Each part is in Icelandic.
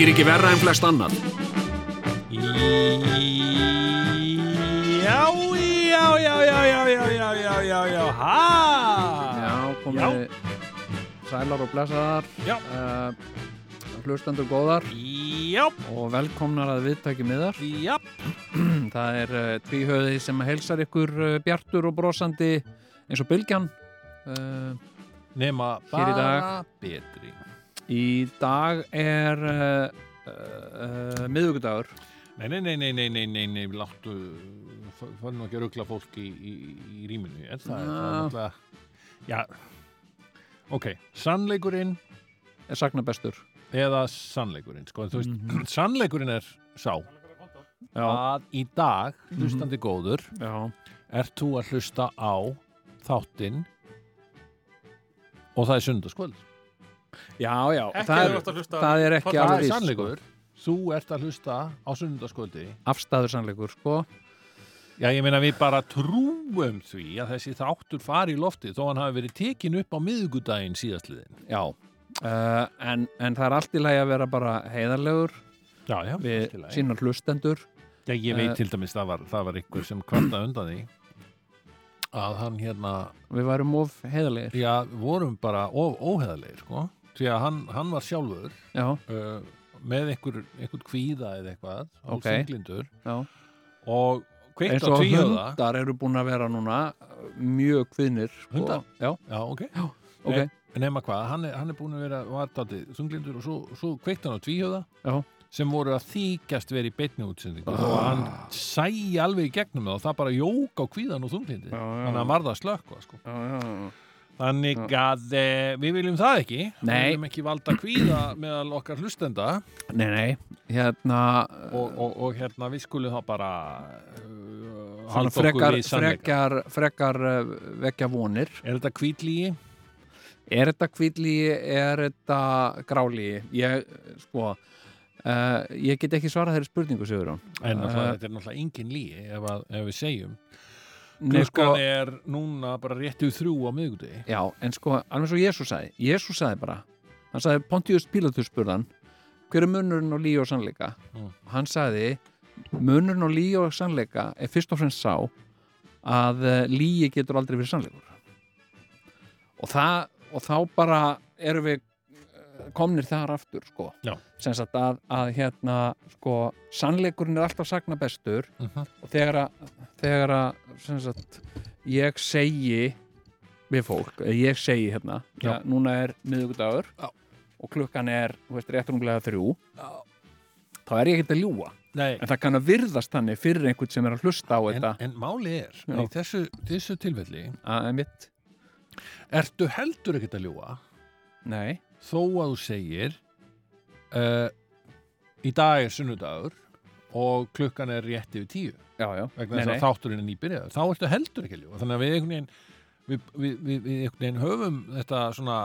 Þykir ekki verra en flest annað. Já, já, já, já, já, já, já, já, já, já, ha! Já, komið sælar og blessaðar Já. uh, hlustendur góðar Já, og velkomnar að viðtæki miðar já, það er uh, tvíhöði sem heilsar ykkur uh, bjartur og brosandi eins og bylgjan uh, nema Hér í dag. bara betri. Í dag er uh, uh, miðugudagur Nei, nei, nei, nei, nei, nei, nei, nei, láttu, fann nú ekki að ruggla fólk í, í, í rýminu, en það? Er náttúrulega, já, ok, sannleikurinn er sagna bestur. Eða sannleikurinn, sko, þú veist, Mhm. sannleikurinn er sá. Já, að í dag, hlustandi góður, já, ert þú að hlusta á þáttinn og það er sundarskvöld. Já, já það, er, það er ekki Það alveg er víst, sannleikur. Þú ert að hlusta á sko. afstæður sannleikur sko. Já, ég meina við bara trúum því að þessi þáttur fari í lofti þó hann hafi verið tekin upp á miðugudaginn síðastliðin. já uh, en, en það er allt í lagi að vera bara heiðarlegur Já, já. við allt í lagi. sínar hlustendur Já, ég veit Eh, til dæmis það var, það var ykkur sem kvarta undan því að hann hérna, við værum of heiðarlegir já, vorum bara of óheðalegir, sko. Því að hann, hann var sjálfur já, uh, með einhver, einhver kvíða eða eitthvað, Ok. hálfsenglindur já og kveikt eins og hundar eru búin að vera núna mjög kvinnir. Hundar? já, Já, ok. ok, Nei. Nefna hvað, hann er, hann er búin að vera vartátti þunglindur og svo, svo kveikt hann á tvíhjóða Já. sem voru að þykjast verið í beinni útsendingu Ah. og hann sæi alveg í gegnum það og það bara jók á kvíðan og þunglindi Já, já. þannig að hann varða að slökka sko. Þannig að e, við viljum það ekki. Við viljum ekki valda kvíða meðal okkar hlustenda. Nei, nei, hérna og, og, og hérna við skulum þá bara uh, halda frekar, okkur við sannleika frekar, frekar uh, vekja vonir. Er þetta kvítlígi? er þetta kvíðlíi, er þetta grálíi ég, sko uh, ég get ekki svarað þeirri spurningu, Sigurjón. En þetta er náttúrulega engin lígi ef, að, ef við segjum klukkan sko, er núna bara rétt yfir þrjú á miðgudegi já, en sko, alveg svo Jésús sagði Jésús sagði bara, hann sagði Pontius Pilatus spurðan, hver er munurinn á líi og sannleika? Mm. Og hann sagði munurinn á líi og sannleika er fyrst og fremst sá að uh, líi getur aldrei verið sannleikur og, það, og þá bara erum við eh, komnir þar aftur sko. Já. sem sagt að, að hérna sko, sannleikurinn er alltaf sagna bestur Mhm. og þegar að, þegar að sagt, ég segi við fólk, ég segi hérna Já. ja, núna er miðugudagur Já. og klukkan er, þú veist, réttrumlega þrjú þá er ég ekkert að ljúga Nei, en það kann að virðast þannig fyrir einhvern sem er að hlusta á en, þetta en máli er Já. í þessu, þessu tilfelli að mitt, ertu heldur ekkert að ljúa nei þó að þú segir uh, í dag er sunnudagur og klukkan er rétt yfir tíu. Já, já, vegna þess að þátturinn er nýbyrjað þá ertu heldur ekki ljúa þannig að við einhvern veginn við, við, við, við einhvern veginn höfum þetta svona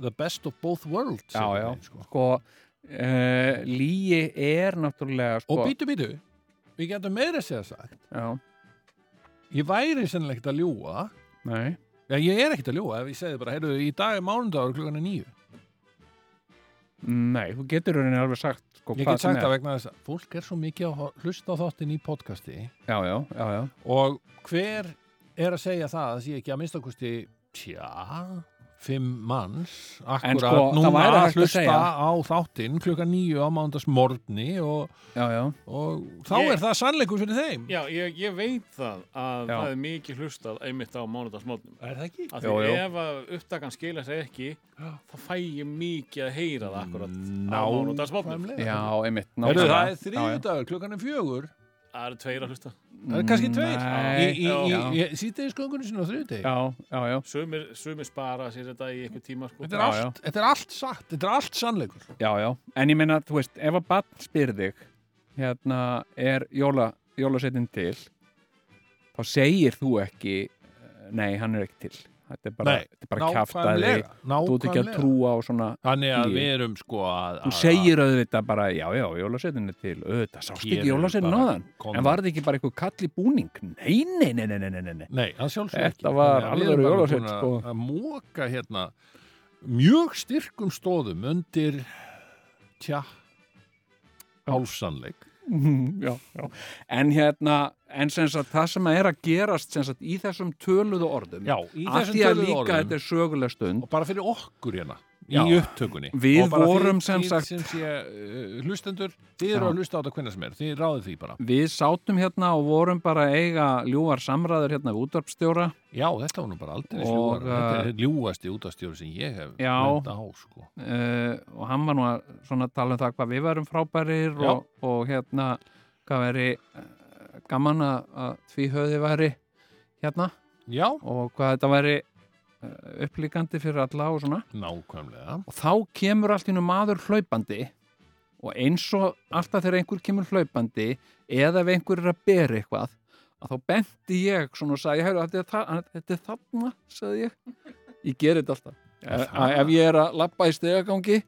the best of both worlds Já, veginn, sko. sko uh, líi er náttúrulega sko, og býtu býtu við getum meira segja sagt. Já, ég væri sennilega ekkert að ljúa nei. Já, ég er ekkert að ljúa ef ég segði bara, heyrðu, í dag er mánudagur klukkan er nýju. Nei, þú getur rauninni alveg sagt sko, Ég get sagt það vegna þess að fólk er svo mikið að hlusta á þáttin í podcasti Já, já, já, já. og hver er að segja það að sé ekki að minnstakosti, tja, fimm manns, akkurat sko, núna að að hlusta segja- á þáttin klukkan nýju á mándags morgni og, já, já. og þá Ég- er það sannleikur fyrir þeim. Já, ég, ég veit það að Já. það er mikið hlustað einmitt á mánudagsmótnum. Er það ekki? Af því ef að upptakan skila sig ekki, þá fæ ég mikið að heyra það akkurat á mánudagsmótnum. Nákvæmlega. Já, einmitt. Heyrðu, það er þriðjudagur, klukkan er fjögur. Það eru tveir að hlusta. Það er kannski tveir. Nei, Í, í, í, já. í, í síðdegisgöngunni sinni á þriðudegi Já, já, já, Sumir, sumir spara sér þetta í einhver tíma sko. Þetta er, Já, allt, þetta er allt satt, þetta er allt sannleikur. Já, já. En ég meina, þú veist, ef að barn spyr þig hérna, er jóla, jólasetin til þá segir þú ekki nei, hann er ekki til Þetta er bara, Nei, þetta er bara Nákvæmlega, Þú ert ekki að trúa á svona Þannig að við erum sko að Þú segir auðvitað bara, já, já, jólasetin er til auðvitað, sást ekki eru jólasetin bara áðan. Komin- En var þetta ekki bara eitthvað kall í búning? Nei, nei, nei, nei, nei, nei, Þetta var búin að- sko. Að móka hérna mjög styrkum stóðum undir tja hálfsannleik já, já. En hérna, en sem sagt það sem er að gerast sagt í þessum töluðu orðum Já, í þessum töluðu líka orðum. þetta er söguleg stund. Og bara fyrir okkur hérna Já. í upptökunni. Við vorum þið- sem þið sagt- sem sé, uh, hlustendur, þið eru að hlusta á þetta hvernig sem er. Þið ráðið því bara. Við sátum hérna og vorum bara eiga ljúar samræður hérna við útvarpstjóra Já, þetta var nú bara aldrei ljúar Þetta er ljúasti útastjóri sem ég hef Já. á sko. uh, og hann var nú að svona tala um það hvað við værum frábærir og, og hérna hvað veri gaman að, því höfði væri hérna. Já, og hvað þetta væri upplíkandi fyrir alla og svona. Nákvæmlega. Og þá kemur allt í nú maður hlaupandi og eins og alltaf þegar einhver kemur hlaupandi eða ef einhver er að bera eitthvað að þá benti ég svona og sagði, "Heyrðu, þetta er, þarna sagði ég, ég geri þetta alltaf. Ef, það? ef ég er að lappa í stegagangi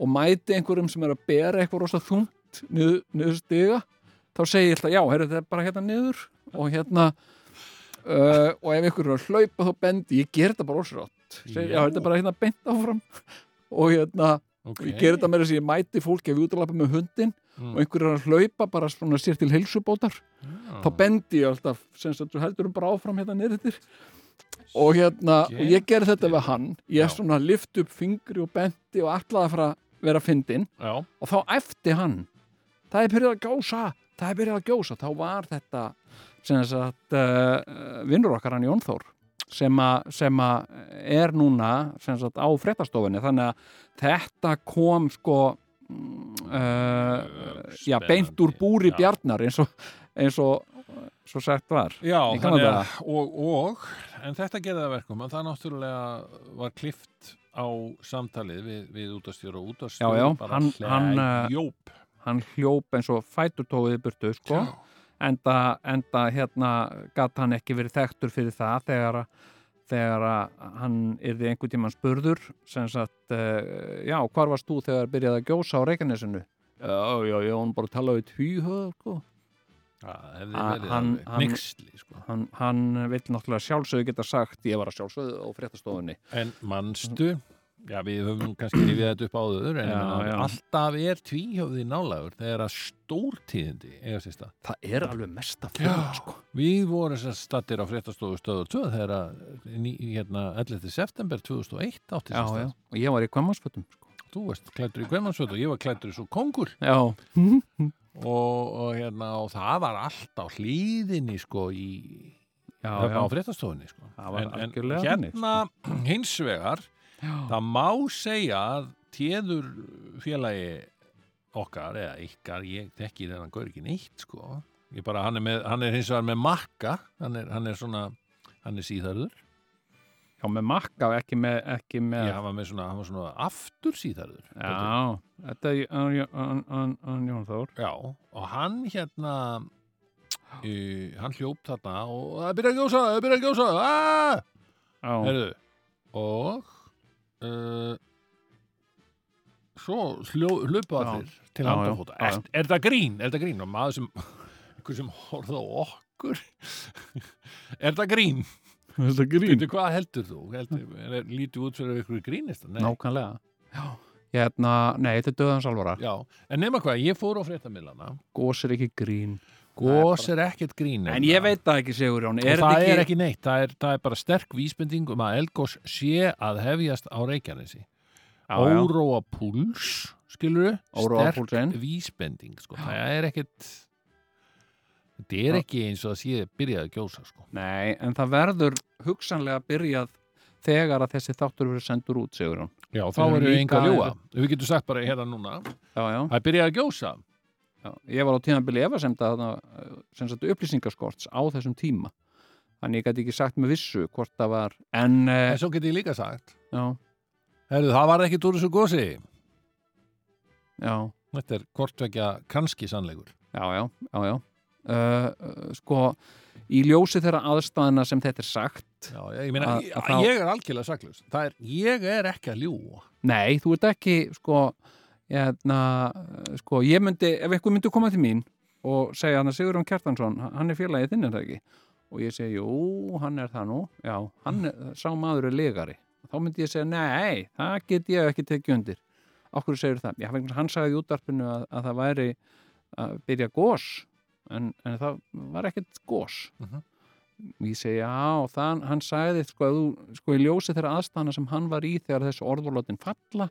og mæti einhverjum sem er að bera eitthvað rosa þungt niður, niður stiga þá segi ég alltaf, já, heyrðu, þetta er bara hérna niður og hérna uh, og ef einhver er að hlaupa þá bendi ég ger þetta bara rosa rátt já, Já. þetta er bara hérna beint áfram og hérna, okay. ég ger þetta með þess að ég mæti fólki ef ég út að lappa með hundin Mm. og einhver er að hlaupa bara svona sér til heilsubótar þá bendi ég alltaf sem þú heldur bara áfram hérna niður og hérna, Ok. og ég gerði þetta við hann ég Já. svona lift upp fingri og bendi og ætlaði að fara að vera fyndin Já, og þá eftir hann það er byrjað að gjósa það er byrjað að gjósa, þá var þetta sagt uh, vinnur okkar hann Jón Þór sem að, sem að er núna sem sagt á fréttastofunni. Þannig að þetta kom sko uh, já, beint úr búri Já. bjarnar eins og, eins og svo sagt var. Já, að, og, og, en þetta gerði það verkum að það náttúrulega var klift á samtalið við, við útastjóra og útastjóra Já, já, bara hann- hann, uh, hlæjóp. hann hljóp eins og fæturtóið í burtu sko enda, enda hérna gat hann ekki verið þekktur fyrir það þegar að þegar að hann yrði einhvern tímann spurður sem sagt, uh, já, hvar varst þú þegar byrjaði að gjósa á Reykjanesinu? Já, já, já, hann bara talaði tvíhöð, sko. Verið hann- nixli, sko. Hann, hann vill náttúrulega sjálfsögðu geta sagt, ég var að sjálfsögðu á fréttastofunni. En manstu, já við höfum kannski rifið þetta upp áður, en Já, já. alltaf er tvíhjóði nálagur þegar að stórtíðindi eiga sér stað. Það er alveg mesta fyrir, sko. Við vorum að stattir á fréttastofu stöður 2 þegar hérna 11. september 2001 átti Já, sér já, stað. og ég var í kvammansfötum, sko. Þú varst klættur í Guðmannsvöld og ég var klættur í svo kongur Já, og, og, hérna, og það var allt á hlýðinni sko í já, já. á fréttastofunni sko. Það var en, en algjörlega hérna þannig, hins vegar það má segja að téður félagi okkar eða ykkar, ég þekki þennan gaur ekki neitt sko. Ég bara, hann er, með, hann er hins vegar með makka hann er, hann er svona, hann er síðarður Já, með makka, ekki með, ekki með já, hann var með svona, hann var svona aftur síðarður Já, þetta er hann- Jón Þór. Já, og hann hérna uh, hann hljóp þarna og það byrja að gjósa, það byrja að gjósa aaaah, Já, heyrðu og uh, svo Já. allir til handafóta. Er, er það grín, er það grín? Og maður sem, sem horfði á okkur? Er það grín? Er Býtu, hvað heldur þú? Heldur, er, lítið út fyrir ykkur grínist? Nei. Nákvæmlega. Já, hérna, nei, þetta er döðans alvara. Já, en nema hvað, ég fór á fréttamilana Gós er ekki grín Gós er ekkert grín En ég veit það ekki, Sigur Jón Er það þetta er ekki neitt, það er, það er bara sterk vísbending um að Elgós sé að hefjast á Reykjanesi. Óróa púls skilur Óróa sterk púlsinn. vísbending sko. það er ekkert þetta er ekki eins og að sé byrjað að gjósa sko. Nei, en það verður hugsanlega byrjað þegar að þessi þáttur verður sendur út, Sigur Jón já, þá erum við enga ljúa við getum sagt bara hérna núna. Já, já, það byrjað að gjósa já, ég var á tíðanbili efasemda þarna, eh, upplýsingaskorts á þessum tíma. Þannig ég gæti ekki sagt með vissu hvort það var en, eh, En svo get ég líka sagt Herðu, það var ekki úr þessu gósi já. Þetta er kortvekja kannski sannleikur. Já, já, já, já. Uh, uh, sko í ljósi þeirra aðstæðina sem þetta er sagt Já, ég meina, Að- ég, að þá- ég er algjörlega saklust Það er, ég er ekki að ljúa nei, þú ert ekki sko, hérna, sko ég myndi, ef eitthvað myndi koma til mín og segja hann að Sigurðan Kjartansson hann er félagið þinn er það ekki? Og ég segi, jú, hann er það nú. Já, hann er, sá maður er legari. Þá myndi ég segja, nei, það get ég ekki tekið undir. Okkur segir það, já, hann sagði í útdarpinu að, að það væri að byrja gós en, en það var ekkert gós Mhm. ég segi, já, það, hann sagði sko, þú, sko, í ljósi þeirra aðstæðana sem hann var í þegar þessu orðurlótin falla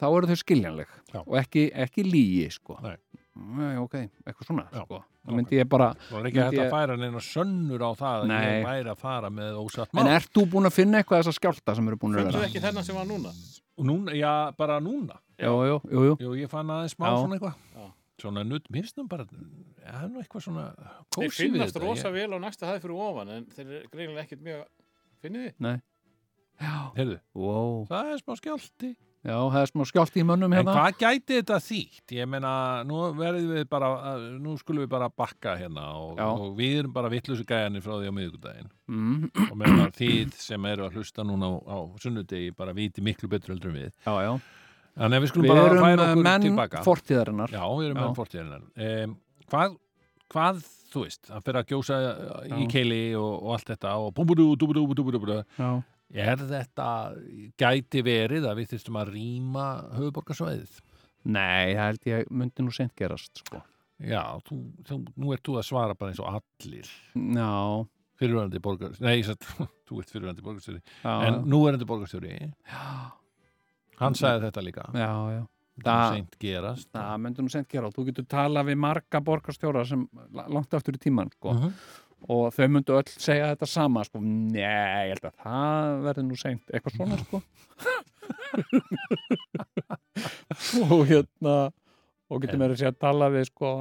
þá eru þau skiljanleg Já. og ekki, ekki lígi, sko Nei. Nei, ok, eitthvað svona, Já, sko þá myndi ég bara, Það var ekki hægt Myndi að ég- færa neina sönnur á það að Nei. ég væri að fara með ósatt en mál ert þú búin að finna eitthvað þessar skjálta sem eru búin að vera? ekki þennan sem var núna? Og núna, já, bara núna jú, jú, jú Jú, ég fann aðeins smá Já. svona eitthvað Já. Svona nutt, mér finnst nú bara Já, það er nú eitthvað svona Þeir kósi við finnast rosa ég, vel á næsta hæð fyrir ofan en þeir eru greinilega ekkert mjög finnið þið? Já, Heyrðu, wow. það er smá skjálti já, það er smá skjálti í mönnum En hérna. hvað gæti þetta þýtt? Ég meina, nú verðum við bara nú skulum við bara bakka hérna og, og við erum bara vittlusu gæjanir frá því á miðvikudaginn. Mm, og meðan að þið sem eru að hlusta núna á, á sunnudegi bara viti miklu betur heldur en við. Já, já, Þannig að við skulum við bara erum færa okkur menn tilbaka. fortíðarinnar. Já, við erum Já. með fortíðarinnar. Um, hvað, hvað, þú veist að fyrir að gjósa í Já. keili og, og allt þetta og búmbudú, dúbudú, dúbudú, dúbudú. Já, Er þetta, gæti verið að við þyrstum að rýma höfuborgarsvæðið? nei, það held ég myndi nú seint gerast, sko. Já, þú, þú, nú ert þú að svara bara eins og allir. Já, fyrirvændi borgarstjóri Nei, satt, þú ert fyrirvændi borgarstjóri. Já, En nú er þetta borgarstjóri. Já, Hann sagði þetta líka. Já, já. Það Það- seint gerast. Það myndi nú seint gera og þú getur talað við marga borgarstjóra sem la- langt aftur í tíman sko. Mhm. Og þau myndu öll segja þetta sama sko. Nei, ég held að það verði nú seint eitthvað svona sko. og hérna og getur að segja að tala við sko,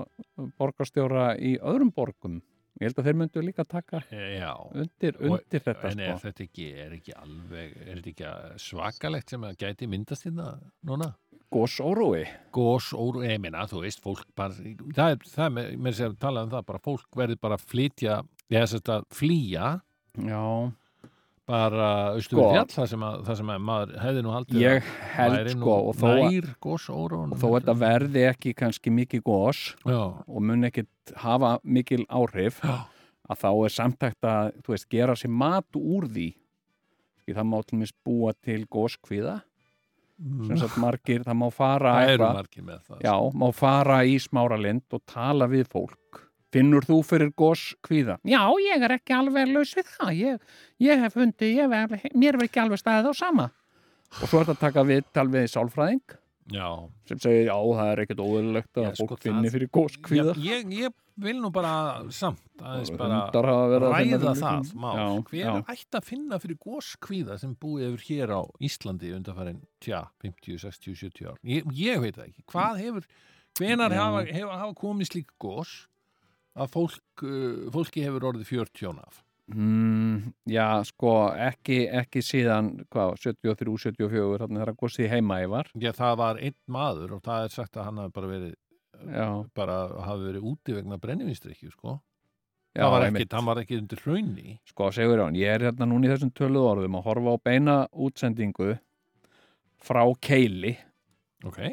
borgarstjóra í öðrum borgum ég held að þeir myndu líka taka Já undir, undir þetta En er sko. þetta ekki, er ekki alveg Er þetta ekki svakalegt sem að gæti myndast hérna núna? Gósórói Gós, óru, ég meina, þú veist, fólk bara, það er, það er, með, með sér að tala um það, bara fólk verður bara að flytja, eða þess að flýja Já, bara austur Sko. við fjall, það sem, að, það sem að maður hefði nú haldið ég held sko og þó, nær gós, óru og þó þetta verði ekki kannski mikið gós Já, og mun ekkit hafa mikil áhrif Já. að þá er samtækt að þú veist, gera sér mat úr því. Það má til mis búa til góskvíða sem sagt margir, það má fara Mm. það eru margir með það já, má fara í smáralind og tala við fólk. Finnur þú fyrir góskvíða? Já, ég er ekki alveg laus við það. Ég, ég hef fundið, ég alveg- mér er ekki alveg staðið á sama. Og svo er þetta að taka við talvið í sálfræðing Já, sem segir, já, það er ekkert óðurlegt að sko, fólk finni það- fyrir góskvíða Já, ég, ég vil nú bara samt aðeins bara að ræða það Hver ætti að finna fyrir góskvíða sem búið hefur hér á Íslandi undanfærin, tja, 50, 60, 70 ár? Ég, ég veit það ekki. Hvað hefur, hvenar hafa, hafa, hafa komið slík gós að fólk, uh, fólki hefur orðið 40 af? Mm, já, sko, ekki, ekki síðan, hvað, 73, 74, þannig þegar gósið heima ég var. Já, það var einn maður og það er sagt að hann hafi bara verið, Já, bara hafi verið úti vegna brennivinstrykju, sko. já, það var ekki, hann var ekki undir hraunni. Sko, segur hann, ég er hérna núna í þessum töluð orðum að horfa á beina útsendingu frá Keili. Ok.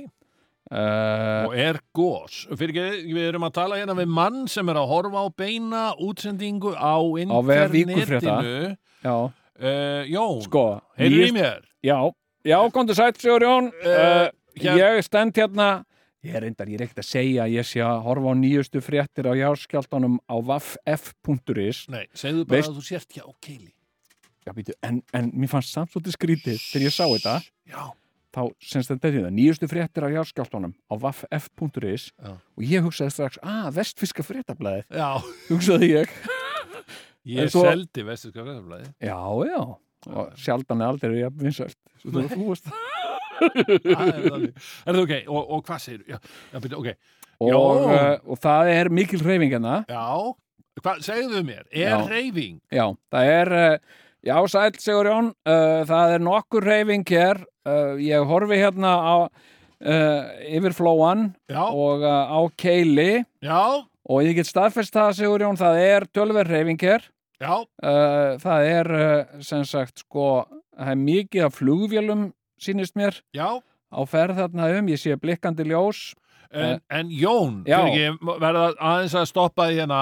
Uh, og er gós fyrir ekki, við erum að tala hérna við mann sem er að horfa á beina útsendingu á internetinu. Já, uh, Jón, sko, heyrðu í mér? Já, já, komdu sætt, segur Jón. Uh, hér- Ég stend hérna, ég er reyndar, ég er ekkert að segja ég sé að horfa á nýjustu fréttir á járskjáltanum á vaff.f.is. nei, segðu bara Veist- að þú sért hjá Keili Já, býtu, en, en mér fannst samt svolítið skrítið þegar ég sá þetta. já, þá semst þetta er þetta nýjustu fréttir á járskjáltunum á vaff.f.is og ég hugsaði strax, að vestfiska fréttablaðið. Já, hugsaði ég, ég En svo- seldi vesturska fréttablaði já, já. Og sjaldan er aldrei jafn vinsælt. Svo þú, veist það er þannig. Er það ok, og, og hvað segir já, já, byrju, ok. Og, uh, og það er mikil hreyfing hérna. Já, hvað, segðu mér, er reyfing? Já, það er, uh, já, sæl Sigurjón, uh, það er nokkur reyfing hér, uh, ég horfi hérna á, uh, yfir flóan Já, og á keili. Já, og ég get staðfest það Sigurjón, það er tölver reyfing hér, það er sem sagt sko, það er mikið af flugvélum sýnist mér já. á ferð þarna um, ég sé blikkandi ljós, En, en Jón, ekki, verða aðeins að stoppa því hérna,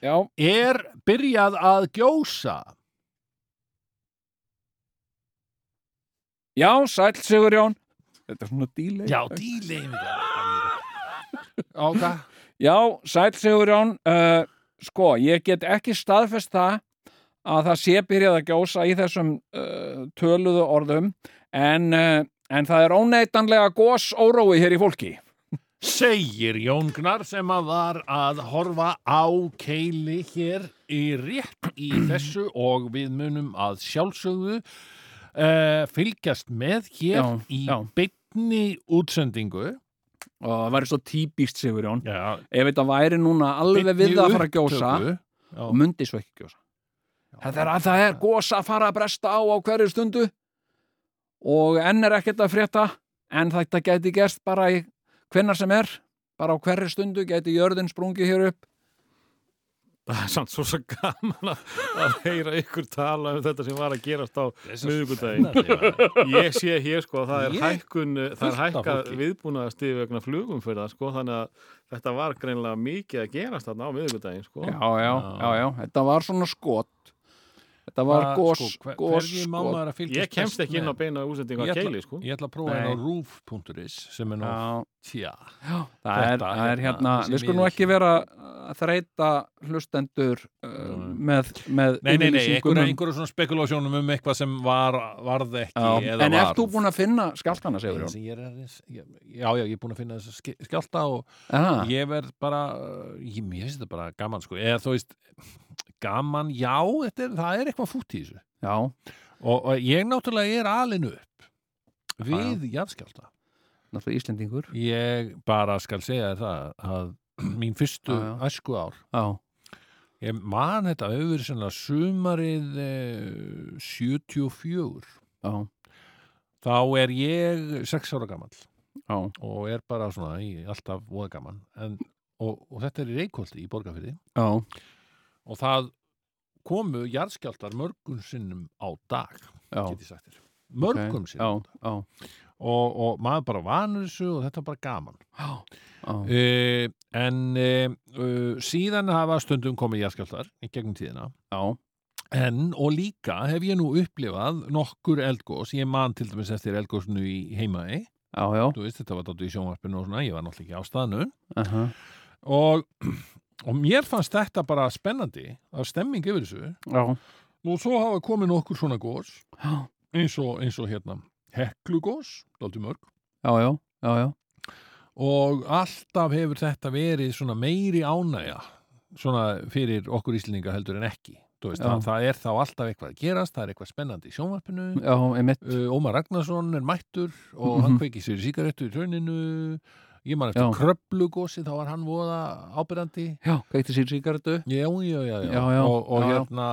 já, er byrjað að gjósa? Já, sæl Sigurjón, þetta er svona dílei. Já, díleim. Á það? Já, sæl Sigurjón, uh, sko, ég get ekki staðfest það að það sé byrjað að gjósa í þessum uh, töluðu orðum en, uh, en það er óneitanlega gós órói hér í fólki. Segir Jón Gnar sem að var að horfa á keili hér í rétt í þessu og við munum að sjálfsögðu uh, fylgjast með hér Já, í já. beinni útsendingu. Og það væri svo típist Sigurjón. Ef þetta væri núna alveg við það að fara að gjósa og myndi svo ekki gjósa. Það er að það er gósa að fara að bresta á á hverju stundu og enn er ekkert að frétta en þetta gæti gerst bara í hvennar sem er, bara á hverju stundu gæti jörðin sprungið hér upp Það er samt svo svo gaman að, að heyra ykkur tala um þetta sem var að gerast á miðvikudaginn. Ég sé hér sko að það er hækkun, það er hækka viðbúnaðasti vegna flugum fyrir það sko þannig að þetta var greinlega mikið að gerast þarna á miðvikudaginn sko. Já, já, já, já, þetta var svona skot Þetta var gós, sko, að fylgjast Ég kemst ekki inn á beina úsendingu Ég keili sko. Ég ætla að prófa hérna á roof.is sem er nú, Já, tja, það er, Þetta, það er hérna, hérna, við skulum nú ekki vera að þreita hlustendur uh, með, með Nei, nei, nei, um- einhverja svona spekulásjónum um eitthvað sem var, varð ekki Já, En var. ert þú búin að finna skjáltana, segur Jón? Ég er aðeins, ég, já, já, ég er búin að finna þess að skjálta og Aha, ég verð bara, ég, finnst þetta bara gaman, sko, eða þú veist, gaman, já, þetta er, það er eitthvað fútt í þessu. Og, og ég náttúrulega er alinu upp við jarðskjálta. náttúrulega Íslendingur. Ég bara skal segja það að mín fyrstu Já, já. æsku ár, Já, ég man þetta auður svona sumarið eh, 74, já, þá er ég sex ára gamall. já, og er bara svona í alltaf voða en, og, og þetta er í Reykholti í Borgarfyrði já, og það komu jarðskjáltar mörgum sinnum á dag mörgum ok, sinnum. Já, já, og, og maður bara vanur þessu og þetta er bara gaman. Já, já, uh, en uh, uh, síðan hafa stundum komið jarðskjáltar í gegnum tíðina. Já, en og líka hef ég nú upplifað nokkur eldgós, ég man til dæmis eftir eldgósnu í heimaði þú veist þetta var dáttu í sjónvarpinu og svona, ég var náttúrulega ekki á staðnu aha, og, og mér fannst þetta bara spennandi að stemming yfir þessu. Já, og svo hafa komið nokkur svona gós eins og, eins og hérna heklugós, dálítið mörg. Já, já, já, já, og alltaf hefur þetta verið svona meiri ánægja svona fyrir okkur íslendinga heldur en ekki. Veist, það, það er þá alltaf eitthvað að gerast það er eitthvað spennandi í sjónvarpinu. Uh, Ómar Ragnarsson er mættur og Mhm. hann kveikir sér í sígarettu í rauninu ég man eftir kröplugósi þá var hann voða ábyrjandi já, kveikti sér sígarettu, Já, já, já, já. Já, já, og, og hérna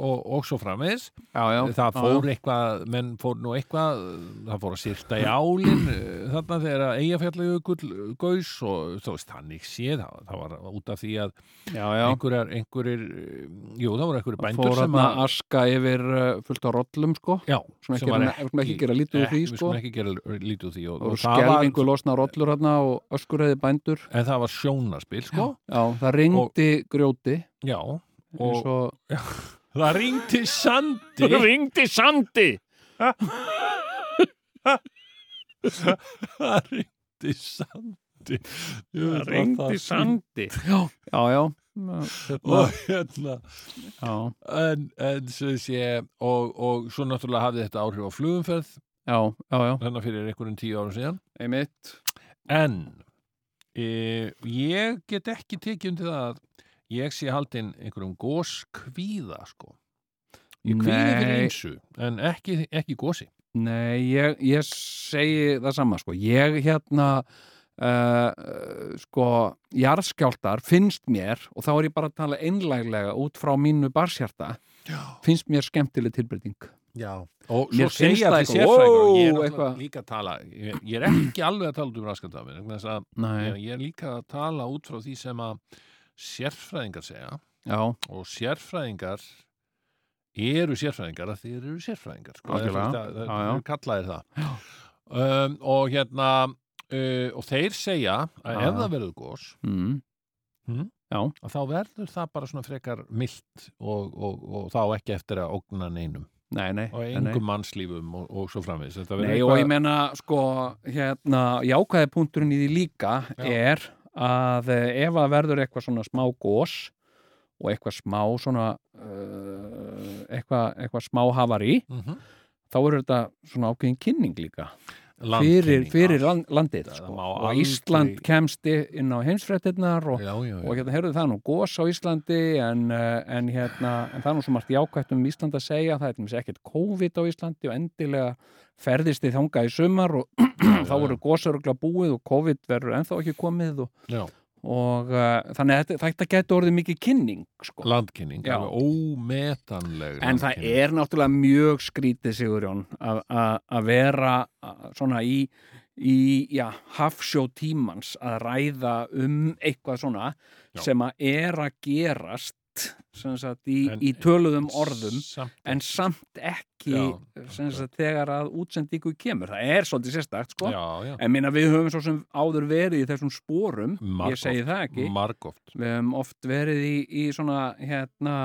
og, og svo framvegis. Já, já, það já, fór já. eitthvað, menn fór nú eitthvað það fór að sýrta í álin eh, þarna þegar eigafjallajökull gaus og þú veist, þannig séð það, það var út af því að já, já, einhverjar, einhverjir eh, jú, það voru einhverjir bændur fór sem að aska yfir fullt á rollum, sko. Já, sem ekki, var ekki, ekki, ekki gera lítið úr því, sko. skulum ekki gera lítið úr því og, og og skelvingu losna rollur hérna og öskurheiði bændur. En það var sjónaspil, sko. Já, það ringdi grjóti. Já, og og það ringti sandi. Ringdi Sandi. Það ringti sandi. Það ringdi Sandi. Já, já, já, hérna, og hérna. Já, en, en svo sé og, og svo náttúrulega hafði þetta áhrif á flugumferð. Já, já, já, þannig fyrir einhverjum tíu árum síðan. Einmitt. En e, ég get ekki tekið undir það að ég sé haldinn einhverjum góskvíða sko ég kvíði fyrir einsu en ekki, ekki gósi Nei, ég, ég segi það sama sko. Ég hérna uh, sko jarðskjáltar finnst mér og þá er ég bara að tala einlæglega út frá mínu barshjarta finnst mér skemmtileg tilbreyting Já. Og Mér svo segja eitthvað, sérfræðingar og ég er eitthvað. líka að tala ég, ég er ekki alveg að tala út um raskandafir þess að Nei, ég, ég er líka að tala út frá því sem að sérfræðingar segja já, og sérfræðingar eru sérfræðingar að þeir eru sérfræðingar sko, það, það, já. það kallaðir það. Um, og hérna uh, og þeir segja að Já, ef það verður gos mm, að þá verður það bara svona frekar milt og, og, og þá ekki eftir að ógna neinum. Nei, nei, og engum mannslífum og, og svo framvegis. Nei, og ég menna, sko, hérna, jákvæði punkturinn í því líka Já. er að eh, ef að verður eitthvað svona smá gós og eitthvað smá svona uh, eitthvað, eitthvað smá hafari mm -hmm. þá er þetta svona ákveðin kynning líka fyrir, fyrir land, landið sko. og aldrei- Ísland kemst inn á heimsfréttinnar og, já, já, já. og hérna heyrðu það nú gós á Íslandi en, eh, en hérna en það er nú svo margt jákvætt um Ísland að segja það er dæmis ekkert COVID á Íslandi og endilega ferðist þið þangað í sumar og þá voru gósarugla búið og COVID verður ennþá ekki komið og, Já. Og uh, þannig að þetta, getur orðið mikið kynning sko. landkynning, alveg ómetanleg en það landkynning. er náttúrulega mjög skrítið Sigurjón að- vera að, svona í í já, hafsjó tímans að ræða um eitthvað svona Já. sem að er að gerast sem sagt, í, En- í töluðum orðum Samt, en samt ekki Já, sagt, þegar að útsendingu kemur. Það er svolítið sérstakt sko. Já, já, en minna við höfum svo sem áður verið í þessum spórum, ég segi það ekki. margóft við höfum oft verið í, í svona hérna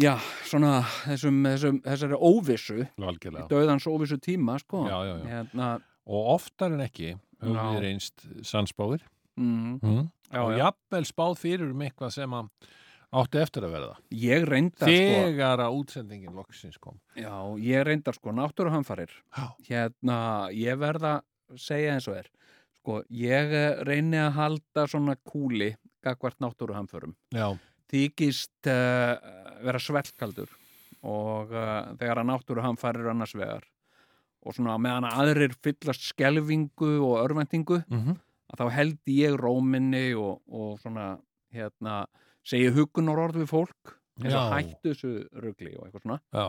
já, svona þessum, þessum, þessari óvissu. Algjörlega. Döðans óvissu tíma sko. Já, já, já. Hérna, og oftar en ekki höfum við reynst sannspáir. Mm, mm. Já, og jafnvel spáð fyrir um eitthvað sem að átti eftir að verða. Ég reyndar sko þegar að útsendingin loksins kom. Já, ég reyndar sko náttúruhamfarir. Hérna, ég verða að segja eins og er. Sko, ég eh, reyni að halda svona kúli gagvart náttúruhamförum. Já, þykist uh, vera svellkaldur og uh, þegar að náttúruhamfarir annars vegar og svona meðan að aðrir fyllast skelfingu og örvendingu mm -hmm. Að þá held ég róminni og, og svona hérna segi hugunar orð við fólk eins og hættu þessu rugli og eitthvað svona. Já,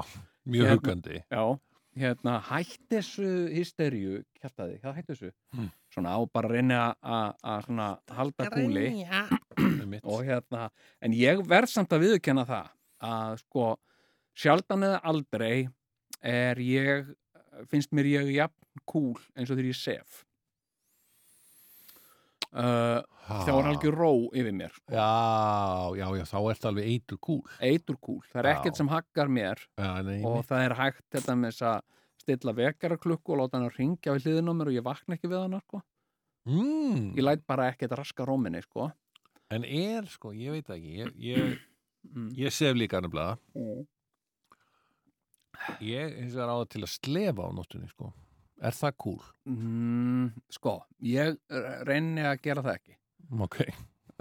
mjög Hérna- hugandi. já, hérna hættu þessu hysteríu, kjartaði, hvað hættu þessu. Hmm. svona á bara reyna að- að svona halda kúli. og hérna, en ég verð samt að viðurkenna það að sko sjaldan eða aldrei er ég, finnst mér ég jafn kúl eins og þegar ég sef uh, þá er algjör ró yfir mér sko. já, já, já, þá ert alveg eitur kúl eitur kúl, það er Já. ekkert sem haggar mér já, nei, og það er hægt þetta með þess að stilla vekjaraklukku og láta hann að ringja við hliðin á mér og ég vakna ekki við hann sko. mm. ég læt bara ekkert raska róminni sko. en er, sko, ég veit ekki ég, ég, mm. ég sef líka nefnilega Mm. ég hins vegar á það til að slefa á nóttunni, sko er það kúl? Mm, sko, ég reyni að gera það ekki ok,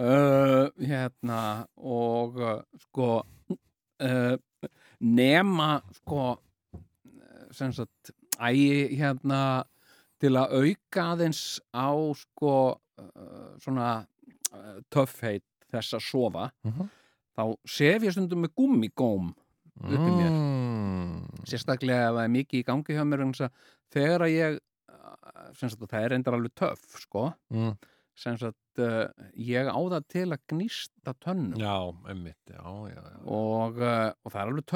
uh, hérna og uh, sko uh, nema sko sem sagt ægi hérna til að auka aðeins á sko uh, svona uh, töffheit þess að sofa Mhm. þá sef ég stundum með gummigóm Uppi mér. mm. sérstaklega ef það er mikið í gangi hjá mér þess að þegar að ég sem sagt það er reyndar alveg töff sko Mm. sagt uh, ég á það til að gnýsta tönnum já, emmitt, já, já, já. og, uh, og það er alveg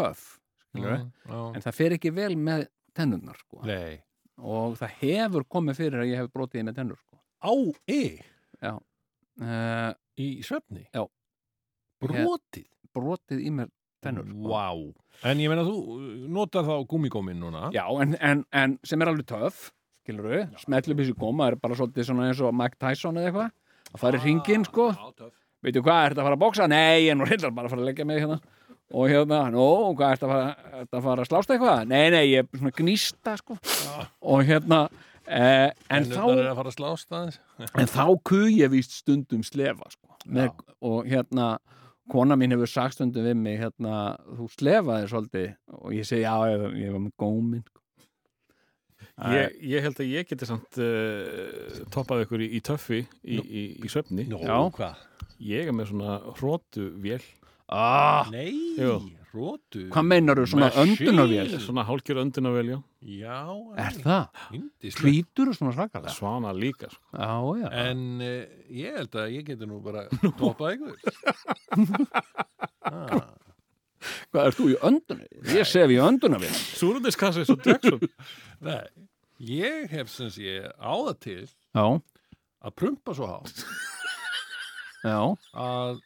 skilurðu. Mm, já. en það fer ekki vel með tennurnar sko. nei og það hefur komið fyrir að ég hef brotið með tennur sko. á e uh, í svefni? Já. brotið? brotið í mér tennur sko. Vá. En ég meina þú uh, notar þá gúmigómin núna? já, en, en, en sem er alveg töff skilur við, smellum þessi góma er bara svolítið svona eins og Mike Tyson eða eitthvað að fara í ringin sko Já, veitu hvað, ertu að fara að bóksa? Nei, ég er nú reyndar bara að fara að leggja mig hérna og hérna, nú, hvað, ertu að fara, ertu að fara að slásta eitthvað? Nei, nei, ég er svona gnýsta sko og hérna eh, en, Tennurnar þá, er að fara að slást aðeins? en þá kuð ég víst stundum slefa sko Með, og hérna kona mín hefur sagt stundum við mig hérna, þú slefaðir svolítið og ég segi, já, ég, ég var með góminn sko. Ég, ég held að ég geti samt uh, toppað ykkur í, í töffi í, í, í svefni Nó, Já. hvað? Ég er með svona hrótu vél ah, Nei, Jú. Rótu Hvað meinar svona Machine. öndunarvél? Svona hálkjör öndunavél, já Já, Er það? Yndislegt. Hvítur svona svakalega? Svana líka sko. Já, já En uh, ég held að ég geti nú bara toppað ykkur ah. Hvað, ert þú í öndunarvél? Ég sef í öndunarvél Súrundiskassi svo Jackson Nei, ég hef sem sé á það til Já, að prumpa svo hátt já, að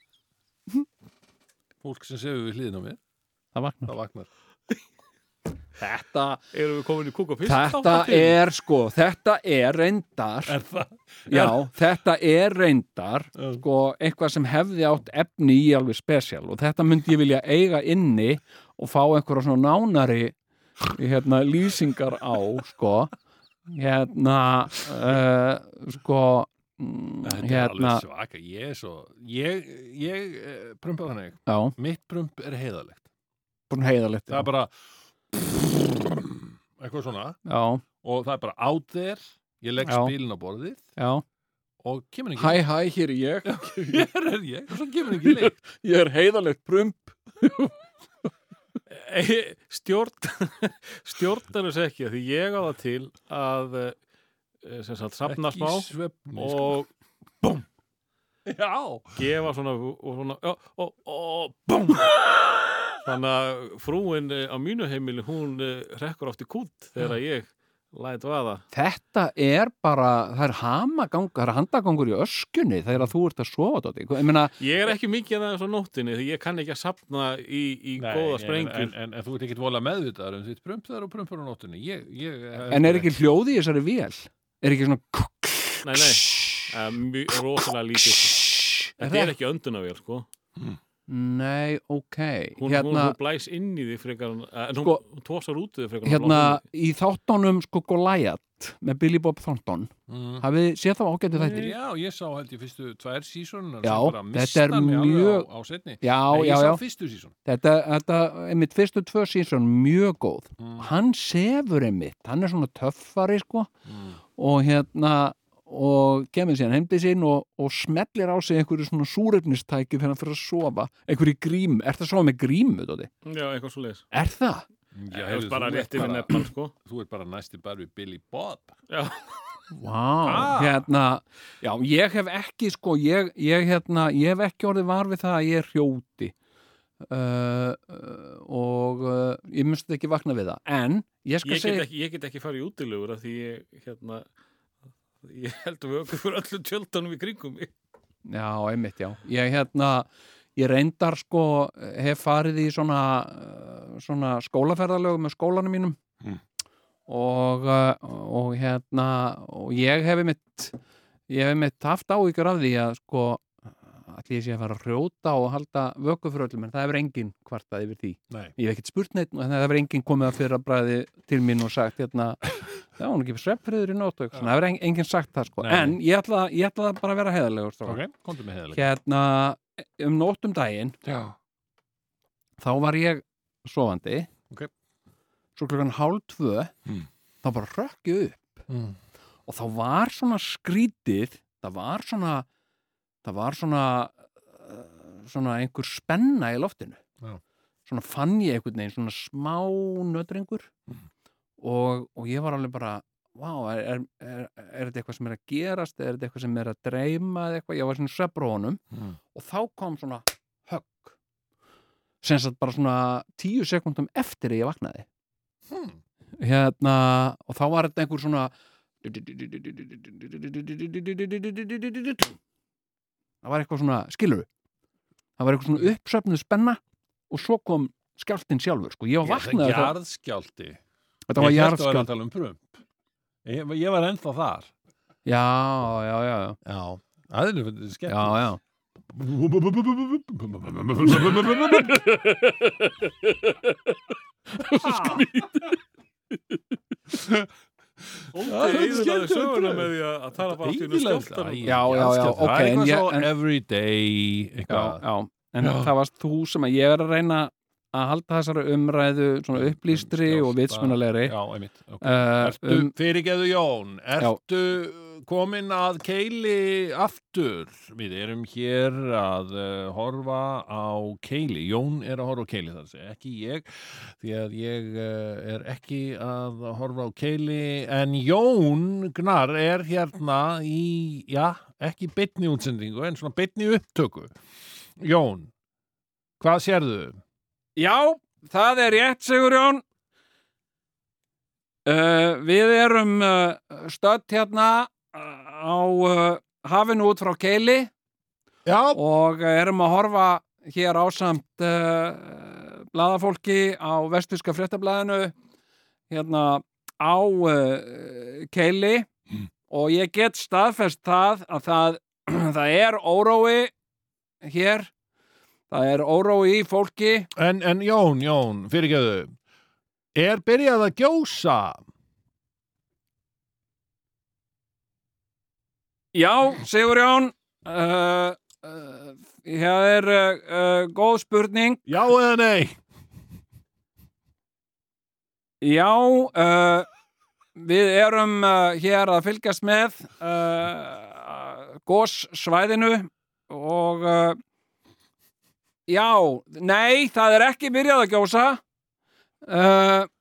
fólk sem sefur við hliðin á mér það vaknar. Það vaknar. Þetta, Erum við komin í kúk og fisk þetta er sko, þetta er reyndar Er það? Já, þetta er reyndar sko, eitthvað sem hefði átt efni í alveg spesial og þetta myndi ég vilja eiga inni og fá einhverja svona nánari hérna, lýsingar á sko. Hérna uh, sko mm, Þetta er hérna alveg svaka Ég er svo Ég, ég eh, prumpa þannig. Já, Mitt prump er heiðalegt búin heiðalegt Það er bara eitthvað svona. Já, og það er bara out there ég legg Já. spilin á borðið já, og kemur ekki hæ hæ, hér er ég. Hér er ég og svo kemur ekki leik ég er heiðalegt prump. Eh, Stjórn Stjórnar þess ekki Því ég á það til að eh, sem sagt safna smá svefni sko. og já, gefa svona og svona já, og, og búm þannig að frúin eh, á mínu heimili hún eh, rekkur oft í kút þegar ég læt vaða. Þetta er bara, það er hamagang það er handagangur í öskunni þegar þú ert að sofa Dóti. ég meina, ég er ekki mikið að það á nóttinni því ég kann ekki að safna í, í Nei, góða en, sprengjur. en, en, en þú ert ekkert vola meðvitaðar um þitt prump þar og prumpar á nóttunni. Ég, ég, en er ekki hljóði í þessari vél? Er ekki svona nei, nei, rosalega lítið. þetta er ekki öndunavél sko Nei, ok. Hún, Hérna, hún blæs inn í því frekar en- Sko, hún tósar út í því frekar hérna í þáttunum sko Goliath með Billy Bob Thornton. Mm. hafið séð þá ágættu þættir já, ég sá held ég fyrstu tvær sísonunar Já, þetta er mjög- á, á setni Já, já, ég já, síson þetta, þetta einmitt fyrstu tvö sísón mjög góð. Mm. hann sefur einmitt, hann er svona töffari sko. Mm. og hérna og kemur síðan heimdi sín og, og smellir á sig einhverju svona súrefnistæki þegar hann fyrir að sofa, einhverju grím. Er það svo með grímu, Dóti? já, eitthvað svo leiðis Er það? Já, Já, heyrðu, bara þú ert rétt yfir bara- nefnal sko. Þú ert bara næsti bara við Billy Bob. Já, Vá, Ah. hérna já, ég hef ekki sko ég, ég, hérna, ég hef ekki orðið var við það að ég er hrjóti. Uh, uh, og uh, ég myndi ekki vakna við það. En ég skal ég get, segja ekki, ég get ekki farið í útilegur af því ég hérna ég held að við okkur fyrir öllu tjöldunum í kringum mig. Já, einmitt, já. Ég hérna, ég reyndar sko hef farið í svona uh, svona skólaferðalög með skólanum mínum. Mm. og, uh, og hérna og ég hef einmitt ég hef einmitt haft áhyggjur af því að sko allir sé að fara að hrjóta og halda vöku fyrir öllum en það hefur enginn kvartað yfir því Nei. ég hef ekkert spurt neitt og það hefur enginn komið að fyrir að bræði til mín og sagt hérna hún er ekki sveppfriður í eitthvað svona. það hefur en- enginn sagt það sko Nei. en ég ætla, ég ætla bara að vera heiðarlegur Ok, okay. hérna um nótt um daginn Já þá var ég sofandi Ok. svo klukkan hálf tvö Mm. þá bara rökk ég upp mm. og þá var svona skrítið það var svona það var svona uh, svona einhver spenna í loftinu Já. svona fann ég einhvern veginn svona smá nötringur Mm. og, og ég var alveg bara Vá, er, er, er, er þetta eitthvað sem er að gerast er þetta eitthvað sem er að dreyma ég var svona svefbrónum Mm. og þá kom svona högg sem sagt bara svona tíu sekundum eftir að ég vaknaði Hmm. hérna og þá var þetta einhver svona það var eitthvað svona skilur það var eitthvað svona uppsöfnuð spenna og svo kom skjálftinn sjálfur sko. ég var vaknaði Þetta þá jarðskjálti þetta var Ég hélt að vera jarðskjált að tala um prump. Ég, ég var ennþá þar. Já, já, já, já, Já Það er já, skemmt já. Ok, það er skemmtilegt. söguna með því að tala bara allt í einu skjálftar Já, já, já, ok, Það er eitthvað svo everyday já, eitthvað já. en það varst þú sem að ég er að reyna að halda þessari umræðu svona upplýstri og vitsmunalegri Já, einmitt okay. uh, Ertu, um, fyrirgeðu Jón, ertu komin að keili aftur? Við erum hér að uh, horfa á keili. Jón er að horfa á keili þar sé, ekki ég, því að ég uh, er ekki að horfa á keili, en Jón Gnar er hérna í, já, ekki bytni útsendingu, en svona bytni upptöku. Jón, hvað sérðu? Já, það er rétt, Sigurjón. Uh, við erum uh, stödd hérna á uh, hafinu út frá Keili. Já, og erum að horfa hér ásamt uh, blaðafólki á vestfíska fréttablaðinu hérna á uh, Keili. Og ég get staðfest það að það, það er órói hér. Það er órói í fólki. En, en Jón, Jón, fyrirgeðu, er byrjað að gjósa? Já, Sigurjón uh, uh, það er uh, góð spurning. Já eða nei? Já, uh, við erum uh, hér að fylgjast með góssvæðinu og já, nei, það er ekki byrjað að gjósa.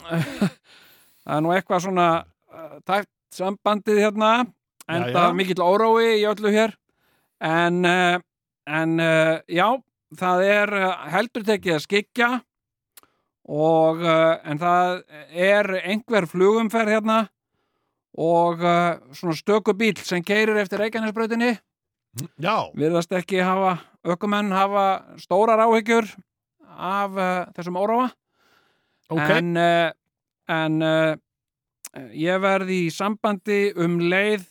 Það er nú eitthvað svona tæft sambandið hérna en Jæja. það er mikill órói í öllu hér en, uh, en uh, já, það er uh, heldur tekið að skikja og en það er einhver flugumferð hérna og svona stöku bíl sem keirir eftir Reykjanesbrautinni Já, virðast ekki hafa ökumenn hafa stórar áhyggjur af þessum óróa ok. en, en ég verð í sambandi um leið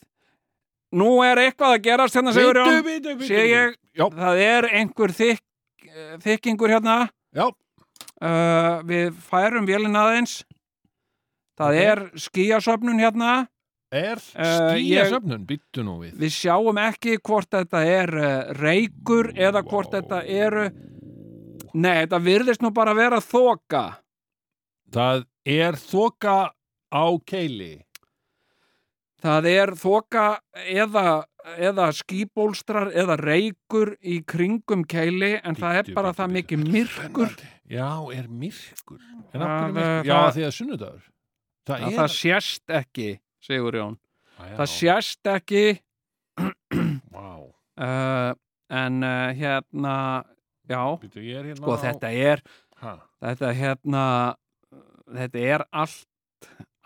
nú er eitthvað að gerast hérna bitu, bitu, sé ég, það er einhver þykk, eh, þykkingur hérna. Já, uh, við færum vélina aðeins. Það Ok. er skíasöfnun hérna. Er Eh, skýjasöfnun, byttu nú við. við sjáum ekki hvort þetta er uh, reykur eða hvort þetta eru nei, þetta virðist nú bara vera þoka. Það er þoka á keili. Það er þoka eða, eða skíbólstrar eða reykur í kringum keili en það er bara það mikið myrkur. Já, er myrkur. En Það, af hverju eh, myrkur? Já, það- því að sunnudagur. Það að er... það sést ekki Sigurjón, Já, það sést ekki. Vá, uh, en uh, hérna já, er hérna sko á- þetta er Ha, þetta hérna þetta er allt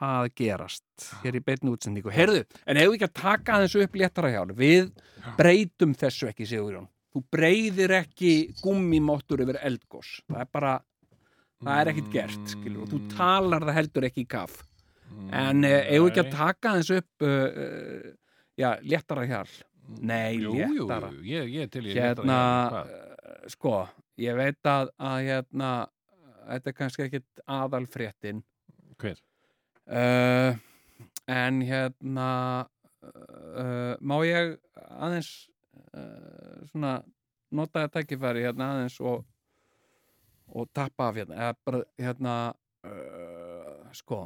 að gerast hér í beinni útsendingu. Heyrðu, en hefur ekki að taka aðeins upp léttara hjá við breytum þessu ekki, Sigurjón. Þú breyðir ekki gummimottur yfir eldgós, það er bara það er ekkit gert, skilur og þú talar það heldur ekki í kaff en hefur ekki að taka aðeins upp uh, uh, já, léttara hjál nei, Jú, jú, léttara. jú, ég, ég er til ég hérna, uh, sko ég veit að, að hérna þetta er kannski ekkit aðalfréttin. Hver? Uh, en hérna uh, má ég aðeins uh, svona nota þetta tækifæri hérna aðeins og og tappa af hérna eða bara hérna sko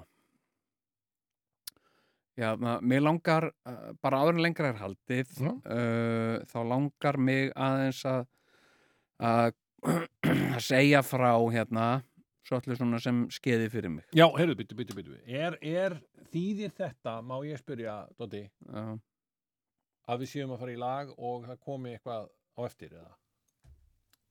hérna, mér langar bara áður en lengra er haldið Já. þá langar mig aðeins að að að segja frá hérna svo allir svona sem skeiði fyrir mig Já, heyrðu, byttu, byttu, byttu. Er, er þýðir þetta, má ég spyrja, Dótti, að við séum að fara í lag og það komi eitthvað á eftir eða?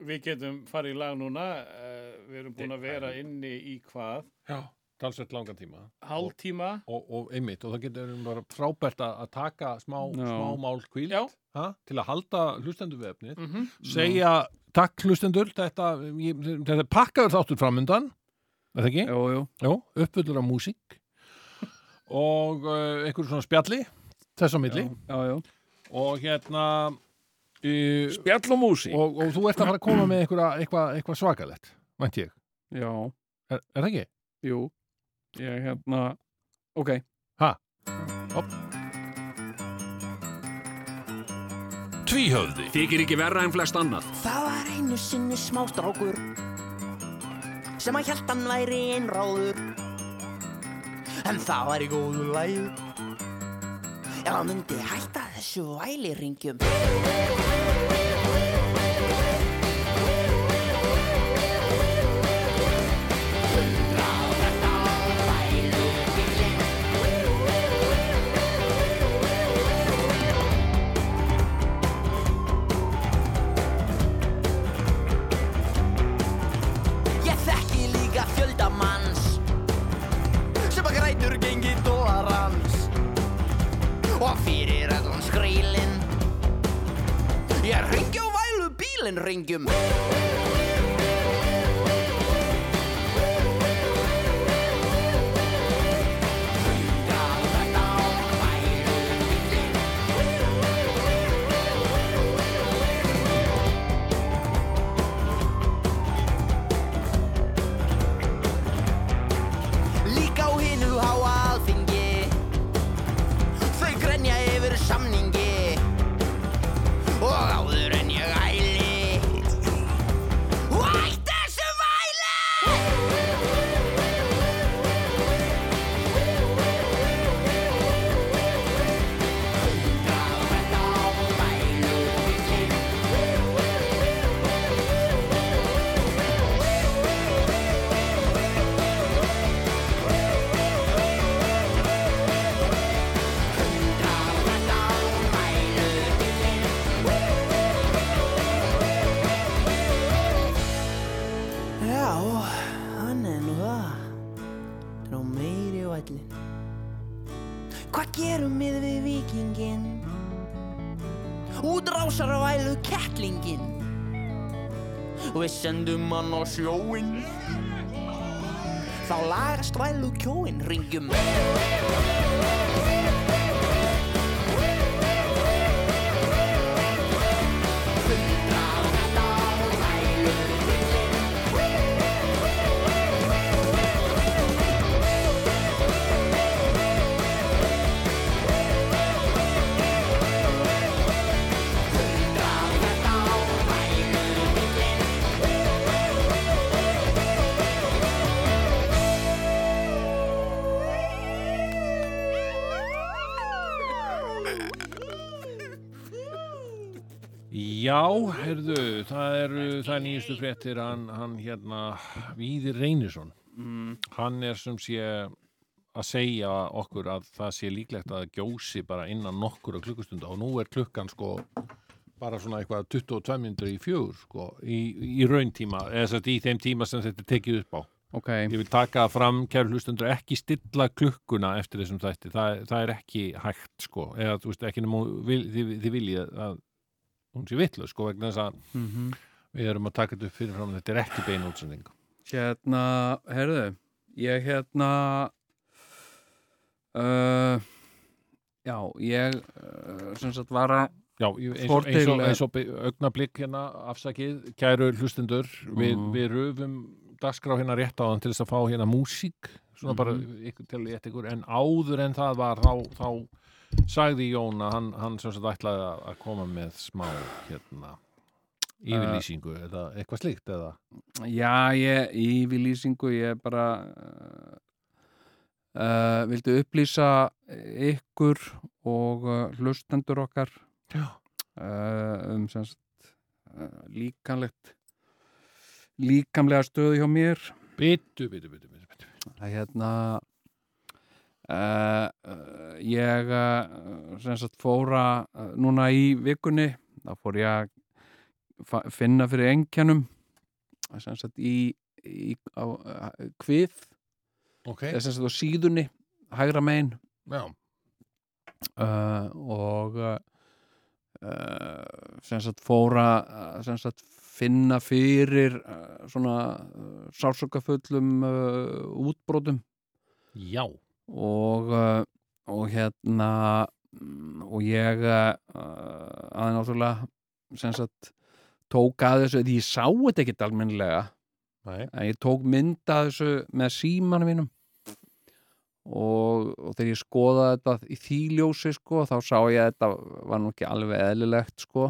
Við getum farið í lag núna, uh, við erum búin að vera inni í hvað? Já. Talsvert langan tíma. Hálftíma? Og, og einmitt, og það getur bara frábært að, taka smá, smá mál kvíld Já. ha, til að halda hlustendur við efnið. Mm Segja, takk hlustendur, þetta, ég, þetta er pakkaður þáttur framundan, er það ekki? jú, jú. Jó, uppfullur af músík og uh, einhverjum svona spjalli þess á milli. Já, já. og hérna uh, spjall og músík. Og, og þú ert að fara að koma með eitthvað, eitthvað svakalett, vænt ég. Já, er, er það ekki? jú. Ég hérna, ok Tvíhöfði. Þykir ekki verra en flest annað. Það var einu sinni smá strákur sem að hjælt hann væri einráður. En það væri góðu lægur Ef hann myndi hætta þessu væliringjum vælu bílinn ringjum sendum hann á sjóin Þá lagast vælu kjóin ringjum Já, heyrðu, það er, er nýjustu fréttir, hann, hann hérna, Víðir Reynisson, hann er sem sé að segja okkur að það sé líklegt að gjósi bara innan nokkura klukkustunda og nú er klukkan sko bara svona eitthvað 22 minnur í fjögur sko, í, í rauntíma, eða þess að í þeim tíma sem þetta tekið upp á. ok, Ég vil taka fram, kæru hlustundur, ekki stilla klukkuna eftir þessum þætti. Það, það er ekki hægt, sko. Eða, þú veist, ekki þið, þið viljið að hún sé vitlu, sko, vegna þess að mm við erum að taka þetta upp fyrir fram. Þetta er ekki bein útsending. hérna, herðu ég hérna uh, já, ég uh, sem sagt var að Já, ég- eins, og- og augnablík hérna afsakið, kæru hlustundur, við, Mhm. við röfum dagskrá hérna rétt á þann til þess að fá hérna músík, svona bara Mhm. ykkur til rétt ykkur, en áður en það var þá, þá sagði Jón að hann, hann sem sagt ætlaði að, koma með smá hérna yfirlýsingu eða eitthvað slíkt eða? Já, ég, yfirlýsingu ég bara uh, uh, vildi upplýsa ykkur og uh, hlustendur okkar uh, um semst uh, líkanlegt líkamlega stöðu hjá mér. Bitu, bitu, bitu, bitu, bitu. að hérna uh, uh, ég uh, sem sagt fóra uh, núna í vikunni. Þá fór ég að finna fyrir engjanum sem sagt í, í á, kvið. Ok, eða sem sagt á síðunni hægra megin. Og sem sagt fóra sem sagt finna fyrir svona sársökafullum uh, útbrotum. Já og, uh, og hérna mm, og ég uh, aðeins náttúrulega sem sagt tók að þessu, því ég sá þetta ekkert almennilega. Nei. en ég tók mynd að þessu með símanum mínum. Og, og þegar ég skoðaði þetta í þýljósi sko, þá sá ég að þetta var nú ekki alveg eðlilegt sko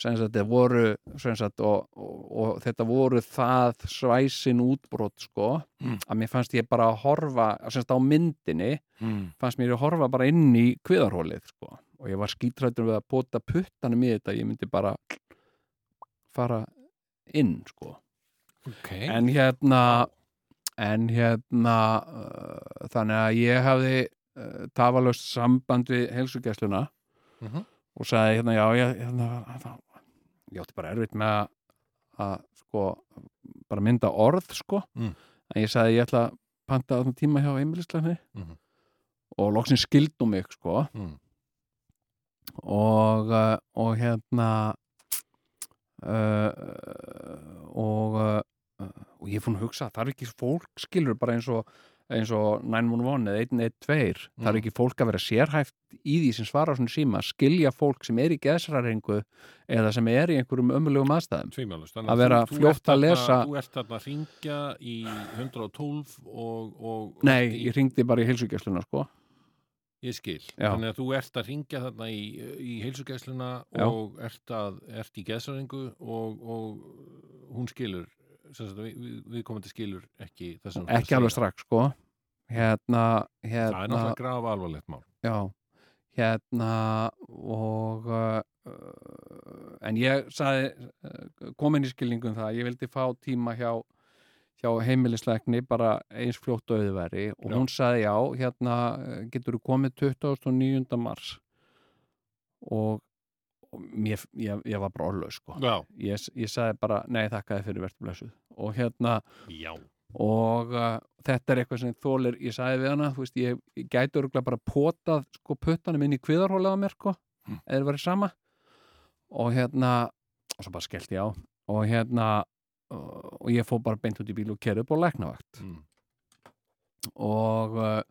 Sem sagt, þetta voru sagt, og, og, og þetta voru það svæsin útbrot sko, Mm. að mér fannst ég bara að horfa sagt, á myndinni Mm. fannst mér að horfa bara inn í kviðarhólið sko. og ég var skítrættur við að pota puttanum í þetta, ég myndi bara fara inn sko. Ok. en hérna en hérna uh, þannig að ég hafði uh, tafalaust samband við heilsugæsluna Mhm. Og sagði hérna já ég, hérna, ég átti bara erfitt með að, að sko bara mynda orð sko Mm. en ég sagði ég ætla að panta á þessum tíma hjá heimilisleifni Mhm. og loksins skildu mig sko Mm. og, uh, og hérna uh, og uh, og ég er fún að hugsa það er ekki fólk skilur bara eins og eins og 911 eða 112 það er Mm. ekki fólk að vera sérhæft í því sem svara á svona síma, skilja fólk sem er í geðsrarengu eða sem er í einhverjum ömulegum aðstæðum Tvímælust. Að vera fljótt að lesa- Þú ert þarna að ringja í 112 og... og Nei, í, ég ringdi bara í heilsugjæsluna sko Ég skil. Já. Þannig að þú ert að ringja þarna í, í heilsugæsluna Já. og ert, að, ert í geðsaringu og, og hún skilur, sagt, við, við, við komandi skilur ekki þessum. ekki alveg strax sko hérna, Það er hérna náttúrulega graf alvarlegt mál. Já, hérna og uh, en ég sagði uh, komin í skilningum það, ég vildi fá tíma hjá, hjá heimilisleikni bara eins fljótt auðveri og Já. hún sagði já, hérna getur þú komið 29. mars og mér, ég, ég var bara orðlaus sko ég, ég sagði bara, nei þakkaði fyrir verðblessuð og hérna Já. og uh, þetta er eitthvað sem þólir, ég sagði við hana þú veist, ég, ég gæti örgulega bara potað sko puttanum inn í kviðarhólega á mér sko, Mm. eða verið sama og hérna og svo bara skellti ég á og hérna uh, og ég fór bara beint út í bíl og kerði upp á læknavakt Mm. og, uh,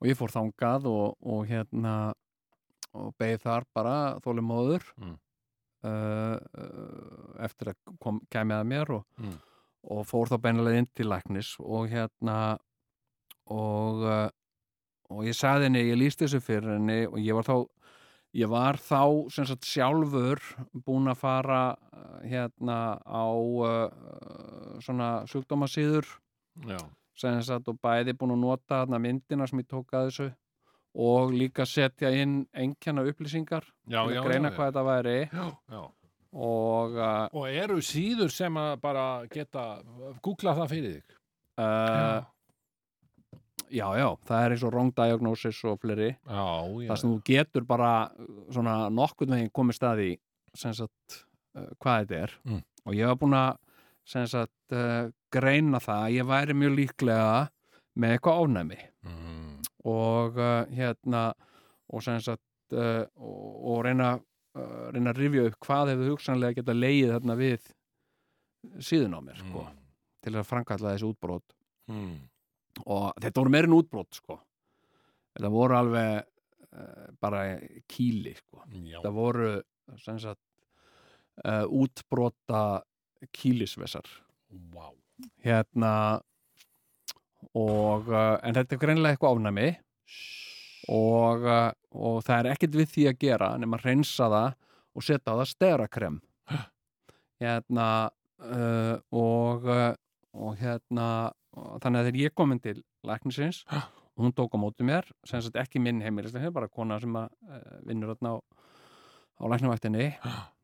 og ég fór þangað og, og hérna og beigð þar bara þóli móður Mm. uh, uh, eftir að kom, kemja að mér og, Mm. og fór þá beinlega inn til læknis og hérna og uh, og ég sagði henni, ég líst þessu fyrir henni og ég var þá ég var þá sem sagt sjálfur búin að fara uh, hérna á uh, svona sjúkdómasíður Já. sem sagt og bæði búin að nota þarna myndina sem ég tók að þessu og líka setja inn einkenna upplýsingar Já, til að greina já, hvað þetta væri Já, já. og uh, Og eru síður sem að bara geta googla það fyrir þig? uh, já, já, það er eins og wrong diagnosis og já. það sem þú getur bara uh, svona nokkurn veginn komið staði sem sagt uh, hvað þetta er Mm. og ég var búin að sem sagt uh, greina það að ég væri mjög líklega með eitthvað ánæmi Mm. Og uh, hérna og sagt uh, og, og reyna, uh, reyna að rifja upp hvað hefur hugsanlega geta leið þarna við síðun á mér sko, til að framkalla þessi útbrot. Mm. og þetta voru meirinn útbrot sko. Þetta voru alveg uh, bara kýli sko. Þetta voru sagt uh, útbrota kýlisvesar Vá. hérna og uh, en þetta er greinlega eitthvað ofnæmi og, uh, og það er ekkert við því að gera nema að reynsa það og setja á það sterakrem hérna uh, og, og hérna og þannig að þegar ég komin til læknisins og hún tók á móti mér sem sagt ekki minn heimilislega, bara kona sem að uh, vinnur á, á læknavaktinni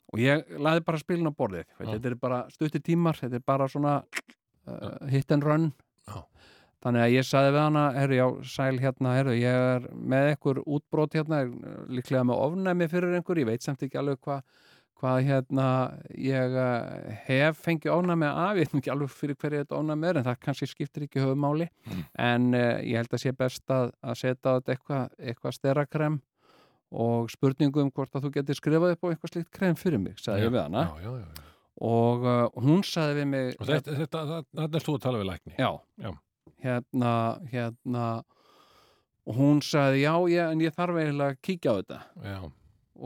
og ég laði bara spilin á borðið. Veit, þetta er bara stutti tímar, þetta er bara svona uh, hit and run. Já. Þannig að ég saði við hana herru, já, sæl hérna, herru, ég er með einhver útbrot hérna, líklega með ofnæmi fyrir einhver, ég veit samt ekki alveg hvað hvað hérna ég uh, hef fengið ofnæmi af, ég veit ekki alveg fyrir hverju þetta ofnæmi er en það kannski skiptir ekki höfumáli Mm. en uh, ég held að sé best að, að setja á þetta eitthvað eitthva sterakrem og spurningu um hvort að þú getur skrifað upp á eitthvað slíkt krem fyrir mig, sagði ég við hana Já, já, já. já. og uh, hún sagði við mig Og þetta, þetta, þetta, þetta er þú að tala við lækni. já, Já. Hérna hérna og hún sagði já, já, en ég þarf eiginlega að kíkja á þetta Já.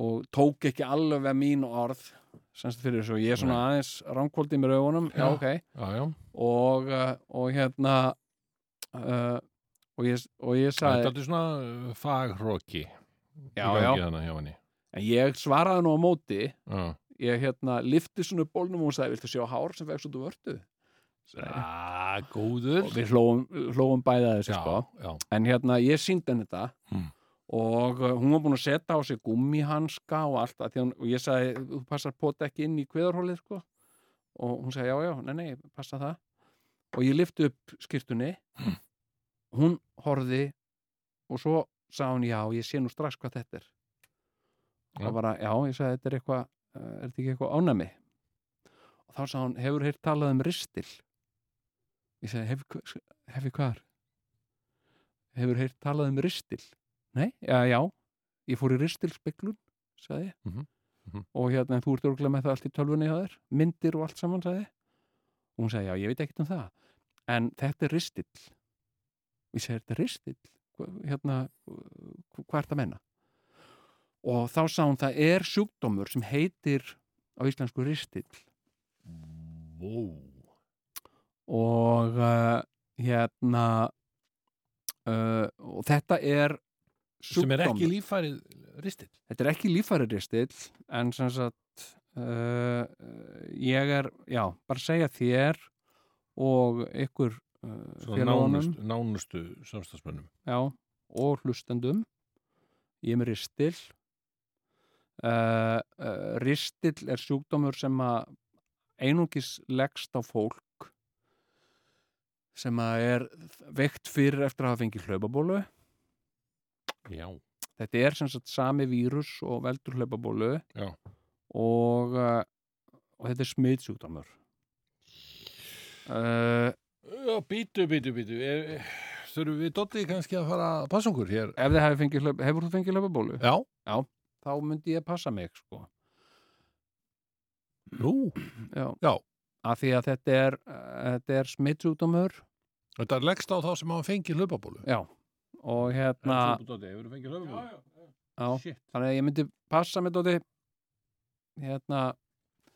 og tók ekki alveg mín orð semst fyrir þessu, ég er svona Nei. aðeins ránkvóldi með raugunum, já, Já. ok Já, já. og, uh, og hérna uh, og ég, og ég sagði Þetta er svona uh, fagróki. Já, já. En ég svaraði nú á móti Já. ég hérna lifti svona bólnum og hún sagði, viltu sjá hár sem vex út úr vörtu? Ah, góður. og við hlóum, hlóum bæði að þessu Já, sko já. en hérna ég síndi henni þetta Hmm. og uh, hún var búin að setja á sig gummihanska og allt að því hún, og ég sagði, þú passar pot ekki inn í kveðarhólið sko og hún sagði, já, já, nei, nei, passa það og ég lyfti upp skýrtunni Hmm. hún horfði og svo sagði hún, já, ég sé nú strax hvað þetta er og bara, já, ég sagði, þetta er eitthvað uh, er þetta ekki eitthvað ánæmi og þá sagði hún, hefur heyrt talað um ristil ég sagði, hef, hef ég hvar? Hefur heyrt talað um ristil. Nei, já, já ég fór í ristilspeglun, sagði ég. Mhm, mhm. og hérna, þú ert örgulega með það allt í tölvunni hjá þér, myndir og allt saman, sagði ég. Og hún sagði, já, ég veit ekkert um það en þetta er ristil ég segi, þetta er ristil Hva- hérna, hva- hvað er þetta að menna og þá sá hún það er sjúkdómur sem heitir á íslensku ristil Wow. Og uh, hérna uh, og þetta er Sem er ekki líffærið ristið. þetta er ekki líffæri ristill en sem sagt uh, ég er, já, bara segja þér og ykkur félagunum nánustu, nánustu samstagsmönnum. já, og hlustendum ég er með ristill ristill er sjúkdómur sem að einungis leggst á fólk sem að er veikt fyrir eftir að hafa fengið hlaupabólu Já. þetta er sem sagt sami vírus og veldur hlaupabólu Já. og, uh, og þetta er smitsjúkdómur uh, Já, býtu, býtu, býtu. Er, þurfum við Doddi kannski að fara að passa okkur hér? ef þið hefur fengið hlaup, hefur þú fengið hlaupabólu Já. þá myndi ég passa mig sko Nú. já. Já. Af því að þetta er, þetta er smitsjúkdómur Þetta er leggst á þá sem hafa fengið hlupabólu. já og hérna Doddi, hefur þú fengið hlupabólu? já, Shit. þannig að ég myndi passa mig Dóti hérna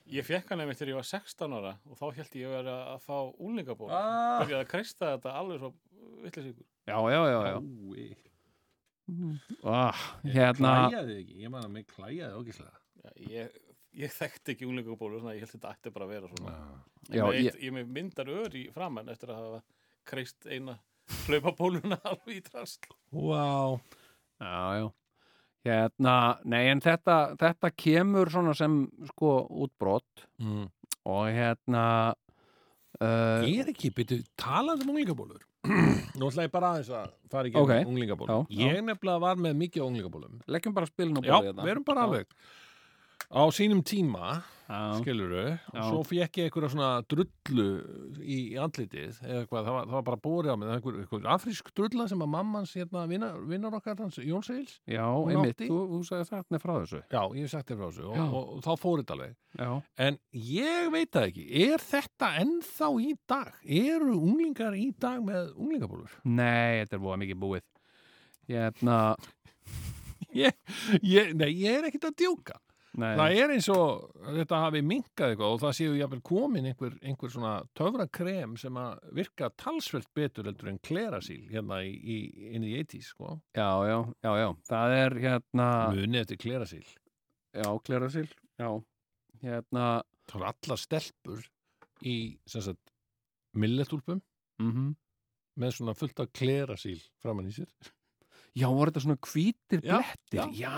Ég fekk hann einmitt þegar ég var 16 ára og þá held ég að vera að fá úlingaból. Ah. Byrjaði að kreista þetta alveg svo vittlisíkur. já, já, já, já. Ái. Ah, hérna Klæjaði ekki, ég man að mig klæjaði ógislega. Já, ég, ég þekkti ekki úlingabólu, svona ég held þetta ætti bara að vera svona. Já, ég, ég- ég, myndar ör í framann eftir að hafa kreist eina hlaupabóluna alveg í trasl. Vá. Já, já. Hérna, nei, en þetta, þetta kemur svona sem, sko, útbrott Mm. og hérna uh, Ég er ekki, byrju, talað um unglingabólur. Nú ætla ég bara aðeins að fara ekki um unglingabólur. Já, já. Ég nefnilega var með mikið unglingabólum. leggjum bara spilin á Já, borðið við erum bara Já. alveg. Á sínum tíma, skiluru, og svo fekk ég einhverja svona drullu í, andlitið, eða eitthvað, það var, það var bara bórið á mig, það einhver, einhver afrísk drulla sem að mammans, hérna, vinnar, okkar hans, Jón Seils, já einmitt, þú, þú sagði þarna frá þessu já, ég sagt þér frá þessu, og, og, og, þá fór þetta alveg. Já, En ég veit það ekki, er þetta ennþá í dag? Eru unglingar í dag með unglingabólur? nei, þetta er búið mikið búið Hérna, Ég, ég, nei, ég er ekkert að djóka. Nei Það er eins og þetta hafi minkað eitthvað og það séu jafnvel komin einhver, einhver svona töfrakrem sem að virka talsvelt betur heldur en klerasíl hérna í, í, inn í 80s, sko. Já, já, já, já, það er hérna Muni eftir klerasíl. Já, klerasil Já, hérna Það var allar stelpur í, milletúlpum mm með svona fullt af klerasíl framann í sér. Já, voru þetta svona hvítir Já, blettir já. Já,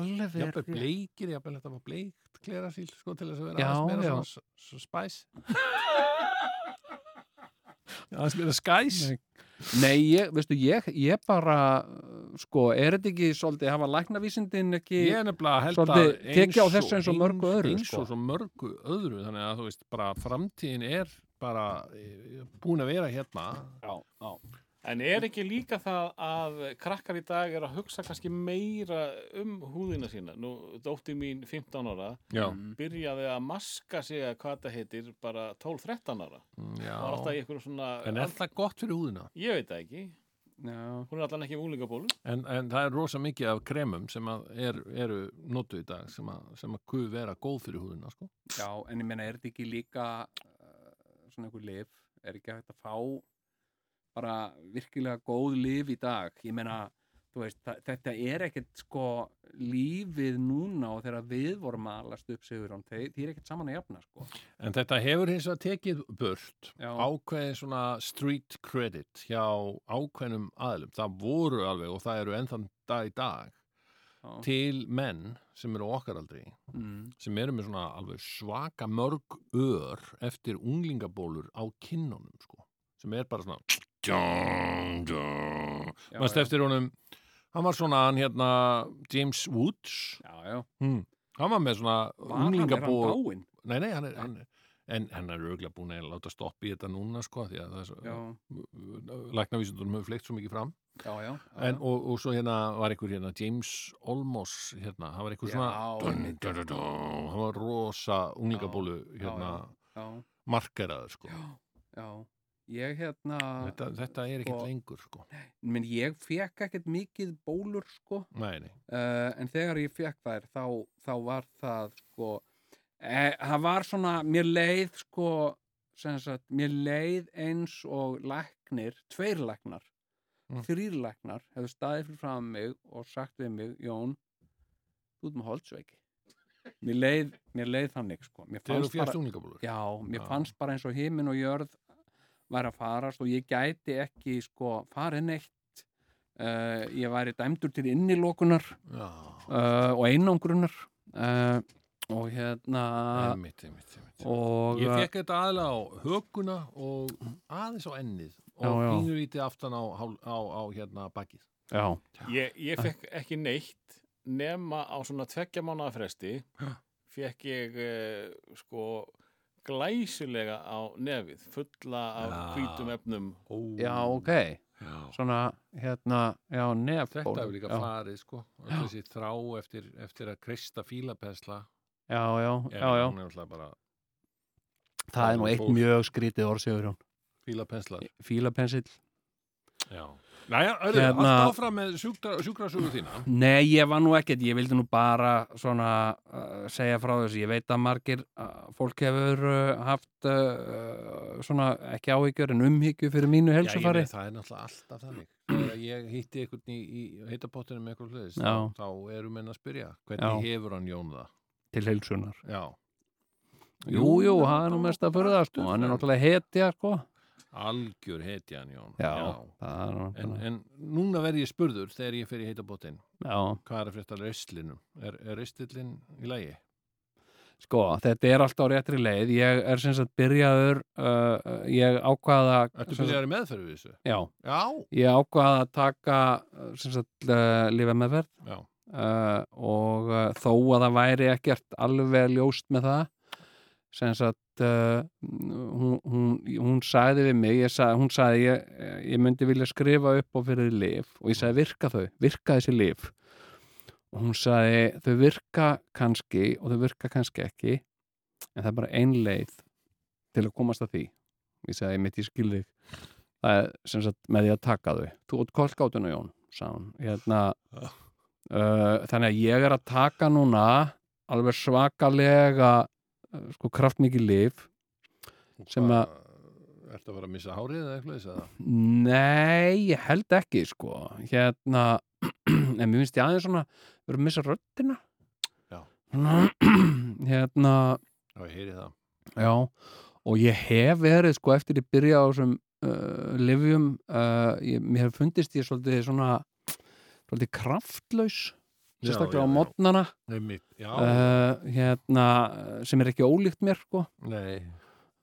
alveg verið Jafnvel bleikir, jafnvel þetta var bleikt klerasíl, sko, til þess að vera Já, aðeins meira já. svona s- s- spæs. aðeins meira skæs. Nei. Nei, ég, veistu, ég, ég bara sko, er þetta ekki svolítið hafa læknavísindin ekki Svolítið tekið á þessu eins og mörgu öðru, eins sko. og svo mörgu öðru þannig að þú veist, bara framtíðin er bara eh, búin að vera hérna Já, já En er ekki líka það að krakkar í dag er að hugsa kannski meira um húðina sína? Nú, dóttir mín 15 ára Já, byrjaði að maska sig að hvað það heitir bara 12-13 ára. já. Það var alltaf í einhverjum svona... En er það gott fyrir húðina? Ég veit það ekki. Já, Hún er allan ekki um úlingabólu. En, en það er rosa mikið af kremum sem að er, eru notu í dag sem að, sem að kuð vera góð fyrir húðina sko. já, en ég meina, er þetta ekki líka uh, svona einhver lif er ekki hægt að fá bara virkilega góð lif í dag ég meina, veist, þetta er ekkert sko lífið núna og þegar við vorum að alast upp sigur án, þeir, þeir er ekkert saman að jafna sko. En þetta hefur hins vegar tekið burt Já. ákveðin svona street credit hjá ákveðnum aðlum. Það voru alveg og það eru ennþann dag í dag Já. til menn sem eru á okkar aldrei Mm. sem eru með svona alveg svaka mörg ör eftir unglingabólur á kinnunum sko sem er bara svona djum, djum. Já, Manst já. eftir honum hann var svona hann hérna James Woods Já, já. hmm. hann var með svona dáinn? nei, nei, hann er, hann er en hann er auðvitað búin að láta stoppa í þetta núna sko því að það er svo læknavísundunum hefur fleikt svo mikið fram já, já. já, en, og, og svo hérna var einhver hérna James Olmos hérna, hann var einhver svona dun, dun, dun, hann var rosa unglingabólu hérna markeraður sko já, já. Ég hérna, þetta, þetta er ekkert Sko- lengur sko. menn ég fekk ekkert mikið bólur sko, nei, nei, uh, en þegar ég fekk þær þá, þá var það sko, e, það var svona, mér leið sko, sagt, mér leið eins og læknir, tveir læknar, Mm. þrýr læknar, hefðu staðið fyrir fram mig og sagt við mig, Jón, þú ert með holdsveiki. Mér leið, mér leið þannig sko, mér fannst bara, Já, mér fannst bara eins og himinn og jörð væri að farast og ég gæti ekki sko farið neitt. Uh, ég væri dæmdur til innilokunar já, uh, og einangrunar uh, og hérna einmitt, einmitt, einmitt. og ég fekk þetta aðlega á höguna og aðeins á ennið og pínurítið aftan á, á, á, á hérna bakið. Já, Ég, ég fekk ekki neitt nema á svona tveggja mánuða fresti fekk ég uh, sko glæsilega á nefið fulla af Já. hvítum efnum. Já, ok. Já. svona hérna, já, nefból Þetta hefur líka já, farið sko þessi þrá eftir, eftir að kreista fílapensla já, já, já, já, er bara það er nú eitt mjög skrítið orðsjöður fílapenslar. Fílapensill Já, Næja, hérna... Hérna- allt áfram með sjúkra, sjúkrasögu þína. Nei, ég var nú ekkert, ég vildi nú bara svona uh, segja frá þessu, ég veit að margir uh, fólk hefur uh, haft uh, svona ekki áhyggjur en umhyggju fyrir mínu Já, ég helsufari meina, það er náttúrulega alltaf þannig. Ég hitti einhvern í, í heitapottinu með eitthvað hlutis Já. þá, þá erum menn að spyrja hvernig hefur hann Jón það? Til helsunar Já, Jú, jú, það er nú mest að fyrir það sko, hann er náttúrulega hetja sko algjör hetjan Jón. Já, er En, en núna verð ég spurður þegar ég fer í heitapotin Já, hvað er að frétta reistlinum? Er, er reistlinn í lagi? sko, þetta er alltaf á réttri leið. Ég er sem sagt byrjaður uh, ég ákvaða sagt- byrjaður í meðferð við þessu? Já, Já, ég ákvaða að taka uh, sem sagt uh, lífa meðferð. Já, uh, og uh, þó að það væri ekkert alveg ljóst með það sagt uh, hún, hún, hún sagði við mig ég sagði, hún sagði ég, ég myndi vilja skrifa upp á fyrir lif og ég sagði virka þau, virka þessi lif og hún sagði þau virka kannski og þau virka kannski ekki en það er bara ein leið til að komast að því. Ég sagði mitt í skilði það er sem sagt með því að taka þau. Þú út kolkátuna Jón hérna Uh, þannig að ég er að taka núna alveg svakalega sko kraftmikið lif Sem Hvað, Ertu að fara að missa hárið eða eitthvað að nei, ég held ekki sko. Hérna en mér finnst ég aðeins svona verið að missa röddina. Já. Hérna Já, ég heyri það. Já, og ég hef verið sko eftir ég byrja á þessum uh, livjum uh, ég, mér hef fundist ég svolítið svona svolítið kraftlaus sérstaklega já, á já. Já, uh, hérna, sem er ekki ólíkt mér sko. nei,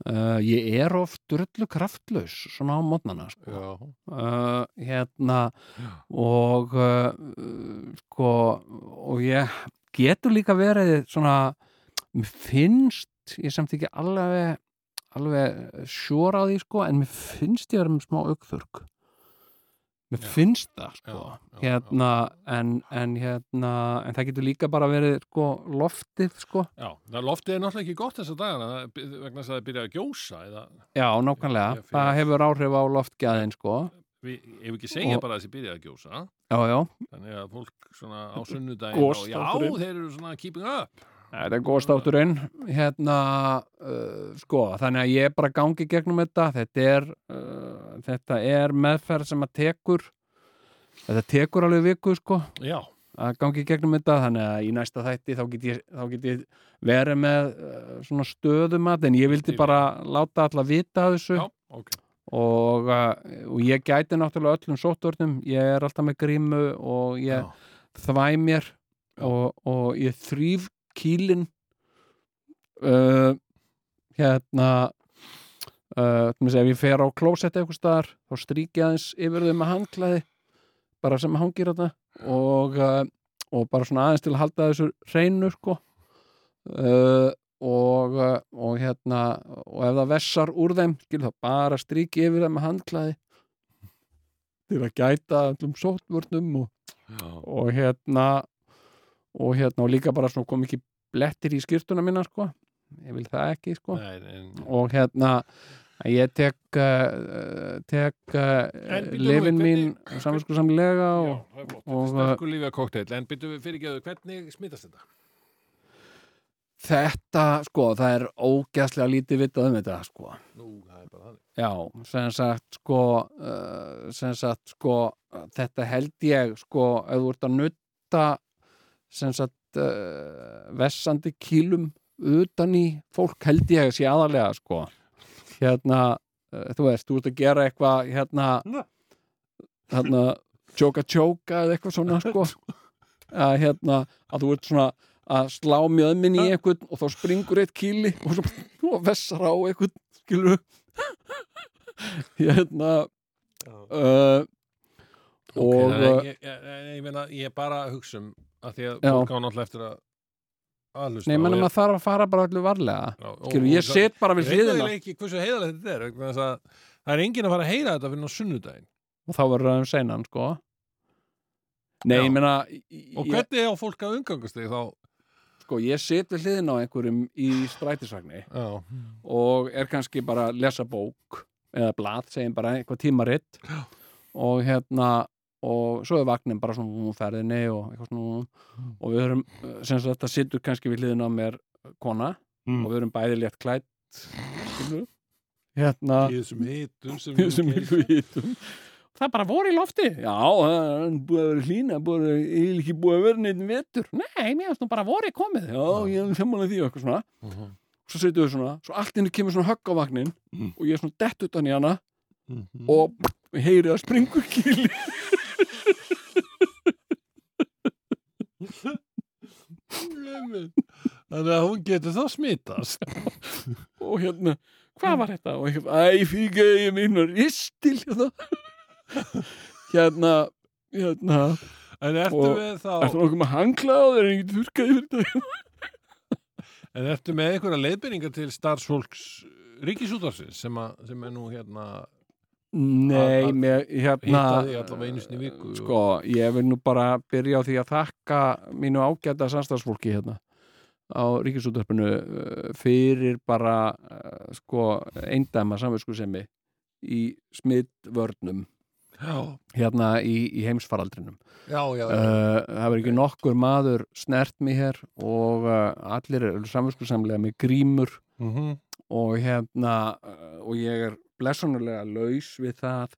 uh, ég er oft drullu kraftlaus svona á mótnana sko. já uh, hérna og uh, sko og ég getur líka verið svona mér finnst ég samt ekki alveg alveg sjóra á því sko en mér finnst ég að vera með smá aukþurk mér Já. finnst það sko. Já, já, hérna En, en hérna en það getur líka bara verið sko loftið sko. Já, loftið er náttúrulega ekki gott þessa dagana það- vegna þess að það byrja að gjósa eða, Já, nákvæmlega, það hefur áhrif á loftgæðin sko. Við, ef ekki segja Og- bara að þessi byrja að gjósa. Já, já, þannig að fólk á sunnudaginn og já, þeir eru svona keeping up þetta er góðstátturinn hérna, uh, sko þannig að ég bara gangi gegnum þetta. Þetta er, uh, þetta er meðferð sem að tekur þetta tekur alveg viku sko Já, að gangi í gegnum þetta. Þannig að í næsta þætti þá get ég, þá get ég verið með uh, svona stöðumat en ég vildi Yfir. bara láta alla vita þessu. Já, ok. Og, uh, og ég gæti náttúrulega öllum sóttvörnum ég er alltaf með grímu og ég Já. þvæ mér og, og ég þrýf kýlin uh, hérna uh, ef ég fer á klósett eitthvað staðar þá strík ég aðeins yfir þau með handklæði bara sem hangir þetta og, uh, og bara svona aðeins til að halda þessu hreinu sko. Uh, og, uh, og hérna og ef það vessar úr þeim þá bara strík yfir þeim með handklæði til að gæta allum sótvörnum og, og hérna og hérna og líka bara svona kom ekki blettir í skýrtuna minna sko. Ég vil það ekki sko. Nei, en, og hérna ég tek uh, tek uh, nú, lifin mín hvernig- samvinsku samlega já, og, það og, Sterkur lífið kokteil, en byrju við fyrirgeðu hvernig smitast þetta? þetta sko það er ógæslega lítið vitað um þetta sko. Nú, það er bara þannig. Já, sem sagt sko uh, sem sagt sko þetta held ég sko ef þú ert að nutta sem sagt uh, vessandi kýlum utan í fólk held ég að sé aðalega sko. Hérna, uh, þú veist, þú ert að gera eitthvað hérna hérna, tjóka tjóka eða eitthvað svona sko. Að hérna, að þú ert svona að slá mjöðminn í einhvern og þá springur eitt kýli og svo og vessar á einhvern skilur hérna uh, og að ég, ég, ég, ég meina, ég er bara að hugsa um að því að Já. fólk á náttúrulega eftir að aðlusta nei, menn maður þarf að fara bara allir varlega. Og, skilur, ég set bara við Ég veit hliðina. ekki hversu heiðalegt þetta er að það er enginn að fara að heyra þetta fyrir á sunnudaginn. Og þá verður það um seinan sko. Nei, Já. ég meina og ég, hvernig á fólk að umgangast þig þá? Sko, ég set við hliðina á einhverjum í strætisvagni já, og er kannski bara að lesa bók eða blað, segjum bara eitthvað tímaritt. Og hérna og svo er vagnin bara svona úr ferðinni og eitthvað svona og við höfum, sem sagt, þetta sittur kannski við hliðina á mér kona Mm. og við höfum bæði létt klætt hérna í þessum hitum sem við við vitum það bara voru í lofti. Já, það búið að vera hlýna búið að vera, er ekki búið að vera neitt vetur. Nei, mér finnst nú bara voru komið. Já, ég er samanlega því og eitthvað svona. Mhm. svo setjum við svona, svo allt inni kemur svona högg á vagnin Mm. og ég er svona dett utan í hana Mhm. og heyri að springur kýli þannig að hún getur þá smitast. Og hérna, hvað var þetta? og ég, æ, fyrir ég minna ristil hérna. Hérna, hérna. En ertu Og- með þá ertu nokkuð með hangla og það er ekki þurrkaði fyrir þetta? En ertu með einhverja leiðbyrningar til starfsfólks ríkisútarsins sem, sem er nú hérna Nei, mér, hérna Sko, ég vil nú bara byrja á því að þakka mínu ágæta samstagsfólki hérna á ríkisúttarpinu uh, fyrir bara uh, sko eindæma samvinskusemi í smittvörnum hérna í, í heimsfaraldrinum já, já, já. uh, það verður ekki nokkur maður snert mig hér og uh, allir eru samvinskusamlega með grímur Mhm. Og hérna uh, og ég er blessunulega laus við það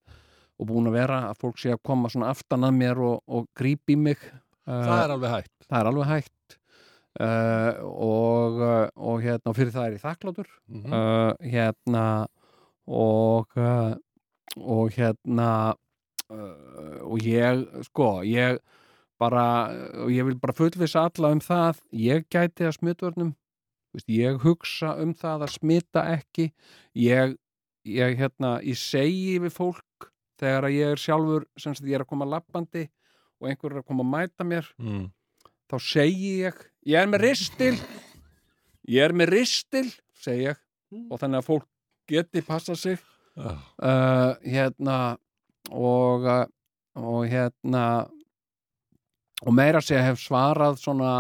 og búin að vera að fólk sé að koma svona aftan að mér og, og grípi mig það er alveg hægt það er alveg hægt uh, og, og hérna og fyrir það er ég þakklátur Mhm. uh, hérna og uh, og hérna og ég sko, ég bara, og ég vil bara fullvisa alla um það, ég gæti að smitvörnum Veist, ég hugsa um það að smita ekki ég, ég hérna ég segi við fólk þegar að ég er sjálfur sem sagt ég er að koma lappandi og einhver er að koma að mæta mér mm. þá segi ég ég er með ristil ég er með ristil segi ég og þannig að fólk geti passa sig Já. uh, hérna og, uh, og hérna og meira að segja hef svarað svona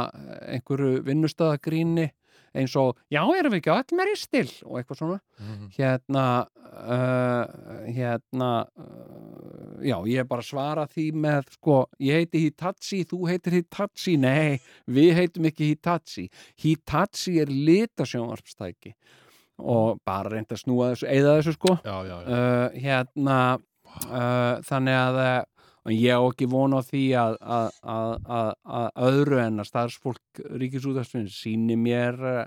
einhverju vinnustöðagríni eins og, já, erum við ekki öll með ristil? og eitthvað svona. Mhm. hérna uh, hérna uh, já, ég er bara að svara því með sko, ég heiti Hitachi þú heitir Hitachi, nei við heitum ekki Hitachi. Hitachi er litasjónvarpstæki og bara reynda að snúa þessu eða þessu sko. Já, já, já. uh, hérna uh, þannig að og ég á ekki vona á því að, að, að, að, að öðru en að starfsfólk ríkisúðastfinn síni mér uh,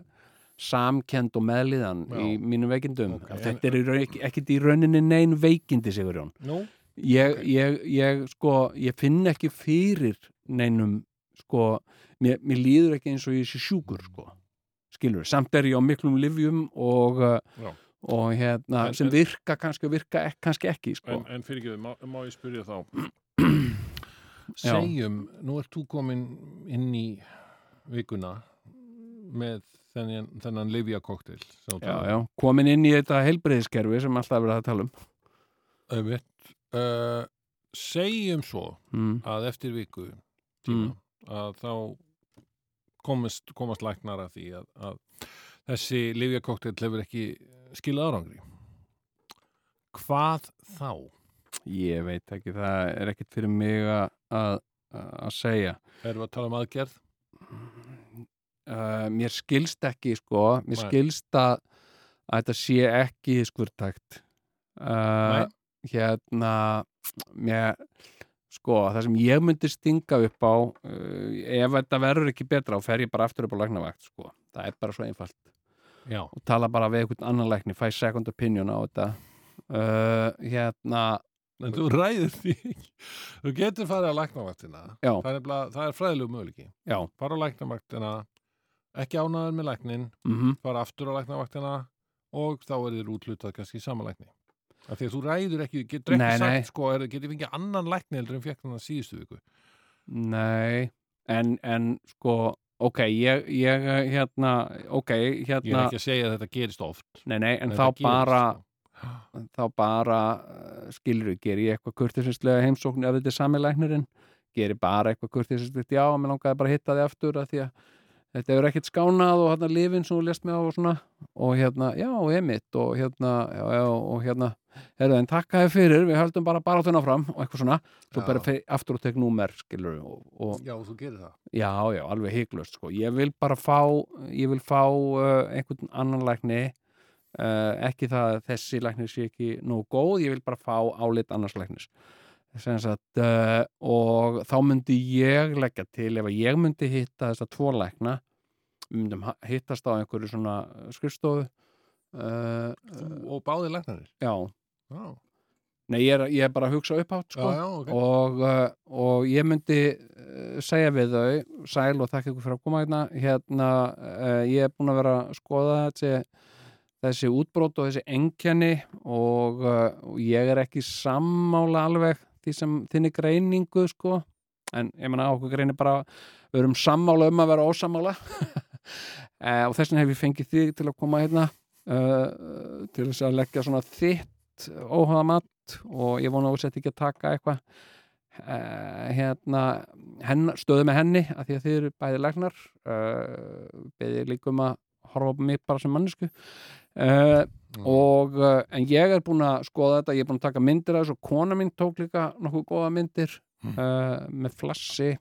samkend og meðliðan Já. í mínum veikindum Ok, okay. þetta er ekki, ekkit í rauninni nein veikindi Sigurjón Nú, ég, Ok. ég, ég, sko, ég finn ekki fyrir neinum sko, mér, mér líður ekki eins og ég sé sjúkur sko, skilur, samt er ég á miklum livjum og, uh, Já. og hérna, En- sem virka kannski og virka ek, kannski ekki sko. en, en fyrir ekki, má, má ég spyrja þá Já. Segjum, nú ert þú komin inn í vikuna með þennan, þennan já, komin inn í þetta heilbreyðiskerfi sem alltaf er verið að tala um Öfitt uh, Segjum svo mm. að eftir viku tíma, að þá komast, komast læknar að því að, að þessi Livia koktel hefur ekki skilað árangri Hvað þá? ég veit ekki, það er ekkit fyrir mig að, að, að segja. Erum við að tala um aðgerð? uh, mér skilst ekki sko, mér Nei. skilst að, að þetta sé ekki skurtækt uh, hérna mér, sko, það sem ég myndi stinga upp á uh, ef þetta verður ekki betra þá fer ég bara aftur upp á læknavakt sko, það er bara svo einfalt. Já, og tala bara við einhvern annan lækni, fæ second opinion á þetta. Hérna en þú ræður því. Þú getur farið á læknavaktina það er, er fræðilegu möguleiki. Fara á læknavaktina ekki ánaður með læknin mhm. Fara aftur á læknavaktina og þá er þér útlutað kannski í sama lækni. Af því að þú ræður ekki, getur ekki Nei, sagt nei. sko, er, getur fengið annan lækni heldur en fekk þannig síðustu viku. Nei, en, en sko, ok, ég, ég hérna, ok, ég er hérna, ekki að segja að þetta gerist oft. Nei, nei, en en þá bara, sko. Þá bara, uh, skilur, ger ég eitthvað kurtisistlega heimsókn ef þetta er sami læknirinn, ger ég bara eitthvað kurtisistlega, já, mér langaði bara að hitta þig aftur að því að þetta hefur ekkert skánað og hérna lifin sem þú lest mig á og svona, og hérna, já, emitt, og hérna, já, já, og hérna, herðu, en takk að þið fyrir, við höldum bara bara þunna fram og eitthvað svona, svo Já. bara fer aftur og tek númer, skilur, og, og já, þú gerir það Já, já, alveg hygglust sko. Ég vil bara fá, ég vil fá uh, einhvern annan lækni ekki það að þessi læknir sé ekki nú góð, ég vil bara fá álit annars læknis. Sem sagt, uh, og þá myndi ég leggja til ef að ég myndi hitta þessa tvo lækna myndum hittast á einhverju svona skrifstofu uh, og báðir læknarnir? Já, já, nei, ég er, ég er bara að hugsa upp átt sko. Já, já, ok. Og, uh, og ég myndi segja við þau sæl og þakka ykkur fyrir að koma hérna. Hérna, ég er búin að vera að skoða þessi, þessi útbrót og þessi engjanni og, uh, og ég er ekki sammála alveg því sem þinni greiningu sko. En ég menna okkur greinir bara við erum sammála um að vera ósammála. Uh, og þess vegna hef ég fengið þig til að koma hérna uh, til þess að leggja svona þitt óhaða mat og ég vona að þú sett ekki að taka eitthvað uh, hérna henn, stöðu með henni að því að þið eru bæði læknar. Uh, beðið líka um að horfa á mig bara sem mannesku uh, og uh, en ég er búin að skoða þetta, ég er búin að taka myndir af þessu. Og kona mín tók líka nokkuð góða myndir uh, með flassi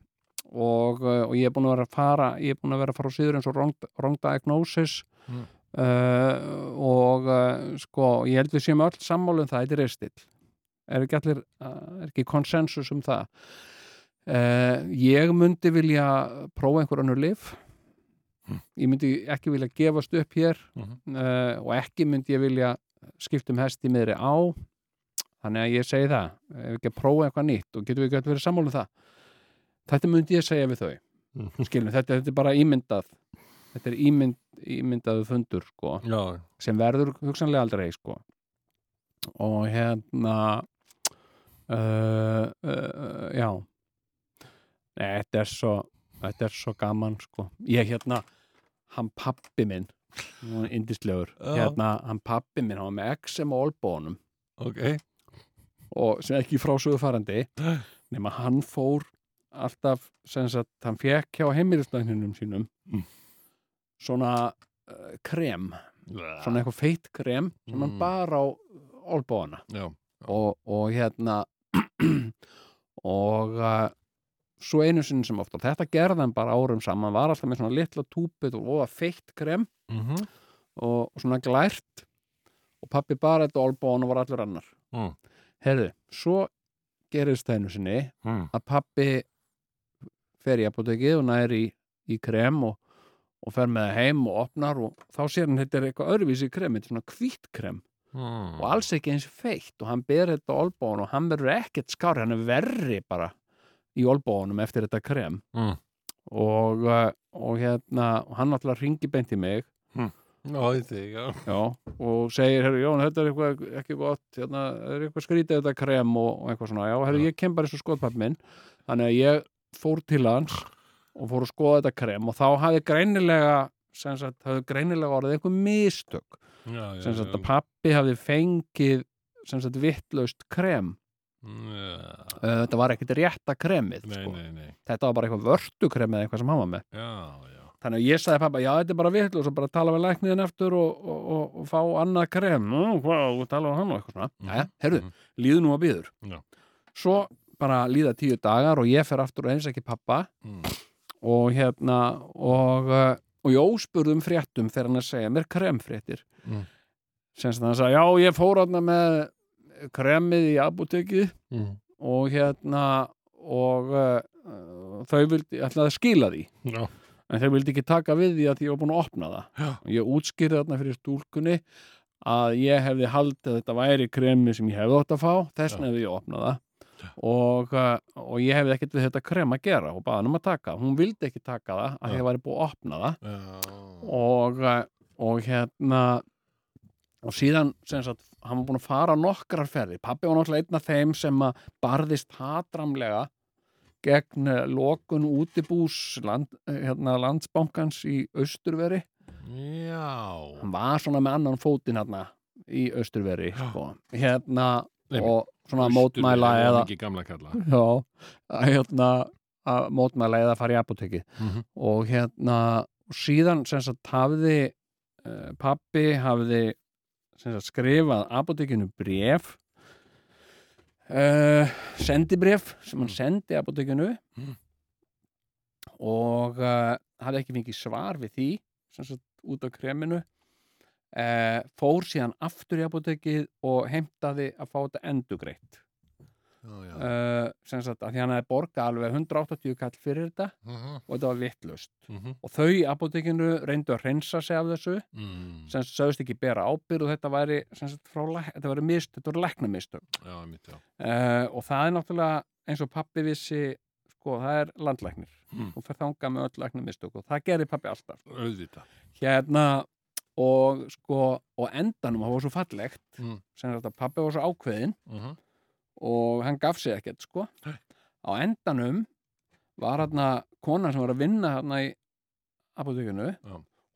og, og ég er búin að vera að fara ég er búin að vera að fara á síður eins og wrong, wrong diagnosis. Mm. uh, og sko ég held við séum öll sammálu um það þetta er reistill er ekki allir, er ekki konsensus um það? Uh, ég myndi vilja prófa einhver önnur lif ég myndi ekki vilja gefast upp hér Mhm. uh, og ekki myndi ég vilja skipta um hest í miðri á. Þannig að ég segi það ef ekki að prófa eitthvað nýtt og getum við ekki öll verið sammálu um það? Þetta myndi ég segja við þau. Mhm. skilum, þetta, þetta er bara ímyndað þetta er ímynd, ímyndaðu fundur sko, sem verður hugsanlega aldrei sko. Og hérna uh, uh, já. Nei, þetta er svo þetta er svo gaman sko. Ég hérna, hann pappi minn hann indislegur Já. hérna, hann pappi minn, hann var með XM og olbónum ok. Og sem ekki frásögu farandi nema hann fór alltaf sem sagt, hann fekk hjá heimilislækninum sínum Mm. svona uh, krem. Svona eitthvað feitt krem sem hann Mm. bar á olbóana já, og, og hérna og uh, svo einu sinni sem ofta þetta gerði hann bara árum saman var alltaf með svona litla túpið og voða feitt krem mm og svona glært og pappi bara þetta olbóan og var allur annar Mm. herðu, svo gerist það einu sinni Mm. að pappi fer í apotekið og næri í, í krem og, og fer með það heim og opnar og þá sér hann þetta er eitthvað öðruvísi krem, þetta er svona hvít krem Mm. og alls ekki eins feitt og hann ber þetta á olbóðun og hann verður ekkert skári, hann er verri bara í olbóðunum eftir þetta krem. Mm. og, uh, og hérna hann náttúrulega ringi beint í mig. Já, ég þig, já. já, og segir, herru, Jón, þetta er eitthvað ekki gott, hérna, er eitthvað skrítið þetta krem og, og eitthvað svona, já, herru, ég kem bara eins og skoðpapp minn, þannig að ég fór til hans og fór að skoða þetta krem og þá hafði greinilega sagt, hafði greinilega orðið eitthvað mistök. Já, sem sagt að pappi hafði fengið sem sagt vittlaust krem Uh, þetta var ekkit rétta kremið nei, sko. nei, nei. þetta var bara eitthvað vörtukrem eða eitthvað sem hann var með Já, já. þannig að ég sagði pappa, já þetta er bara vittlaust og bara tala við lækniðin eftir og, og, og, og fá annað krem og tala við hann og eitthvað svona Mhm, Jæja, herru, mhm. líðu nú að býður Já. svo bara líða tíu dagar og ég fer aftur og eins ekki pappa Mm. og hérna og, og ég óspurðum fréttum þegar hann að segja mér kremfréttir Mm. sem sagt hann sagði, já ég fór hann með kremið í apotekið Mm. og hérna og uh, þau vildi, ætlaði að skila því Já. en þau vildi ekki taka við því að ég var búin að opna það Já. og ég útskýrði þarna fyrir stúlkunni að ég hefði haldið að þetta væri kremi sem ég hefði átt að fá þess vegna hefði ég opnað það og, uh, og ég hefði ekkert við þetta krem að gera og baða hann um að taka, hún vildi ekki taka það að Já. ég væri búið að opna það Já. og, uh, og hérna og síðan sem sagt, hann var búin að fara nokkrar ferði, pappi var náttúrulega einn af þeim sem að barðist hatramlega gegn eh, lokun útibús land, eh, hérna, landsbankans í Austurveri Já. hann var svona með annan fótinn hérna í Austurveri sko. hérna Nei, og svona mótmæla eða já, hérna að mótmæla eða fara í apotekið Mhm. og hérna síðan sem sagt hafði uh, pappi sagt skrifað apotekinu bref uh, sendibref sem hann sendi apotekinu Mm. og uh, hafði ekki fengið svar við því sem sagt út af kreminu uh, fór síðan aftur í apotekið og heimtaði að fá þetta endugreitt. Uh, sem sagt að því hann hefði borgað alveg 180 kall fyrir þetta Mhm, og þetta var vittlust mhm, og þau í apotekinu reyndu að reynsa sig af þessu mm. sem sögust ekki bera ábyrð og þetta væri sagt, frá, þetta væri mist, þetta voru já. uh, og það er náttúrulega eins og pappi vissi sko, það er landlæknir Mm. og fer þangað með öll læknamistök og það gerir pappi alltaf Auðvitað. hérna og sko og endanum, það var svo fallegt Mm. sem sagt að pappi var svo ákveðin Mhm. Og hann gaf sig ekkert sko. Á endanum var hérna kona sem var að vinna hérna í apotekinu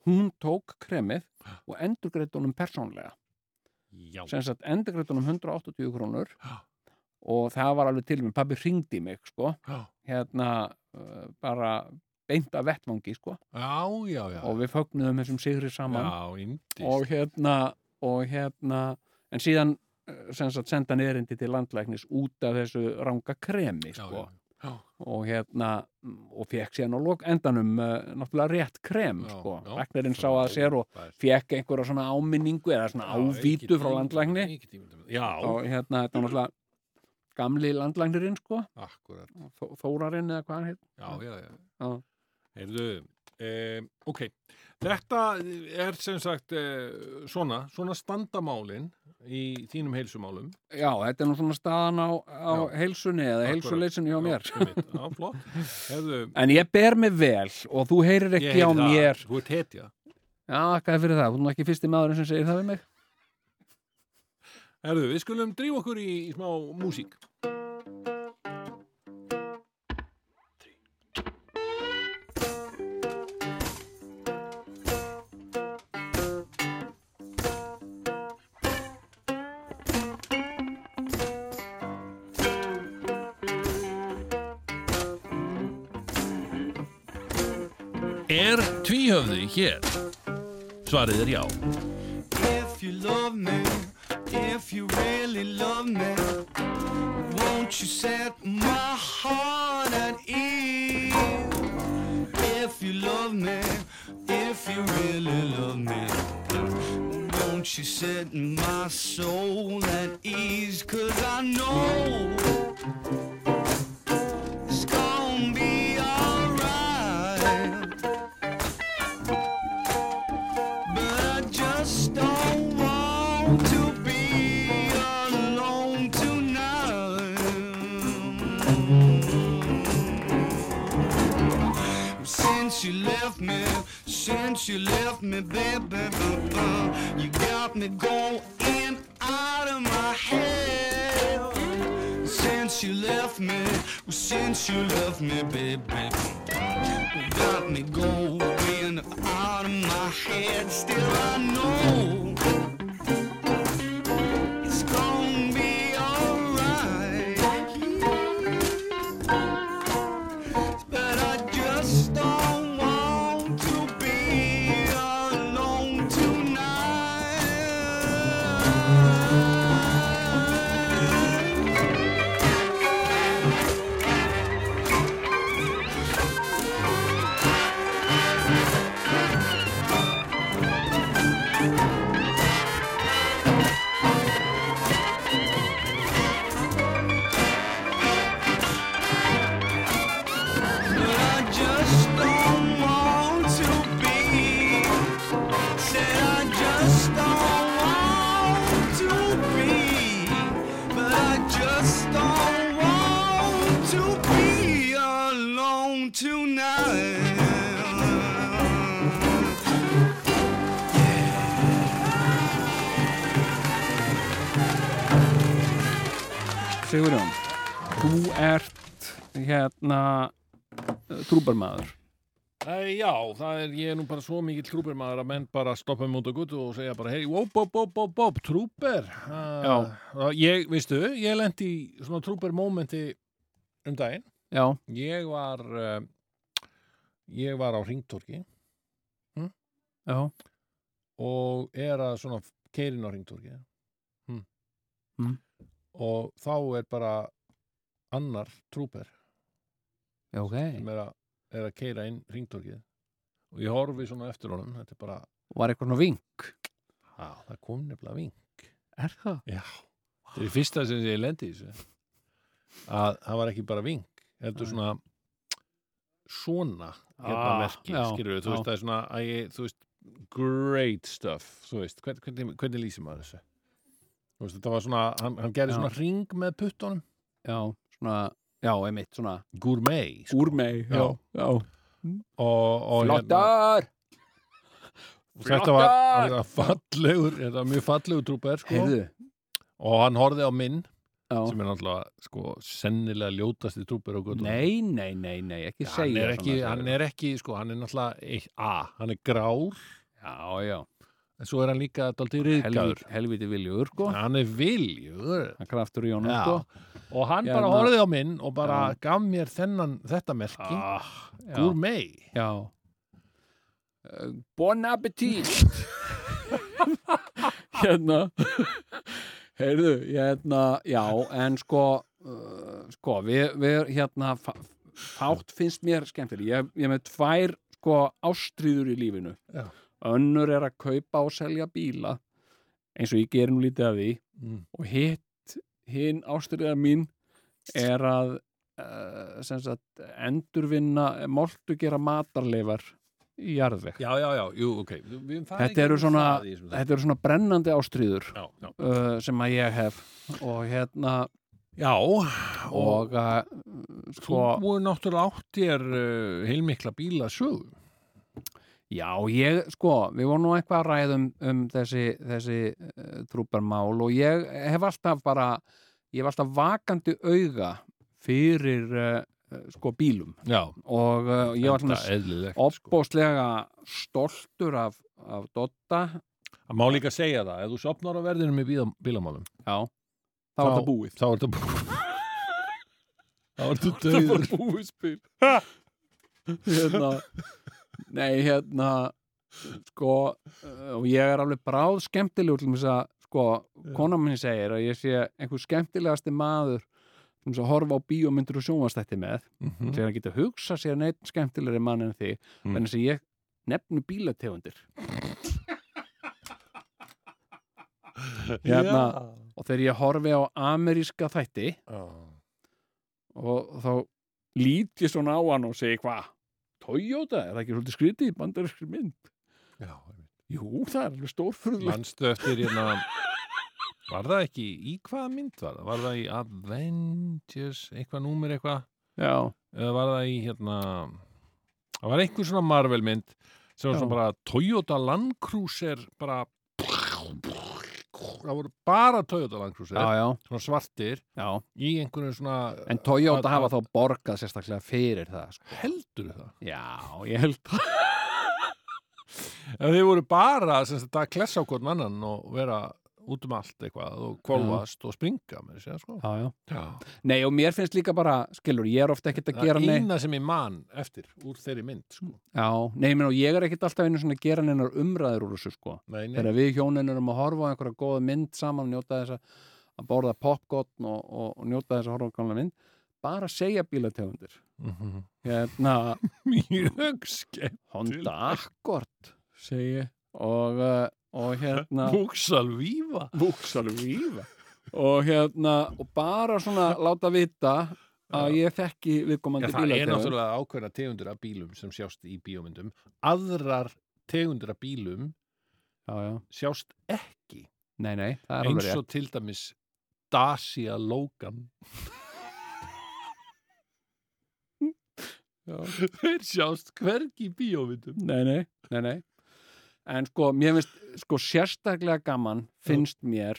hún tók kremið og endurgreitt honum persónlega sem sagt endurgreitt honum 180 krónur Já. og það var alveg til mig, pabbi hringdi í mig sko, Já. hérna uh, bara beint af vettvangi sko. Já, já, já. og við fögnuðum þessum sigri saman. Og hérna og hérna, en síðan senda hann erindi til landlæknis út af þessu ranga kremi sko. já. Já. og hérna og fekk síðan á endanum uh, náttúrulega rétt krem sko. læknirinn sá að sér og fekk einhverja svona áminningu eða svona ávítu frá landlækni og hérna þetta var náttúrulega gamli landlæknirinn sko Þórarinn eða hvað hann heit Já, já, já. Já. Heyrðu, um, ok, þetta er sem sagt uh, svona, svona standamálin í þínum heilsumálum. Já, þetta er nú svona staðan á, á heilsunni eða heilsuleysunni hjá mér Já. Já, flott. Heyrðu, En ég ber mig vel og þú heyrir ekki á það, mér Þú ert hetja. Já, hvað er fyrir það? Þú er ekki fyrsti maðurinn sem segir það við mig Heyrðu, við skulum drífa okkur í, í smá músík. Tvíhöfði hér? Svarið er. If you love me, if you really love me, won't you set my heart at ease? If you love me, if you really love me, won't you set my soul me, baby. uh, You got me going trúbarmaður Æ, já, það er, ég er nú bara svo mikill trúber maður að menn bara stoppa mig út á guttu og segja bara, hei, wop, wop, wop, wop, wop, trúber. Já. Uh, ég, veistu, ég lendi í svona trúber momenti um daginn. Já, Ég var, uh, ég var á ringtorki já, og er að svona keirin á ringtorki. Hm. Mm. Og þá er bara annar trúber já, ok. sem er að, er að keira inn ringtorkið og ég horfi svona eftir honum, bara, Var eitthvað svona vink? Á, það kom nefnilega ving. Er það? Já, þetta er fyrsta sem ég lendi í þessu. Að það var ekki bara ving heldur svona svona hérna Ah, merki, já, skilur þú já. veist, það er svona ég, þú veist, great stuff þú veist, hvern, hvernig, hvernig lýsir maður þessu? Þú veist, þetta var svona hann, hann gerði Já. svona ring með puttunum. Já, svona, já, einmitt, svona gourmet, sko, mig, Já. já. og, og hérna, Flottar! Og þetta var, hann var fallegur þetta var mjög fallegur trúper, sko. Heyrðu, og hann horfði á minn já. sem er náttúrulega, sko, sennilega ljótasti trúper á göttunum Nei, nei, nei, nei, ekki hann segja er ekki, hann er ekki, sko, hann er náttúrulega eitt, A, hann er grár. Já, já, en svo er hann líka daldið riðgæður helviti, viljugur, sko. Hann er viljugur Það kraftur í honum, Já. sko. Og hann Hérna- bara horfði á minn og bara Já. gaf mér þennan, þetta merki. Ah, já, gourmet. Já. Uh, Bon appetit Hérna. Heyrðu, hérna Já, en sko uh, sko, við, við hérna fátt finnst mér skemmtileg ég, ég með tvær sko ástríður í lífinu. Já. Önnur er að kaupa og selja bíla eins og ég gerir nú lítið af því. Mm. og hitt hinn ástríða mín er að uh, sem sagt endurvinna moltu gera matarleifar í jarðveg. Já, já, já, jú, ok. Við- við höfum farið Þetta eru svona- eru svona brennandi ástríður já, já. uh, sem að ég hef. Og hérna já, og, og uh, sko, þú náttúrulega átt þér uh, heilmikla bíla sögu já, ég, sko við vorum nú eitthvað að ræða um, þessi, þessi uh, trúparmál og ég hef alltaf bara ég hef alltaf vakandi auga fyrir uh, sko bílum. Já, og uh, ég var svona eðlilegt sko. stoltur af, af Dotta það má líka segja það, ef þú sopnar á verðinum í bíla, bílamálum já, þá var þetta búið. þá er þetta búið. Þá er þetta döður búið spil hérna nei hérna sko uh, og ég er alveg bráð skemmtilegur til þess að sko kona minni segir að ég sé einhver skemmtilegasti maður þess að horfa á bíómyndir og sjónvastætti með Mhm. þegar hann getur hugsa sér neitt skemmtilegri mann en þig Mm. en þess að ég nefnu bílategundir hérna og þegar ég horfi á ameríska þætti Já. og þá lít ég svona á hann og segi hvað Toyota, er það ekki svolítið skrítið í bandarinskri mynd? Já, Jú, það er alveg stórfurðulegt Manstu eftir hérna Var það ekki, í hvaða mynd var það? Var það í Avengers, eitthvað númer eitthvað? Já, Eða var það í hérna Það var einhver svona Marvel mynd sem var svona bara Toyota Land Cruiser bara það voru bara Toyota Land Cruiser svartir já. í einhverju svona En Toyota hafa þá borgað sérstaklega fyrir það sko. heldur það? Já, ég held það. En þeir voru bara að klessa á hvern annan og vera út um allt eitthvað og kvolfast og springa með sér sko já, já. Já. Nei, og mér finnst líka bara, skilur, ég er ofta ekkert að það gera er neitt eina sem ég man eftir úr þeirri mynd sko. Já, nei, menn, og ég er ekkert alltaf einu svona að gera neinar umræður úr þessu sko nei, nei. Þegar við hjónin erum að horfa á einhverja góða mynd saman, njóta þess að að borða popcorn og, og, og njóta þess að horfa á gamla mynd bara segja bílategundir Mhm. hérna, mjög skemmt Honda Accord segi og, uh, og hérna Vúksal Víva Vúksal Víva og hérna og bara svona láta vita að ég þekki viðkomandi það er náttúrulega ákveðna tegundur af bílum sem sjást í bíómyndum. Aðrar tegundur af bílum já, já. sjást ekki. Nei, nei, eins og til dæmis Dacia Logan. Þeir sjást hvergi í bíómyndum. Nei, nei, nei, nei En sko, mér finnst sko sérstaklega gaman finnst mér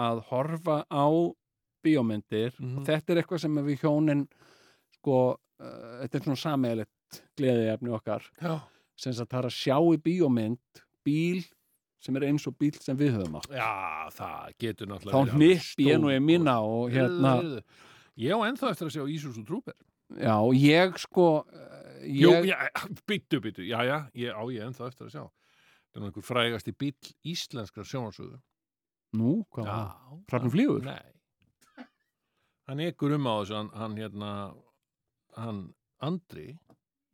að horfa á bíómyndir. Mhm. og þetta er eitthvað sem við hjónin sko, uh, þetta er svona sameiglegt gleðiefni okkar. Já, sem það er að sjá í bíómynd bíl sem er eins og bíl sem við höfum átt. Já það getur náttúrulega þá hnipp ég nú stór- mína og hérna. Ég á ennþá eftir að sjá Ísus og Trúper já, ég sko Jú, ég, já, byttu, byttu, já, já, ég á ég ennþá eftir að sjá Það er nú einhver frægasti bíl íslenskra sjónarsöðu nú, hvað var það? Hrafn flýgur? Nei Hann ekkur um á þessu, hann, hann hérna hann Andri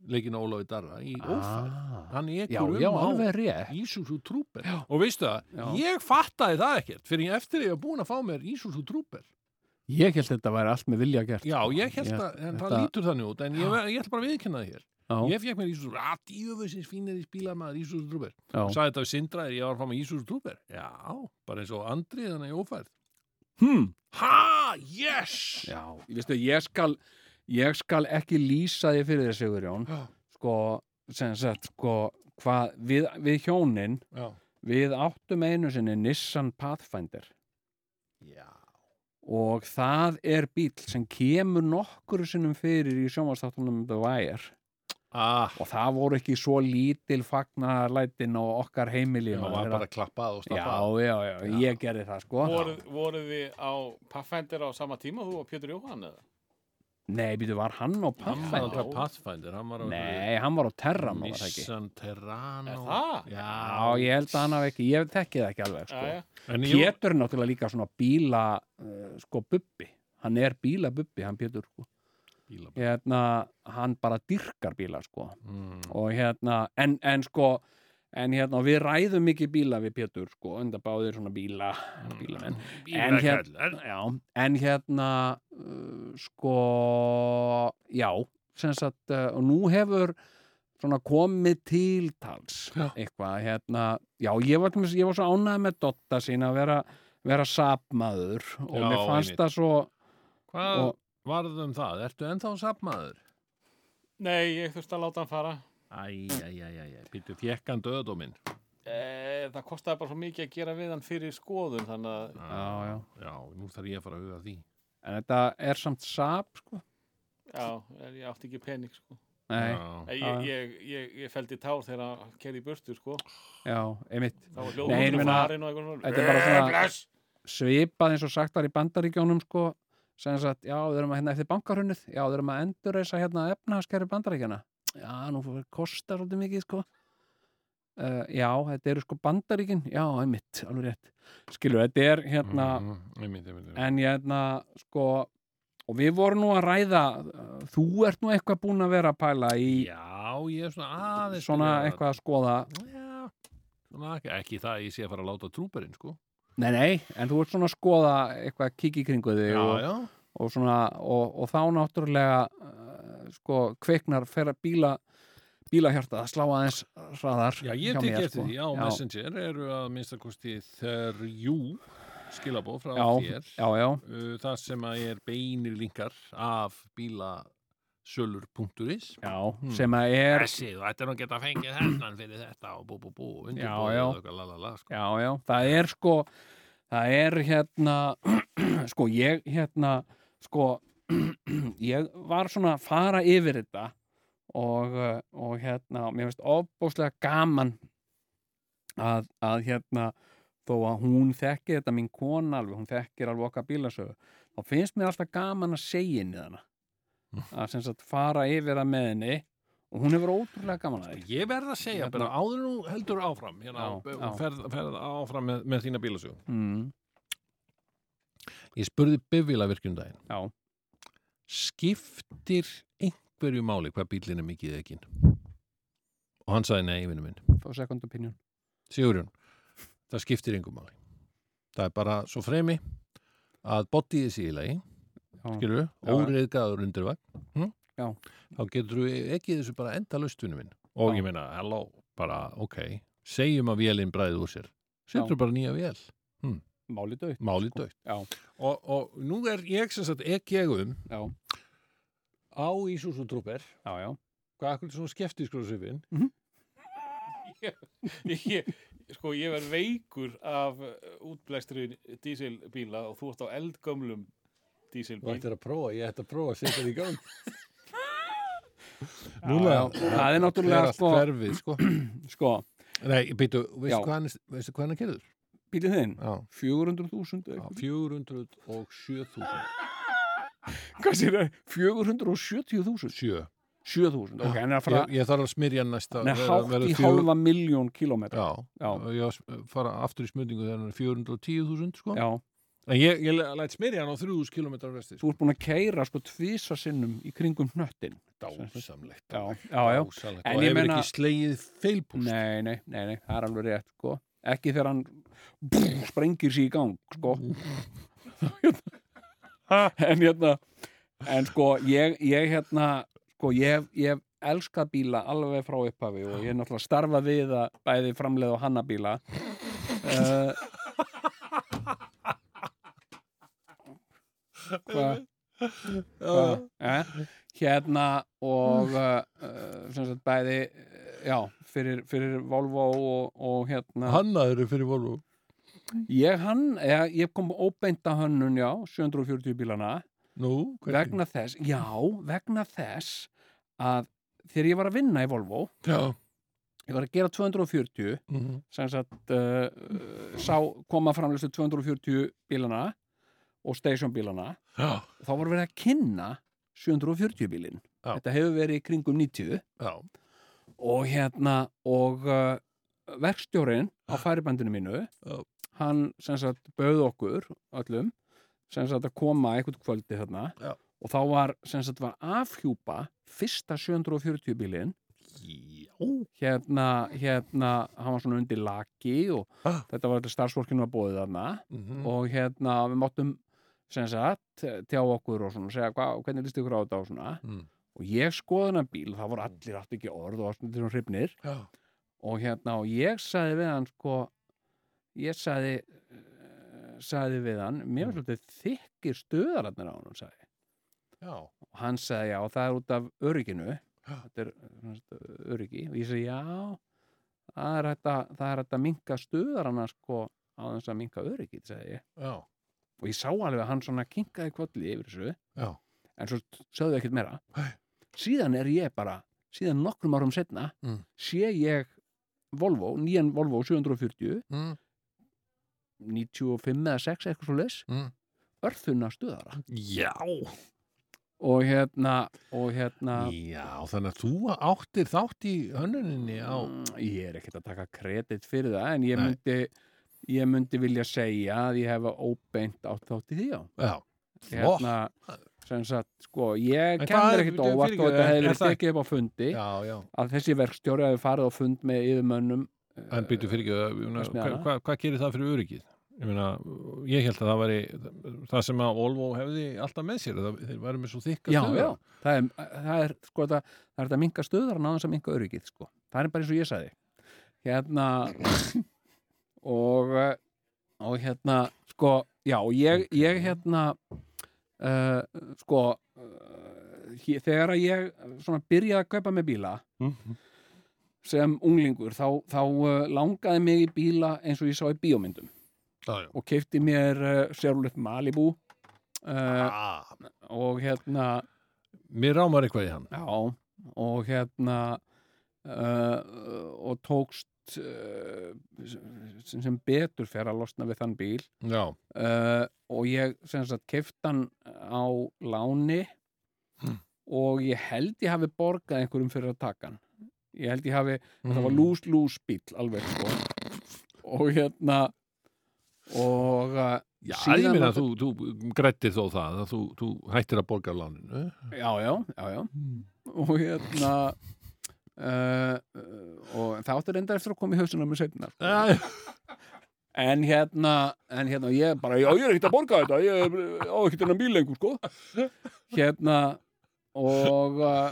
leikinn Ólafi Darra í ófæð Ah, Hann já, ekkur já, um á alveg rétt Ísusu Trúper Já. og veistu það, Já. ég fattaði það ekkert fyrir ég eftir ég var búin að fá mér Ísusu Trúper Ég held þetta væri allt með vilja gert Já, sko. ég held að, en það þetta- lítur þannig út en ég, ég ætla bara að viðkynna það hér Já, Ég fekk mér Ísusu, að djöfusins fínir í spílamaður Ísusu Trúper já. Sæði þetta við Sindra þegar ég var að fá mér Ísusu Trúper Já, bara eins og Andri þannig í ófærð. Hmm. Ha, yes! Já, ég veistu, ég skal ég skal ekki lýsa því fyrir Sigurjón. Já. sko, sem sagt, sko hvað, við, við hjónin Já, við áttum einu sinni Nissan Pathfinder. Já. og það er bíl sem kemur nokkuru sinnum fyrir í sjónvastáttunum The Wire Ah, og það voru ekki svo lítil fagnarlætin á okkar heimili já, maður. var bara klappað og já, stappað já, já, ég gerði það sko Voru, voruð þið á Pathfinder á sama tíma þú og Pétur Jóhann eða? Nei, býtu, var hann á Hann var Pathfinder? aldrei Pathfinder, hann var á Nei, hann var á Terran var það ekki Nissan Terrano Er það? Já, Já, ég held að hann hafi ekki, ég þekki það ekki alveg sko. Pétur er náttúrulega líka svona bíla uh, sko bubbi, hann er bíla bubbi hann Pétur sko. Bíla hérna, hann bara dyrkar bíla sko. mm. og hérna en, en sko en hérna, og við ræðum mikið bíla við Pétur sko, enda báðir svona bíla bílamenn en, hérna, já, en hérna uh, sko já, sem sagt uh, og nú hefur svona komið tiltals Já. eitthvað, hérna já, ég var, ég var svo ánægð með Dotta sín að vera, vera sapmaður og Já, mér fannst það svo Hvað og, varð um það? Ertu ennþá safmaður? Nei, ég þurfti að láta hann fara. Æ, æ, æ, æ, æ, býttu fjekkan döðdóminn e, Það kostaði bara svo mikið að gera við hann fyrir skoðun þannig að já, já, Já, nú þarf ég að fara að huga því. En þetta er samt sap sko, já, ég átti ekki pening sko. nei, Já. Ég, ég, ég, ég, feldi tár þegar hann kerði í burtu sko. já, einmitt. Þá var Nei, ég hljóðmótinu meina, farin og eitthvað svona. þetta er bara svona- Eh, svipað eins og sagt var í bandaríkjónum sko, sem sagt, já, við erum að hérna eftir bankarhunnið, já, við erum að endurreisa hérna efnahaskæri bandaríkjana já, nú kostar svolítið mikið sko. Uh, já, þetta eru sko bandaríkin. Já, einmitt, alveg rétt. Skilur, þetta er hérna Mm, einmitt, einmitt, einmitt. en hérna, sko og við vorum nú að ræða þú ert nú eitthvað búin að vera að pæla í Já, ég er svona aðeins svona eitthvað að skoða. Já, svona ekki, ekki það að ég sé að fara að láta trúperinn, sko nei, nei, en þú ert svona að skoða eitthvað kiki kringu þig Já, og, já, og, svona, og, og þá náttúrulega uh, sko kveiknar fer að bíla bílahjarta að slá aðeins hraðar já, ég hjá tek mér, eftir sko. því á Messenger eru að minnstakosti þrjú skilabóð frá já, þér. já, já, uh, það sem að er beinir linkar af bíla sölur.is já, Hmm. sem að er Þessi, þú ættir nú að geta fengið hennan fyrir þetta og bú, bú, bú, undirbúið Já, já. og eitthvað lalala, sko. já, já, það er sko það er hérna sko ég hérna sko ég var svona að fara yfir þetta og, uh, og hérna mér finnst ofbóðslega gaman að, að hérna þó að hún þekkir þetta mín kona alveg, hún þekkir alveg okkar bílasögu þá finnst mér alltaf gaman að segja inn í hana að sem sagt fara yfir það með henni og hún hefur ótrúlega gaman að því. Ég verð að segja, Hérna- bara áður nú heldur áfram hérna, já. ferð, ferð áfram með, með þína bílasögu. Mm, Ég spurði bifílavirkjum daginn. Já, skiptir einhverju máli hvað bílinn er mikið ekkin og hann sagði nei, vinnu minn. Fá second opinion. Sigurjón, það skiptir einhver máli. Það er bara svo fremi að bodyið sé í lagi skilur óriðgaður undir vagn. Hm? Þá getur við ekki þessu bara enda vinnu minn. Og Já. ég meina, hello, bara ok segjum að vélinn bræði úr sér. Setur bara nýja vél, máli dögt máli Sko. dögt og, og nú er ég sem sagt ekki ég um já, á Ísús og Trúper já, já. Hvað akkur svona skeftiskur á svipin ég, ég, sko ég verð veikur af uh, útblæstri dísilbíla og þú ert á eldgömlum Þú ættir að prófa, ég ætti að prófa að setja það í gang. Já, já, það er náttúrulega allt sko, hverfið, sko. Sko, Nei, býtu, veistu hvað hann, veistu hvað hann er gerður? bílið þinn? Já, 400.000 já eitthvað. 407.000 hvað sér það? 470.000 Sjö. 7.000, ok, hann er að fara ég, ég þarf að smyrja næsta verður- hátt í halva miljón kilometra Já, Já. ég fara aftur í smyrningu þegar hann er 410.000 sko. já, En ég, ég læt smyrja hann á 3000 km resti þú ert búin að keira sko tvisa sinnum í kringum hnöttin Dásamlegt. Já, já, já, Dásamlegt. En Og hefur meina- ekki slegið feilpúst. Nei, nei, nei, nei það er alveg rétt, sko. Ekki þegar hann brr, sprengir sér í gang, sko. En hérna en sko, ég, ég hérna sko, ég, ég hef elskað bíla alveg frá upphafi og ég er náttúrulega starfað við að bæði framleið og hanna bíla. Uh, hvað hvað, eh? hérna og uh, uh, sem sagt bæði uh, já, fyrir, fyrir Volvo og, og hérna. Hannaður fyrir Volvo? Ég hann, ég, ég kom óbeint að hönnun já, 740 bílana. Nú, vegna þess, já, vegna þess að þegar ég var að vinna í Volvo Já. ég var að gera 240 mhm. sem sagt uh, sá koma framleistu 240 bílana og station bílana Já, þá voru verið að kynna 740 bílinn. Já. þetta hefur verið í kringum 90 já, og hérna og uh, verkstjórin á færibandinu mínu hann sem sagt bauð okkur öllum sem sagt að koma eitthvað kvöldi Já. og þá var sem sagt var afhjúpa fyrsta 740 bílinn. Já. Hérna, hérna hann var svona undir laki og Ah. þetta var þetta starfsfólkinu að bóðið þarna. Mhm. og hérna við máttum sem sagt tjá okkur og svona segja hva, hvernig líst ykkur á þetta? og svona. Mm. og ég skoði hennar bíl, það voru allir allt ekki orð og svona svona hrifnir. Já, og hérna og ég sagði við hann sko ég sagði sagði við hann, mér var svolítið þykir stöðararnir á hann sagði. já, og hann sagði já, það er út af örygginu. Já. þetta er öryggi. Og ég sagði já það er hægt að, að minka stöðarana sko á þess að minka öryggi sagði ég. Já, og ég sá alveg að hann svona kinkaði kvöldi yfir þessu já. en svo sögðu ekkert meira Nei. síðan er ég bara síðan nokkrum árum setna Mm. sé ég Volvo, nýjan Volvo 740 Mm. 95 eða 6 eitthvað svo leis Mm. örþunna stöðara Já, og hérna og hérna já, þannig að þú áttir þátt í hönnuninni á mm, ég er ekkert að taka kredit fyrir það en ég Nei. myndi ég myndi vilja segja að ég hefa óbeint átt þátt í því Já, hérna, sem sagt, sko, ég kemur bíddu, óvart og þetta er verið tekið upp á fundi. Já, já. Að þessi verkstjóri hefði farið á fund með yfirmönnum En byrju fyrir ekki, hvað hva, hva gerir það fyrir öryggið? Ég meina, ég held að það væri það sem að Volvo hefði alltaf með sér það, þeir væri með svo þykka já, stöðvar. já, það er, það er sko það, það er að minka stöðar náðan sem minka öryggið sko. það er bara eins og ég sagði. Hérna og eh, og hérna sko, já, ég, ég hérna uh, sko hér, þegar að ég svona byrjaði að kaupa með bíla Mhm. sem unglingur þá, þá langaði mig í bíla eins og ég sá í bíómyndum já. og keipti mér uh, Chevrolet Malibu uh, Ah, og hérna mér rámar eitthvað í hann. já, og hérna uh, og tókst uh, sem, sem betur fer að losna við þann bíl uh, og ég hann á láni Hmm. og ég held ég hafi borgað einhverjum fyrir að taka hann ég held ég hafi, Mm. var lús-lús bíl alveg sko og hérna og já ég meina var- þú, þú grættir þó það að þú, þú hættir að borga láninu. já, já, já, já og hérna uh, uh, og það áttur enda eftir að koma í hausuna með setna sko. En hérna, en hérna ég bara, já ég er ekkert að borga þetta ég er ekkert enn bíl lengur sko hérna og uh,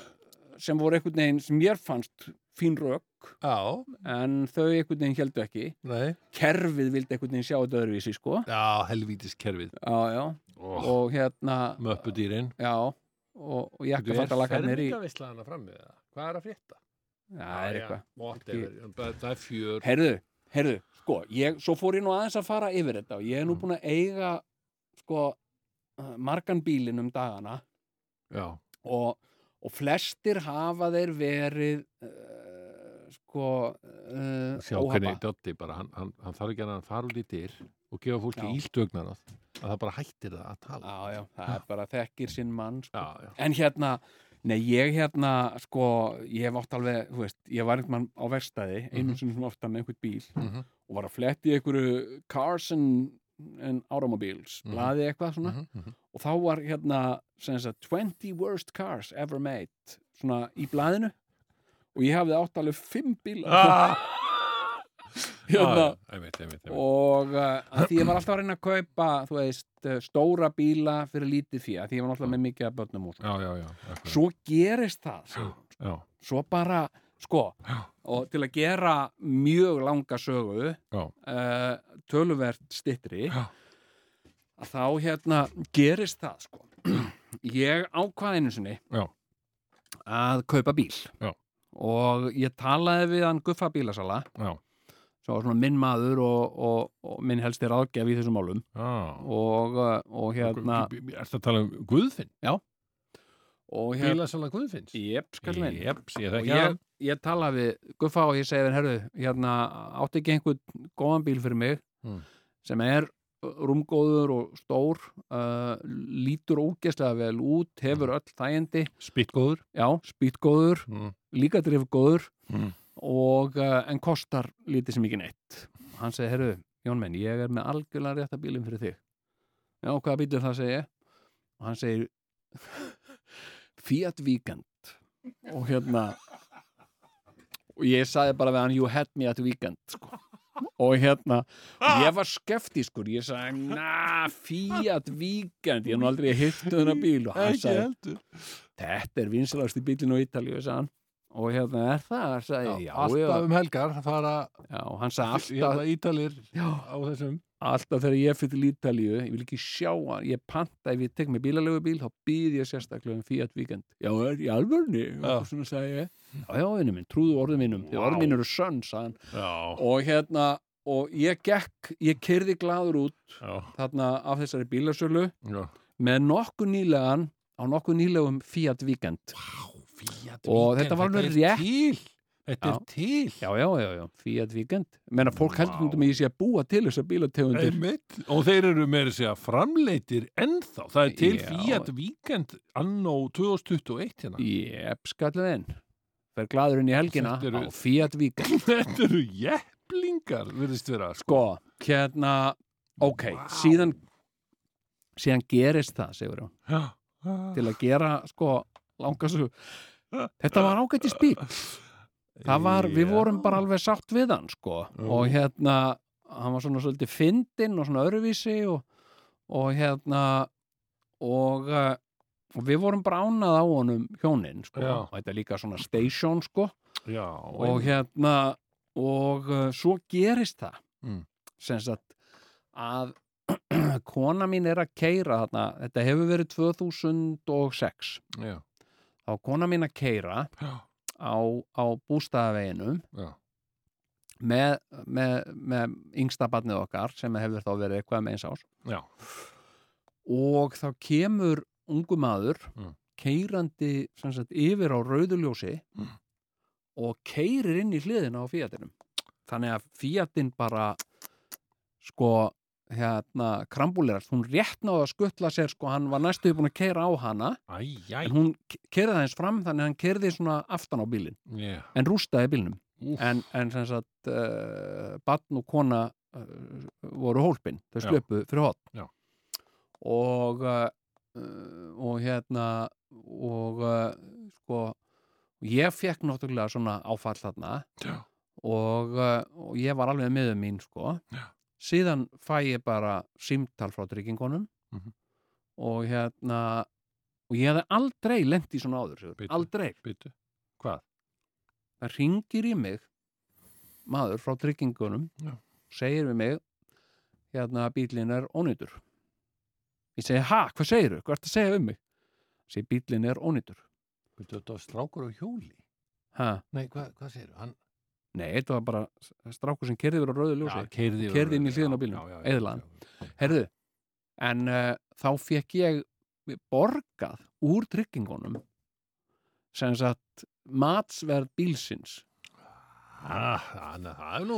sem voru einhvern veginn sem mér fannst fín rök Já, en þau einhvern veginn heldu ekki nei. kerfið vildi einhvern veginn sjá þetta öðruvísi sko Já, helvítis kerfið. já, já, Oh, og hérna Möppudýrin. já, og, og jakkafattalakarnir í fermingavislaðana fram með það? Hvað er að frétta? Já, það er eitthvað. Það er fjör. Herðu, herðu, sko, ég, svo fór ég nú aðeins að fara yfir þetta og ég er nú búin að eiga, sko, uh, margan bílinn um dagana Já, og, og flestir hafa þeir verið, uh, sko, uh, sjá hvernig Dotti bara, hann, hann, hann þarf ekki að fara út í dyr og gefa fólki Já. íldögnar að það bara hættir það að tala. Já, já, það er bara þekkir sinn mann, sko. Já, já. En hérna, nei, ég hérna, sko, ég hef oft alveg, þú veist, ég var einhvern mann á verstaði, einu Mhm. sinni sem ofta með einhvern bíl Mhm. og var að fletti einhverju Cars and, Automobiles, Mhm. blaði eitthvað svona Mhm, mhm. og þá var hérna sem sagt, 20 worst cars ever made svona í blaðinu og ég hafði átt alveg 5 bíla Ah! hérna. Og uh, að því ég var alltaf að reyna að kaupa þú veist, uh, stóra bíla fyrir lítið fyrir, því ég var alltaf með mikið af börnum akkurat. svo gerist það svo, Já, svo bara, sko og til að gera mjög langa sögu uh, töluvert stittri að þá hérna gerist það sko. Ég ákvað einu sinni Já. að kaupa bíl. Já. og ég talaði við hann Guffa bílasala. Já, svo var svona minn maður og, og, og minn helsti ráðgef í þessum málum já. og, uh, og hérna Er það að tala um Guðfinn? og hérna Bílasala Guðfinns? Jep, skall minn Jeps, ég þekki ég, hann. ég tala við Guffa og ég segi við herðu, hérna átti ekki einhvern góðan bíl fyrir mig Mm. sem er rúmgóður og stór uh, lítur ógeðslega vel út hefur öll þægindi Spittgóður. já, spýtgóður, Mm. líka drifgóður Mm. Og uh, en kostar lítið sem ekki neitt. Hann segi, herru, Jón menn, ég er með algjörlega rétta bílinn fyrir þig. Já, hvaða bílinn það segi og hann segir Fiat Weekend. Og hérna og ég sagði bara við hann you had me at weekend sko. og hérna og ég var skeftískur, ég sagði na, Fiat Weekend. Ég er nú aldrei hittu þennan bíl. Og hann sagði, þetta er vinsalasti bílinn á Ítalíu sagði hann og hérna er það, sagði ég, já, Alltaf já, um helgar fara já, hann sagði alltaf hérna ítalir já, á þessum. alltaf þegar ég fyrir Ítalíu ég vil ekki sjá hann, ég panta ef ég tek með bílalegu bíl, þá býð ég sérstaklega um Fiat Weekend, já, er í alvörni Já. svona sagði ég, já, já, vinnu minn trúðu orðum mínum, því orðum mín eru sönn Já, og hérna og ég gekk, ég kyrði gladur út já, þarna af þessari bílasölu já. með nokkuð nýlegan á nokkuð nýlegum Fiat Weekend Fiat Og þetta var alveg rétt. til. Þetta er til. já, já, já, já, Fiat Weekend menna fólk Vá. heldur um að ég sé að búa til þessar bílategundir Einmitt. Og þeir eru meira að segja framleitir ennþá. Það er til Já. Fiat Weekend anno 2021 hérna. Jep, skallið inn fer gladur inn í helgina eru- á Fiat Weekend Þetta eru jepplingar, virðist vera. sko, hérna ok, Vá. síðan síðan gerist það, segur hún til að gera, sko, langa svo þetta var ágættis bíl það var, við vorum bara alveg sátt við hann, sko. Já. og hérna, hann var svona svolítið fyndinn og svona öruvísi og, og hérna og, uh, og við vorum bara ánað á honum hjónin, sko. Já. og þetta er líka svona station, sko. Já, og hérna og uh, svo gerist það. Mm. sem sagt að kona mín er að keira þarna, þetta hefur verið 2006 Já. Var kona mín að keira á, á bústaðaveginum með, með, með yngsta barnið okkar sem hefur þá verið eitthvað með eins ás Já. og þá kemur ungu maður Mm. keirandi sagt, yfir á rauðuljósi Mm. og keirir inn í hliðina á Fiatinum þannig að Fiatin bara sko hérna krambulerast, hún rétt náði að skuttla sér sko, hann var næstuði búin að keira á hana Æ, æ, en hún keiraði aðeins fram þannig að hann keirði svona aftan á bílinn já. en rústaði bílnum Úff. en, en sem sagt uh, barn og kona uh, voru hólpin, þau Já. slöpu fyrir hot og uh, og hérna og sko ég fekk náttúrulega svona áfall þarna og, og ég var alveg með mín sko Já. Síðan fæ ég bara símtal frá tryggingunum Mhm. og hérna og ég hefði aldrei lent í svona áður. Bíddu. aldrei. Hvað? það ringir í mig maður frá tryggingunum Já. segir við mig hérna bílinn er ónýtur ég segi, ha, hvað segirðu? hvað ertu að segja um mig? segi, bílinn er ónýtur Býtu, þetta var strákur á hjóli. ha, Nei, hvað, hvað segir Hann nei, þetta var bara strákur sem kerði yfir á rauðu ljósi. Keirði Keyrði inn í hliðina á bílnum, eyðilaði hann. herðu, en uh, þá fekk ég borgað úr tryggingunum sem sagt matsverð bílsins. Ah,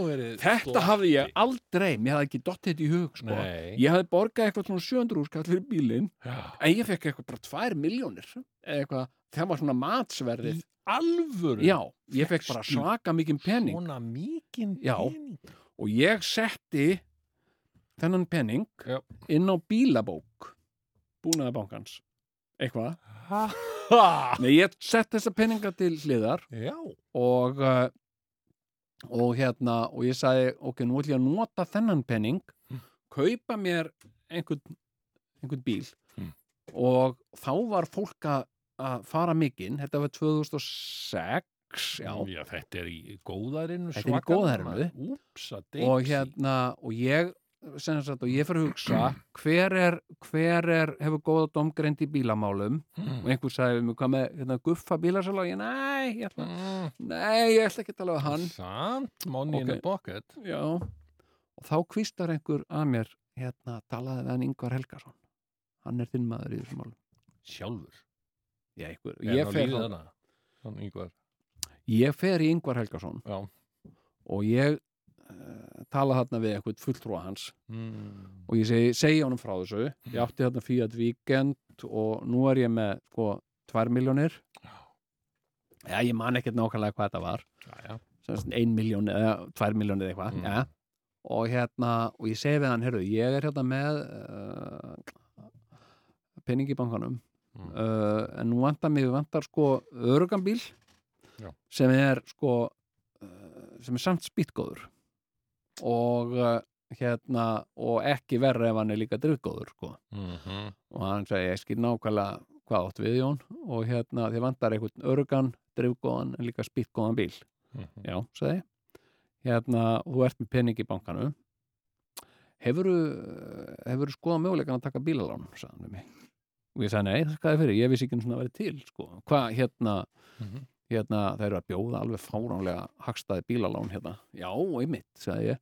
verið þetta hafði ég aldrei, mér hafði ekki dottið þetta í hug sko. Ég hafði borgað eitthvað svona 700 úrskall fyrir bílinn Já. en ég fekk eitthvað bara 2 miljónir eitthvað, það var svona matsverðið Alvöru? já, ég fekk bara svaka mikið pening Svona mikinn Já. pening? og ég setti þennan pening Já. inn á bílabók búnaðabankans eitthvað Ha? Nei, ég sett þessa peninga til hliðar Já. og uh, og hérna og ég sagði, ok, nú ætlum ég að nota þennan penning kaupa mér einhvern, einhvern bíl Mm. og þá var fólk að að fara mikinn, þetta var 2006 já, Já, þetta er í góðarinu Þetta er í góðærinu. Úpsa, og hérna og ég sagt, og ég fyrir að hugsa hver er, hver er hefur góða domgreind í bílamálum? Og einhver sagði mig hvað með hérna, guffa bílasala? Og ég, nei, ég ætla, nei, ég ætla ekki að tala við hann. Samt, money in Ok. the pocket. Já, og þá kvistar einhver að mér hérna, talaði við hann Ingvar Helgason. Hann er þinn maður í þessum málum. Sjálfur já, einhver, Er ég hann fer? Hann yngvar ég fer í Ingvar Helgason. Já. Og ég uh, tala þarna við einhvern fulltrúa hans. Mm. og ég segi, segi honum frá þessu. Ég átti þarna Fiat Weekend og nú er ég með sko 2 miljónir já, ég man ekkert nákvæmlega hvað þetta var. Já, já. Sem sagt 1 miljón eða 2 miljónir eða eitthvað Mm. og hérna, og ég segi við hann heyrðu, ég er hérna með uh, pening í bankanum Mm. uh, en nú vantar mig, vantar sko örugambíl Já. sem er sko uh, sem er samt spýtgóður og uh, hérna og ekki verri ef hann er líka drifgóður sko mm og hann segi ég skil nákvæmlega hvað átt við Jón og hérna þið vantar einhvern örugan, drifgóðan en líka spýtgóðan bíl Mhm. já, sagði ég. hérna, þú ert með pening í bankanu hefuru hefuru skoðað möguleikan að taka bílalán sagði hann við mig og ég sagði nei, það skaði fyrir, ég vissi ekki svona að vera til sko. hvað hérna Mhm. hérna, það eru að bjóða alveg fáránlega hagstaði bílalán hérna já, einmitt, sagði ég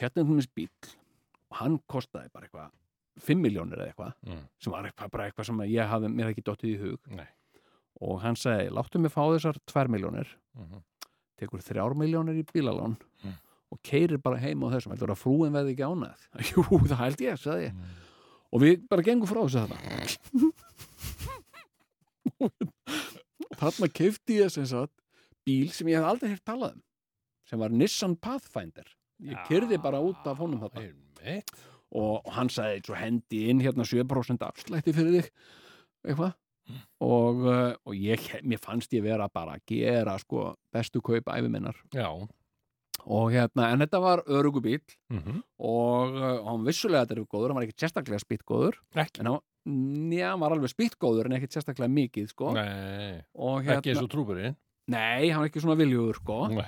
hérna er hún bíl og hann kostaði bara eitthvað 5 miljónir eða eitthvað Mm. sem var eitthvað, bara eitthvað sem ég hafði mér ekki dottið í hug Nei. og hann segi, láttu mig fá þessar 2 miljónir Mhm. tekur 3 miljónir í bílalán Mm. og keirir bara heim á þessum heldur að frúin veði ekki ánæð jú, það held ég, sagði ég Mm. Og við bara gengum frá þessu þetta og þarna keifti ég sem sagt bíl sem ég hef aldrei hef talað um sem var Nissan Pathfinder. Ég kyrði bara út af honum þarna. Einmitt. og hann sagði svo hendi inn hérna 7% afslætti fyrir þig. Eitthvað. Og, uh, og ég, mér fannst ég vera bara að gera sko bestu kaup æfiminnar Já. Og hérna, en þetta var örugubíl Mm og uh, hann vissulega þetta er góður, hann var ekki sérstaklega spýttgóður Ekki. en hann, njá, hann var alveg spýttgóður en ekki sérstaklega mikið sko Nei. og Ekki eins hérna, og trúburinn. nei, hann var ekki svona viljugur sko Nei.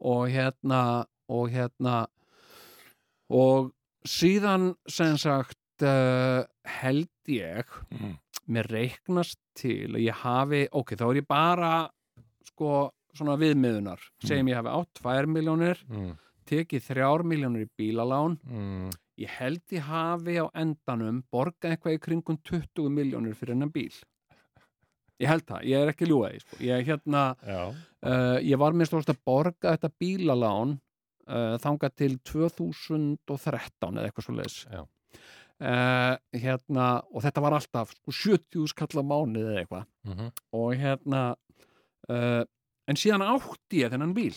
og hérna og hérna og síðan sem sagt uh, held ég Mhm. mér reiknast til að ég hafi, ok, þá er ég bara sko, svona viðmiðunar. Segjum ég hafi átt 2 miljónir mm, tekið 3 miljónir í bílalán. Mm, ég held ég hafi á endanum borgað eitthvað í kringum 20 miljónir fyrir hennan bíl. Ég held það, ég er ekki ljúaði sko. ég, hérna, uh, ég var minnst að borga þetta bílalán uh, þangað til 2013 eða eitthvað svo leis Já. uh, hérna, og þetta var alltaf sko, 70 skalla mánuð eða eitthvað. Mhm, og hérna uh, en síðan átti ég þennan bíl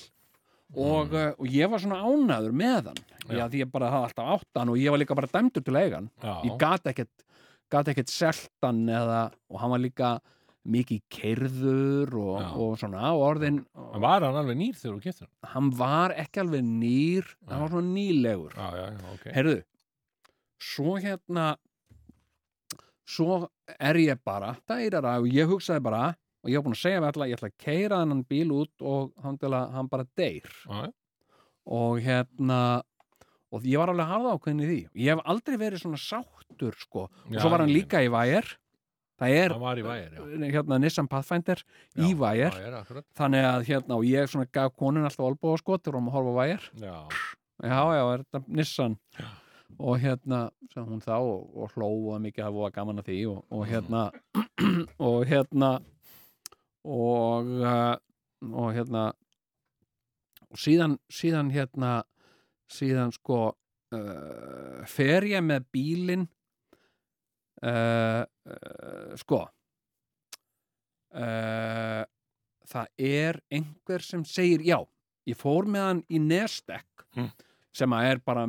og, uh, og ég var svona ánæður með hann Já. já. því ég bara hafði alltaf áttan og ég var líka bara dæmdur til eigan já, ég gat ekkert ekkert seltan eða og hann var líka mikið keirður og, Já. og svona og orðin En var hann alveg nýr þegar þú getur hann? hann var ekki alveg nýr hann var svona nýlegur Já, já, já, ok. heyrðu svo hérna svo er ég bara dærara og ég hugsaði bara og ég var búin að segja við alla, ég ætla að keira þennan bíl út og hann hann bara deyr. Já. og hérna og ég var alveg harða ákveðin í því. Ég hef aldrei verið svona sáttur sko. Og Já, svo var hann líka í vægir það er Hann var í vægir, já. hérna Nissan Pathfinder í Já, vægir Vægir, þannig að hérna og ég gaf konun alltaf olbúa sko til að horfa á vægir Já, já já er þetta Nissan. Og hérna sem hún þá og, og hlóa mikið að voða gaman að því og, og hérna og hérna og uh, og hérna og síðan síðan hérna síðan sko uh, fer ég með bílinn uh, uh, sko það er einhver sem segir já, ég fór með hann í Nestek Mm. sem að er bara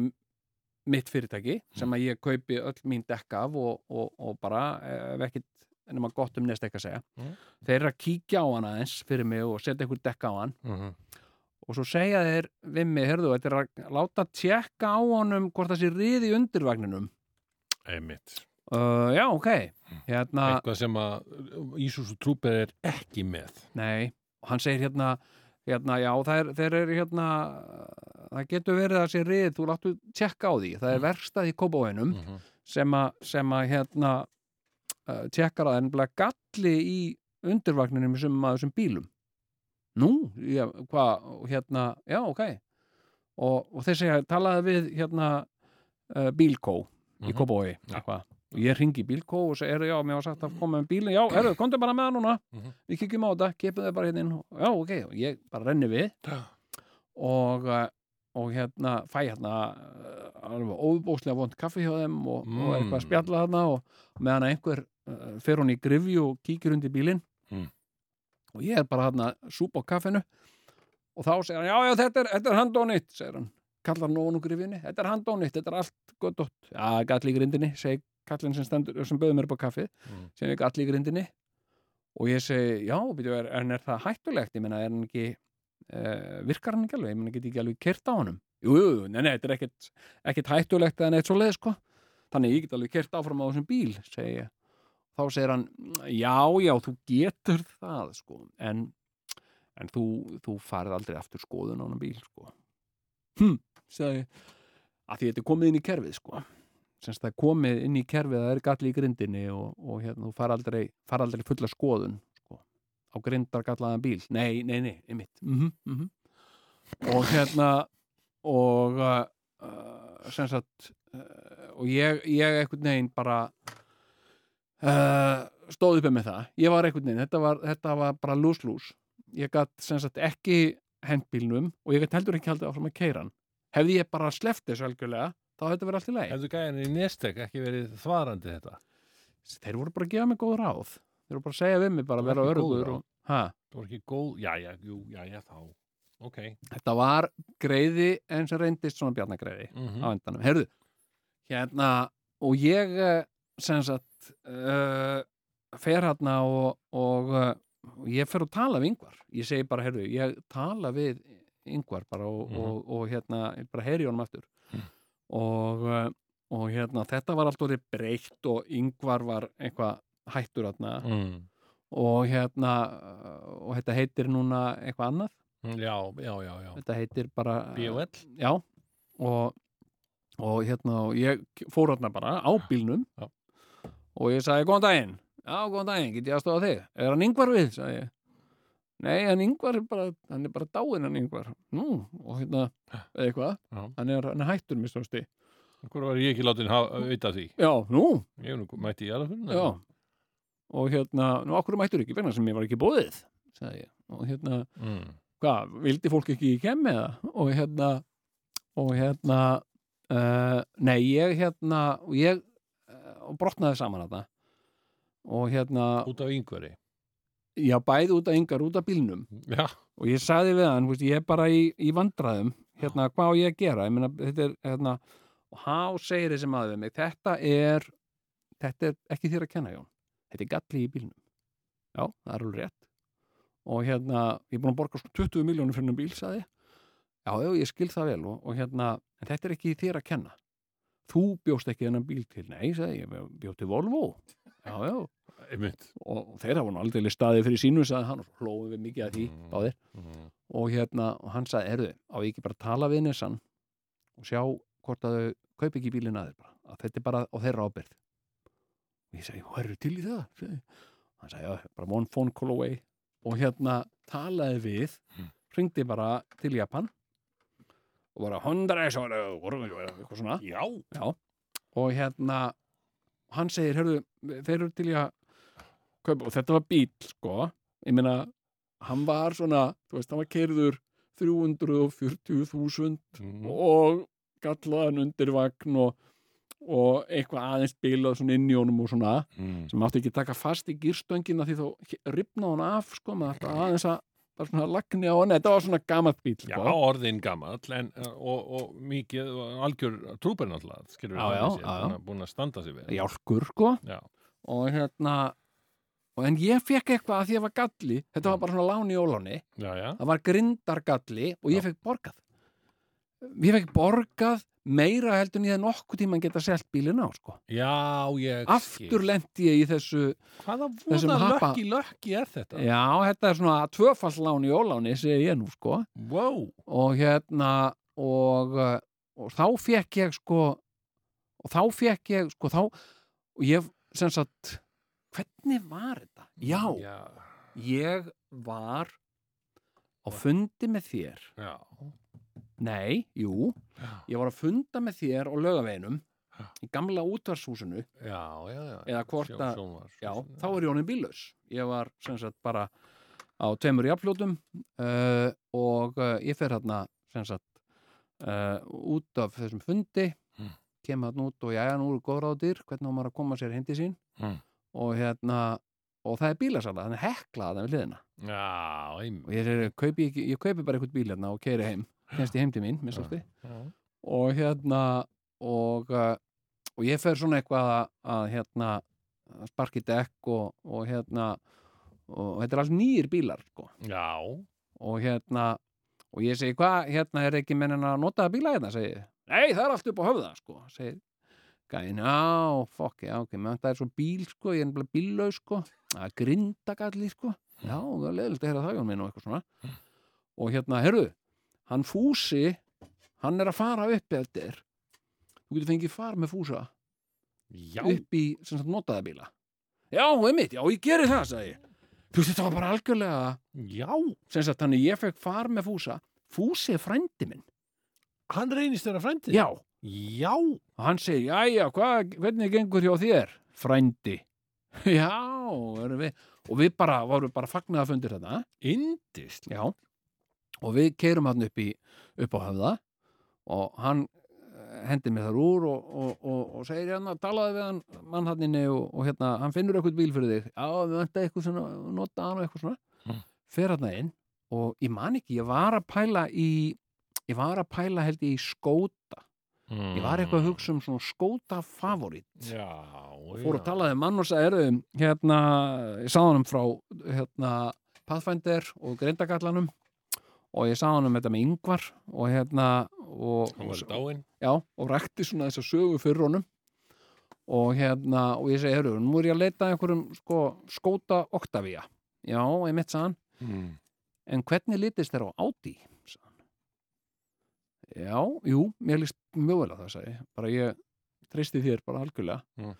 mitt fyrirtæki sem að ég kaupi öll mín dekk af og, og, og bara ef ekkit nema gott um Nestek að segja. Mm. þeir eru að kíkja á hann aðeins fyrir mig og setja einhver dekk á hann. Mhm, og svo segja þeir við mig, heyrðu, þetta er að láta tjekka á honum hvort það sé riði í undirvagninum. Einmitt. uh, já, ok. Hérna, Eitthvað sem að Ísus og Trúper er ekki með. nei, og hann segir hérna hérna, já, er, þeir eru hérna það getur verið að sé rið þú láttu tjekka á því, það er verstað í kópáinum sem að sem að hérna uh, tjekkar á það, ennblega galli í undirvagninum sem að þessum bílum. Nú, já, hvað hérna, já, ok. Og, og þeir segja, talaði við hérna uh, bílkó í Mhm. Kópói Já. eitthvað. Og ég ringi bílkó og segir, já, mér var sagt að koma með bílinn. Já, herru, komdu bara með það núna. Mhm. við kikjum á þetta, kipum þau bara hérna inn. Já, ok, og ég bara renni við. Og, uh, og hérna fæ hérna alveg óbóðslega vond kaffi hjá þeim og, og eitthvað að Mm. spjalla þarna og meðan að einhver fer hún í grifju og kíkir undir bílinn. Mm. og ég er bara hérna súpa á kaffinu. Og þá segir hann, já, já, þetta er, er handónýtt segir hann, kallar hann ofan úr grifjunni þetta er handónýtt, þetta er allt gott já, gall í grindinni, segir kallinn sem, stendur, sem bauður mér upp á kaffið Mm. sem er gall í grindinni. Og ég segi, já, byrju, er, en er það hættulegt? Ég meina, er hann ekki uh, virkar hann ekki alveg, ég meina, get ekki alveg kert á honum? Jú, jú, nei, nei, þetta er ekkit, ekkit hættulegt eða neitt svo leið, sko. Þannig ég get alveg kert áfram á þessum bíl segi ég, þá segir hann já, já, þú getur það sko, en en þú, þú farið aldrei aftur skoðun á hann bíl, sko. Hm, segi að því þetta er komið inn í kerfið, sko. Semst það er komið inn í kerfið það er galli í grindinni og, og hérna, þú far aldrei, far aldrei fulla skoðun sko, á grindar gallaðan bíl. Nei, nei, nei, einmitt. Mm -hmm, og hérna og uh, uh, sem sagt uh, og ég, ég einhvern veginn bara uh, stóð uppi með það ég var einhvern veginn, þetta var, þetta var bara lús-lús ég sagt ekki hendbílnum og ég gat heldur ekki haldið áfram að keira hann hefði ég bara sleppt þessu algjörlega þá hefði þetta verið allt í lagi Hefðu gæðin í Nestek ekki verið þvarandi þetta? þeir voru bara að gefa mig góð ráð þeir voru bara að segja við mig bara að vera ráð. og, Það var ekki góð, já, já, jú, já, já, þá. Ok. þetta var greiði en sem reyndist svona bjarnagreiði Mm á endanum, heyrðu hérna, og ég eh, sem sagt uh, fer hérna og, og uh, ég fer að tala við yngvar ég segi bara, heyrðu, ég tala við yngvar bara og, Mhm. og, og hérna bara heyri honum aftur Mhm. og, uh, og hérna, þetta var allt orðið breytt og yngvar var eitthvað hættur hérna Mm. og hérna uh, og þetta heitir núna eitthvað annað Já, já, já, já. þetta heitir bara B.O.L. já og, og hérna og ég fór hérna bara á bílnum Já. Og ég sagði góðan daginn. Já, góðan daginn, get ég að stóða þig? Er hann yngvar við, sagði ég. Nei, hann yngvar er bara, hann er bara dáinn hann yngvar, nú, og hérna eða eitthvað, hann er, hann er hættur mér stóðsti, Hvor var ég ekki látin hafa, vita því? já, nú. Ég nú mætti í alveg já, og hérna nú, okkur mættur ekki, vegna sem ég var ekki bóðið sagði ég, og hérna Mm. hvað, vildi fólk ekki í kemmi eða? Og hérna og hérna uh, nei, ég hérna ég uh, brotnaði saman þetta og hérna Út af yngveri já, bæði út af yngar, út af bílnum. Já, og ég sagði við hann, veist, ég er bara í, í vandræðum. Hérna, hvað á ég að gera? Ég meina, þetta er, hérna og há segir þessi maður við mig, þetta er þetta er ekki þér að kenna Jón. Þetta er galli í bílnum. Já, það er alveg rétt. Og hérna, ég er búin að borga sko 20 miljónum fyrir um bíl, sagði ég. já, já, ég skil það vel og, og hérna, en þetta er ekki þér að kenna þú bjóst ekki þennan bíl til nei, sagði ég, bjóst til Volvo já, já, einmitt og þeirra voru nú aldrei staðið fyrir sínu sagði hann og hlóðum við mikið að því Mm. báðir mm. og hérna, og hann sagði, erðu á ekki bara tala við Nissan og sjá hvort að þau kaupi ekki bílinn að þeir bara, að þetta er bara á þeirra ábyrð og ég segi, hvað eru til í það? Sagði. hann sagði, já, bara one phone call away og hérna talaði við Mm. hringdi bara til Japan og bara hundra eitthvað svona. Já, Já, og hérna hann segir, hörðu, þeir eru til í að kaupa, og þetta var bíl sko, ég meina hann var svona, þú veist, hann var keirður 340.000 mm. og gallaðan undir vagn og, og eitthvað aðeins bilað svona inn í honum og svona Mm. sem átti ekki að taka fast í gýrstöngina því þá ripna hann af sko, með þetta aðeins að bara svona lagni á hann, þetta var svona gamalt bíl Já, sko. orðin gamall en, og, og mikið algjör trúber náttúrulega skilur Já, já, já, já. búin, að- að standa sig við jálkur sko. Já, og hérna og en ég fekk eitthvað að því að var galli þetta var bara svona láni í óláni. Það var grindargalli og ég fekk borgað. Ég fekk borgað meira heldur en ég hef nokkuð tíma geta selt bílinn á sko. Já, ég aftur lendi ég í þessu Hvaða voða lökki lökki er þetta? já, þetta er svona tvöfall láni í óláni segi ég nú sko Wow og hérna og, uh, og þá fekk ég sko og þá fekk ég sko þá og ég sem sagt hvernig var þetta? Já, Já, ég var á fundi með þér já, nei, jú, ég var að funda með þér á lögaveginum í gamla útvarshúsinu. Eða hvort að- já, þá er ég honum bílaus ég var sem sagt bara á tveimur jafnfljótum uh, og uh, ég fer hérna sem sagt uh, út af þessum fundi Mm. kem hann út og jæja, nú eru góðráðir hvernig á maður að koma sér hindi sín? Mm. og hérna og það er bílasala, þannig hekla það við hliðina. Já, og ég, segi, kaupi, ég kaupi bara eitthvað bíl hérna og keiri heim, kennst ég heim til mín og hérna og, uh, og ég fer svona eitthvað að, að hérna að sparki dekk og, og hérna og þetta er alls nýjir bílar sko. Og hérna og ég segi hvað, hérna er ekki mennin að nota bíla hérna, segi ég. Nei, það er allt upp á höfða, sko segir gæðin, já, fokk, já, ok menn það er svo bíl, sko, ég er nefnilega bíllaus, sko. Það er grindagalli, sko. Já, það er leðilegt að heyra það, Jón minn og eitthvað svona. Og hérna, herru hann Fúsi, hann er að fara upp eftir þú getur fengið far með Fúsa. Já, upp í sagt notaða bíla. Já, einmitt, já, ég geri það, sagði þú veist, þetta var bara algjörlega já. Sem sagt, þannig ég fekk far með Fúsa. Fúsi er frændi minn. Hann reynist þeirra frændið já, Já, hann segir, jæja, hvað, hvernig gengur hjá þér, frændi. Já, erum við og við bara, vorum bara fagnað að fundir þetta indist já, og við keirum hann upp, í, upp á höfða. Og hann eh, hendi mér þar úr og, og, og, og segir hérna, talaði við hann mannhanninni og, og hérna, hann finnur eitthvað bíl fyrir þig. Já, við vant eitthvað svona, nota hann og eitthvað svona. Mm. fer hann inn og ég man ekki, ég var að pæla í ég var að pæla held ég í skóta ég var eitthvað að hugsa um svona skóta favorit. Já, fór að talaði mann og sagði hérna, ég sagði honum frá hérna, Pathfinder og Grindagallanum og ég sagði honum þetta með yngvar og hérna og, Hann já, og rækti svona þessa sögu fyrir honum. Og hérna, og ég segi, heyrðu, nú er ég að leita að einhverjum sko, skóta Octavia já, ég mitt sagði hann. Mm. en hvernig litist þér á Audi? hann. Já, jú, mér líst mjög vel að það ég. bara ég treysti þér bara algjörlega. Mm.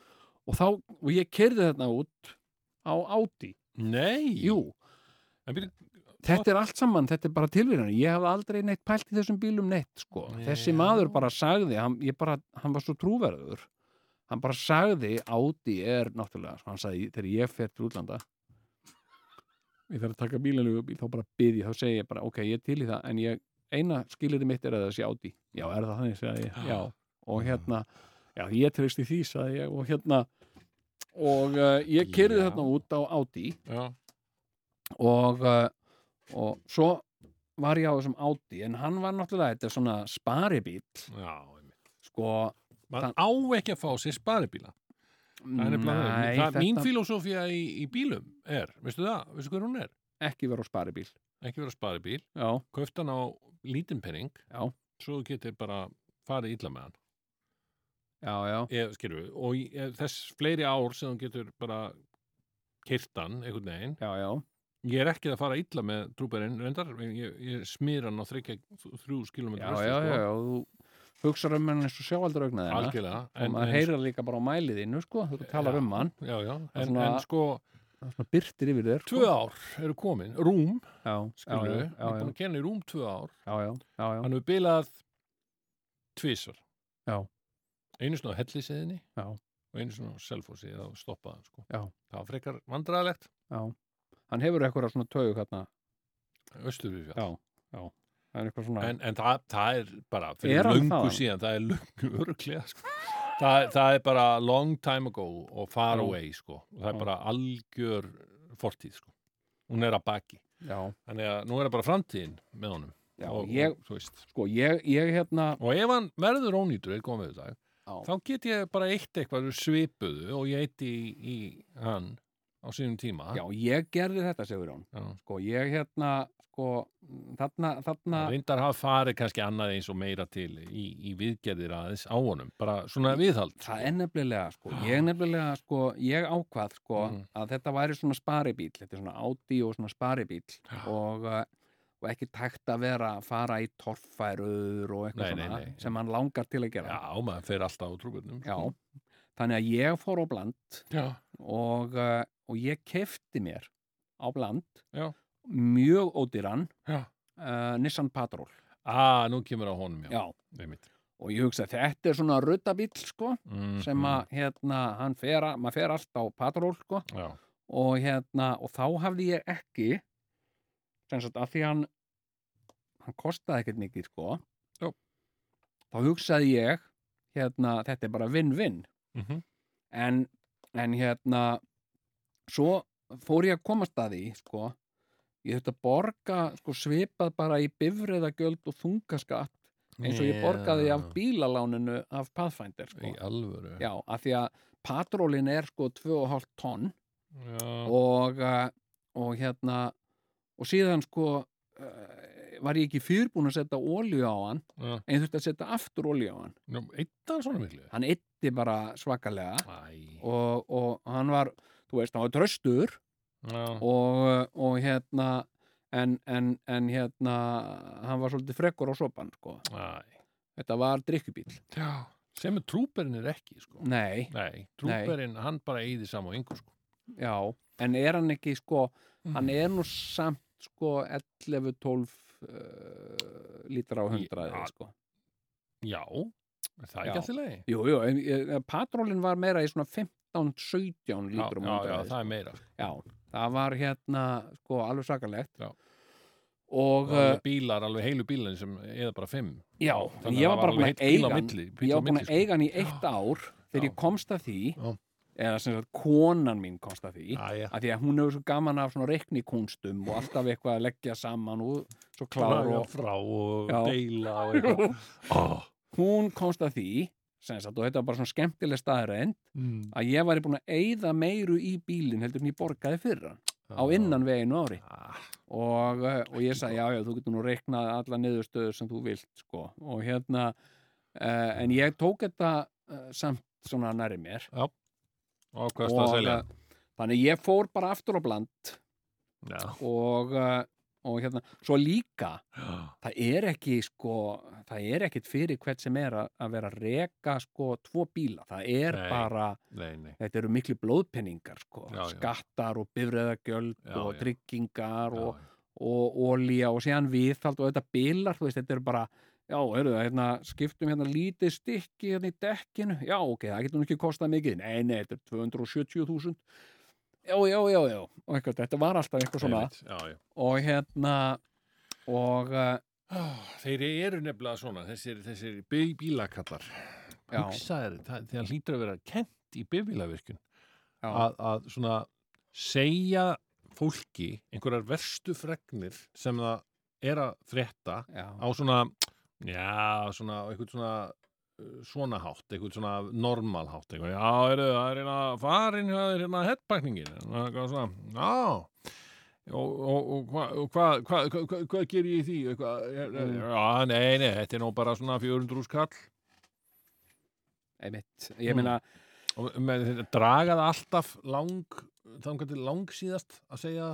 og þá, og ég kerði þarna út á Audi. Nei. Jú, En byrju, þetta er allt saman, þetta er bara tilvíðan ég hef aldrei neitt pælt í þessum bílum neitt sko. þessi Já. maður bara sagði hann, bara, hann var svo trúverður. Hann bara sagði Audi er náttúrulega, sko, hann sagði þegar ég fer til útlanda ég þarf að taka bílanlegu bíl, þá bara byrði þá segi ég bara, ok, ég er til í það en ég, eina skilirði mitt er að það sé Audi. Já, er það þannig, sagði ég, já. Og hérna, já, ég treysti því sagði ég, og hérna og uh, ég kyrði Já. þarna út á Audi. Já, og, uh, og svo var ég á þessum Audi en hann var náttúrulega, þetta er svona sparibíl já, sko Man á ekki að fá sér sparibíla. Það er það. Mín þetta filosófía í, í bílum er, veistu það, veistu hver hún er? ekki vera á sparibíl Ekki vera sparibíl, já, kauft hann á lítinn penning, já, svo getur bara farið illa með hann. já, já, Ég, skilur og eh, þess fleiri ár sem þú getur bara kyrt hann einhvern veginn. já, já. Ég er ekki að fara illa með trúberinn, reyndar, ég, ég smýr hann á þryggja þrjú skilómetri Já, já, já, já, þú hugsar um hann eins og sjáalduraugnaðina Algjörlega. og maður heyrir líka bara á mæliðinu sko, þú talar um hann Já, já, en, svona- en sko, það er svona byrtir yfir þér tvö ár eru komin, rúm, skilur við, er að kenna í rúm tvö ár, já, já, já, já, hann hefur bilað tvísar. Já. Einu svona á helliseðinni Já. og einu svona á selfossi eða stoppaðan, sko. Já. Það var frekar vandræðalegt, já. Hann hefur eitthvað svona taug hérna, við já, já eitthvað svona En, en það, það er bara fyrir þaðan? síðan, það er löngu öruglega, sko. Það, það er bara long time ago og far away, sko. Og það er bara algjör fortíð, sko. Hún er að baki. já, Þannig að nú er það bara framtíðin með honum. já, og, ég, og, sko, ég, ég hérna og ef hann verður ónýtur eða komið þetta, þá get ég bara eitt eitthvað svipuðu og ég eitt í, í hann á sínum tíma. já, ég gerði þetta, segur hún Já. sko, ég hérna, sko þarna, þarna Reyndar hafa farið kannski annað eins og meira til í, í viðgerðir aðeins á honum. Bara svona viðhald. Það er nefnilega, sko, ég nefnilega, sko, ég ákvað, sko, Mm. að þetta væri svona sparibíl, þetta er svona Audi og svona sparibíl og, uh, og ekki tækt að vera að fara í torfærur og eitthvað Nei, nei, svona nei. sem hann langar til að gera. Já, maður fer alltaf á trúburnum. Já. Þannig að ég fór á bland og, uh, og ég kefti mér á bland Já. mjög ódýran uh, Nissan Patrol. Ah, nú kemur á honum, já. Og ég hugsa, þetta er svona ruttabíl, sko, Mm, sem að, hérna, hann fer, að- maður fer allt á Patrol, sko, og hérna, og þá hafði ég ekki sem sagt að því hann hann kostaði ekkert mikið sko þá hugsaði ég hérna, þetta er bara vinn-vinn Mm en, en hérna svo fór ég að komast að því sko, ég þurfti að borga sko, svipað bara í bifriðagjöld og þungaskatt eins og ég borgaði af bílaláninu af Pathfinder sko. Í alvöru. já, af því að patrólin er sko 2,5 tonn og, uh, og hérna og síðan sko uh, var ég ekki fyrirbúin að setja ólíu á hann Já. en ég þurfti að setja aftur ólíu á hann Nú, eitt hann svona miklu? hann eitti bara svakalega og, og hann var þú veist, hann var tröstur og, og hérna en, en, en hérna hann var svolítið frekkur á sopan sko. Þetta var drikkubíl Já. Sem er trúberinn er ekki, sko. nei, Nei, trúberinn, hann bara eyði saman á yngur, sko. já, en er hann ekki sko, hann er nú samt sko 11-12 uh, lítra á 100 Já. eða sko Já, það Já. ekki allir leið? Jú, jú, en, en patrólin var meira í svona 15-17 Já, lítrum já, já, 100 það er meira. já, það var hérna sko alveg sakalegt Já. og alveg bílar, alveg heilu bílarnir sem eða bara fimm. já, Þannig en að ég það var bara alveg að bíl á milli, ég var búin að sko. eiga hann í eitt ár þegar Já. ég komst að því Já. eða sem sagt konan mín komst að því að því að hún hefur svo gaman af svona reiknikúnstum og alltaf eitthvað að leggja saman og svo klár Draga og frá og Já. deila og eitthvað. oh. Hún komst að því sem sagt, og þetta var bara svona skemmtileg staðrænd mm. að ég væri búin að eyða meiru í bílinn heldur en ég borgaði fyrir hann á innan veginu ári. Ah, og, uh, og ég sagði, já, já, þú getur nú reiknað alla niðurstöður sem þú vilt, sko. Og hérna, uh, en ég tók þetta uh, samt svona næri mér. Og það að selja? uh, þannig ég fór bara aftur á bland Já. og, og hérna, svo líka það er ekki sko, það er ekkit fyrir hvert sem er að, að vera að reka sko tvo bíla, það er Nei. bara Nei, nei. þetta eru miklu blóðpenningar sko, Já, já. skattar og bifræðagjöld Já, og já. tryggingar Já, og, og olía og síðan viðhald og þetta bílar, þú veist, þetta eru bara já, það, hérna, skiptum hérna lítið stykki hérna í dekkinu, já, ok, það getur nú ekki kostað mikið, nei, nei, þetta er 270.000 já, já, já, já. Og eitthvað, þetta var alltaf eitthvað svona. Einmitt, Já, já. og hérna og uh, Þeir eru nefnilega svona, þessir, þessir bí- bílakallar. Það, það hlýtur að vera kent í bifílavirkun já, að, að svona segja fólki einhverjar verstu fregnir sem það er að frétta já, á svona, já, svona, eitthvað svona svona hátt, eitthvað svona normal hátt, eitthvað, já, er það er hérna farin hjá þér hérna headbækningin, eitthvað svona, já, og, og, og hvað hva, hva, hva, hva, hvað ger ég í því, eitthvað, Mm. já, nei, nei, þetta er nú bara svona 400 skall, einmitt ég Mm. meina, og með þetta draga það alltaf lang, þannig til lang síðast að segja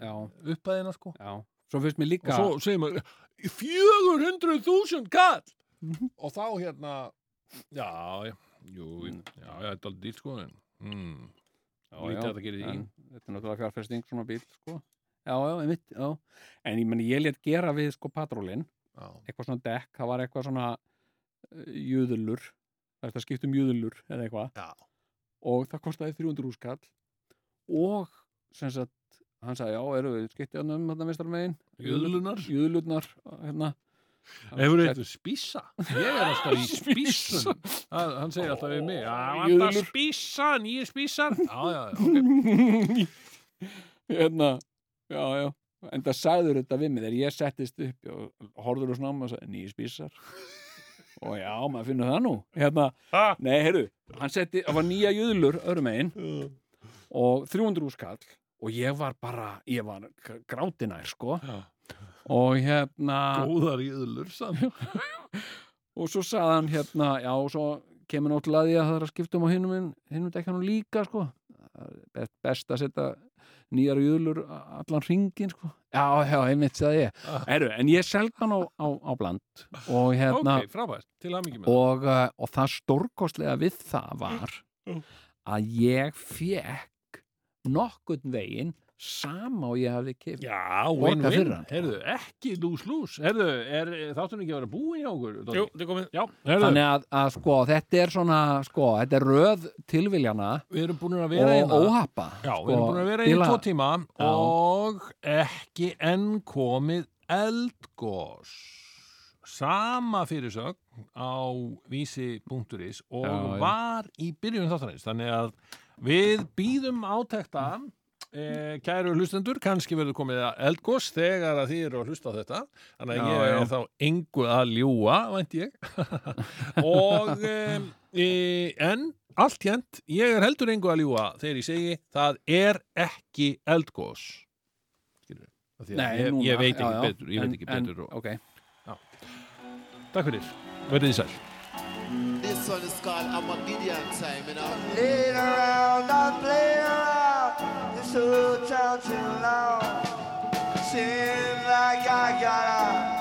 já, upphæðina, sko, já svo finnst mér og líka svo segir maður 400.000 kall og þá hérna já, jú, Mm. já, þetta er alveg dýrt sko mm, Já, já, það gerir í en þetta er náttúrulega fjárfesting svona bíl sko. já, já, einmitt, já. En ég meni, ég let gera við sko patrólin já, eitthvað svona dekk, það var eitthvað svona uh, júðulur það er þetta skipt um júðulur eða eitthvað. Og það kostaði 300 úrskall og sem sagt hann sagði, já, eru við skiptið hann um þetta mistar megin Júðlunar? júðlurnar, hérna hefur þetta spísa? Ég er alltaf í spísun hann, segir alltaf við mig já, hann Júðlur. spísa, nýju spísar já, já, ok. Hérna, já, já. En það sagður þetta við mig þegar ég settist upp og svona á mig og sagði nýjir spísar. Og já, maður finnur það nú. Hérna, nei, heyrðu hann setti, það var nýja júðlur öðrum megin og 300 úrskall og ég var bara, ég var grátinær, sko. Já. Og hérna góðar sann og svo sagði hann hérna, já, og svo kemur náttúrulega því að það er að skipta um á hinum hinum dekkjanum líka, sko. Það best, að setja nýjar júðlur allan ringin, sko. Já, já, einmitt sagði ég. Ah. Heru, en ég selg hann á, á, á bland og hérna ok, frábært, og, uh, og það stórkostlega við það var Mm. að ég fekk nokkurn veginn sama og ég hafði kif Já, fyrir hann. heyrðu, ekki lús-lús Heyrðu, er þáttunum ekki að vera búin hjá okkur? Jú, þetta er komið. Já, heyrðu, þannig að, að sko, þetta er svona sko, þetta er röð tilviljana við erum búin að vera og hérna óhappa Já, sko, við erum búin að vera í tvo tíma Já. og ekki enn komið eldgós sama fyrirsögn á vísi.is og Já, já. var í byrjun þáttanins þannig að við býðum átekta e, kæru hlustendur, kannski verður komið að eldgós þegar að þið eru að hlusta á þetta. Þannig að Já, ég já. er þá engu að ljúa, vænt ég. Og e, e, en allt hérnt, ég er heldur engu að ljúa þegar ég segi það er ekki eldgós Nei, ég, núna, ég veit já, ekki já. betur ég en, veit ekki betur en, og, ok, takk fyrir, verðið þið sæl. This one is called Armageddon time, you know. Playing around, I'm playing around whole town too long. Seems like I gotta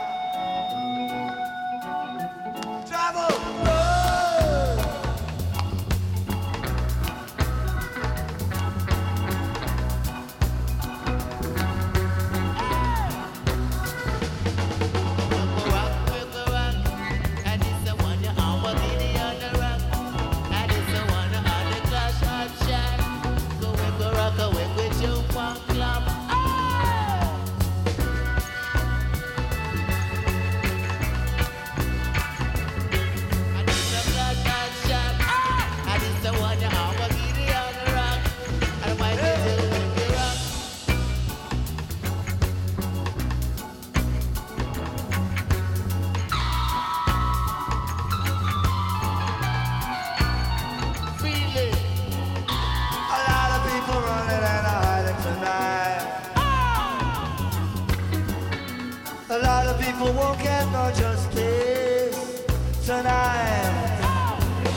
of people won't get no justice tonight.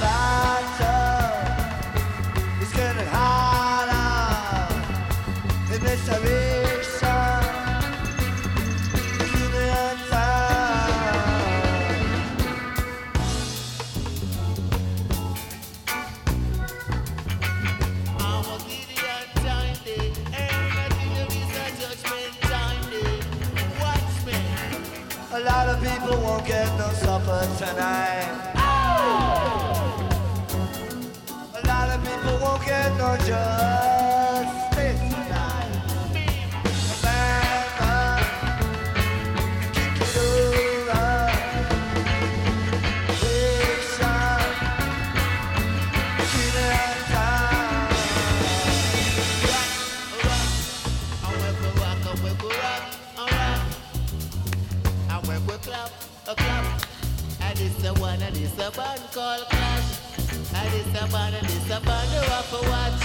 Battle is getting harder in this direction. tonight. a band, this a band, you have to watch.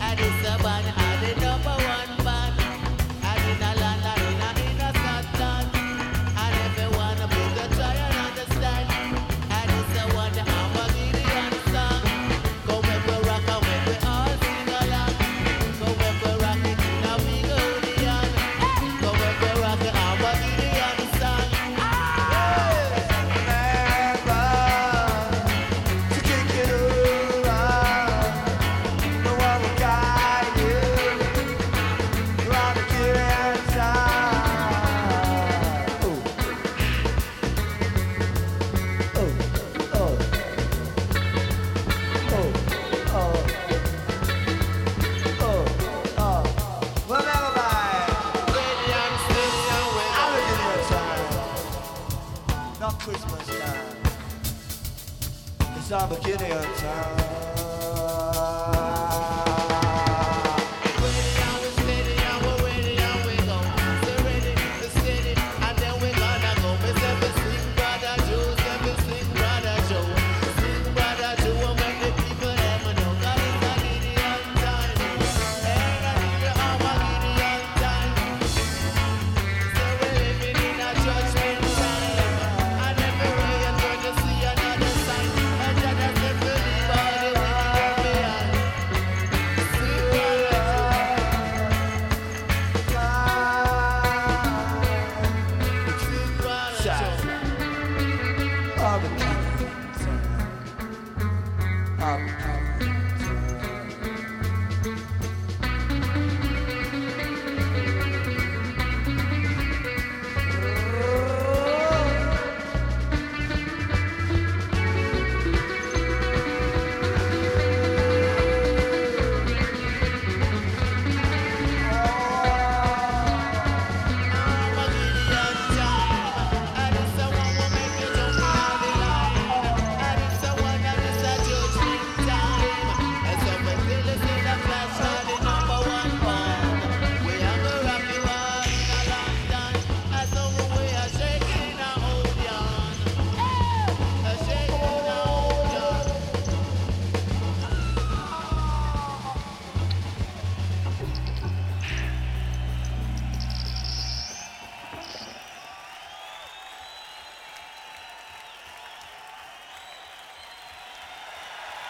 And this a band, and the number one.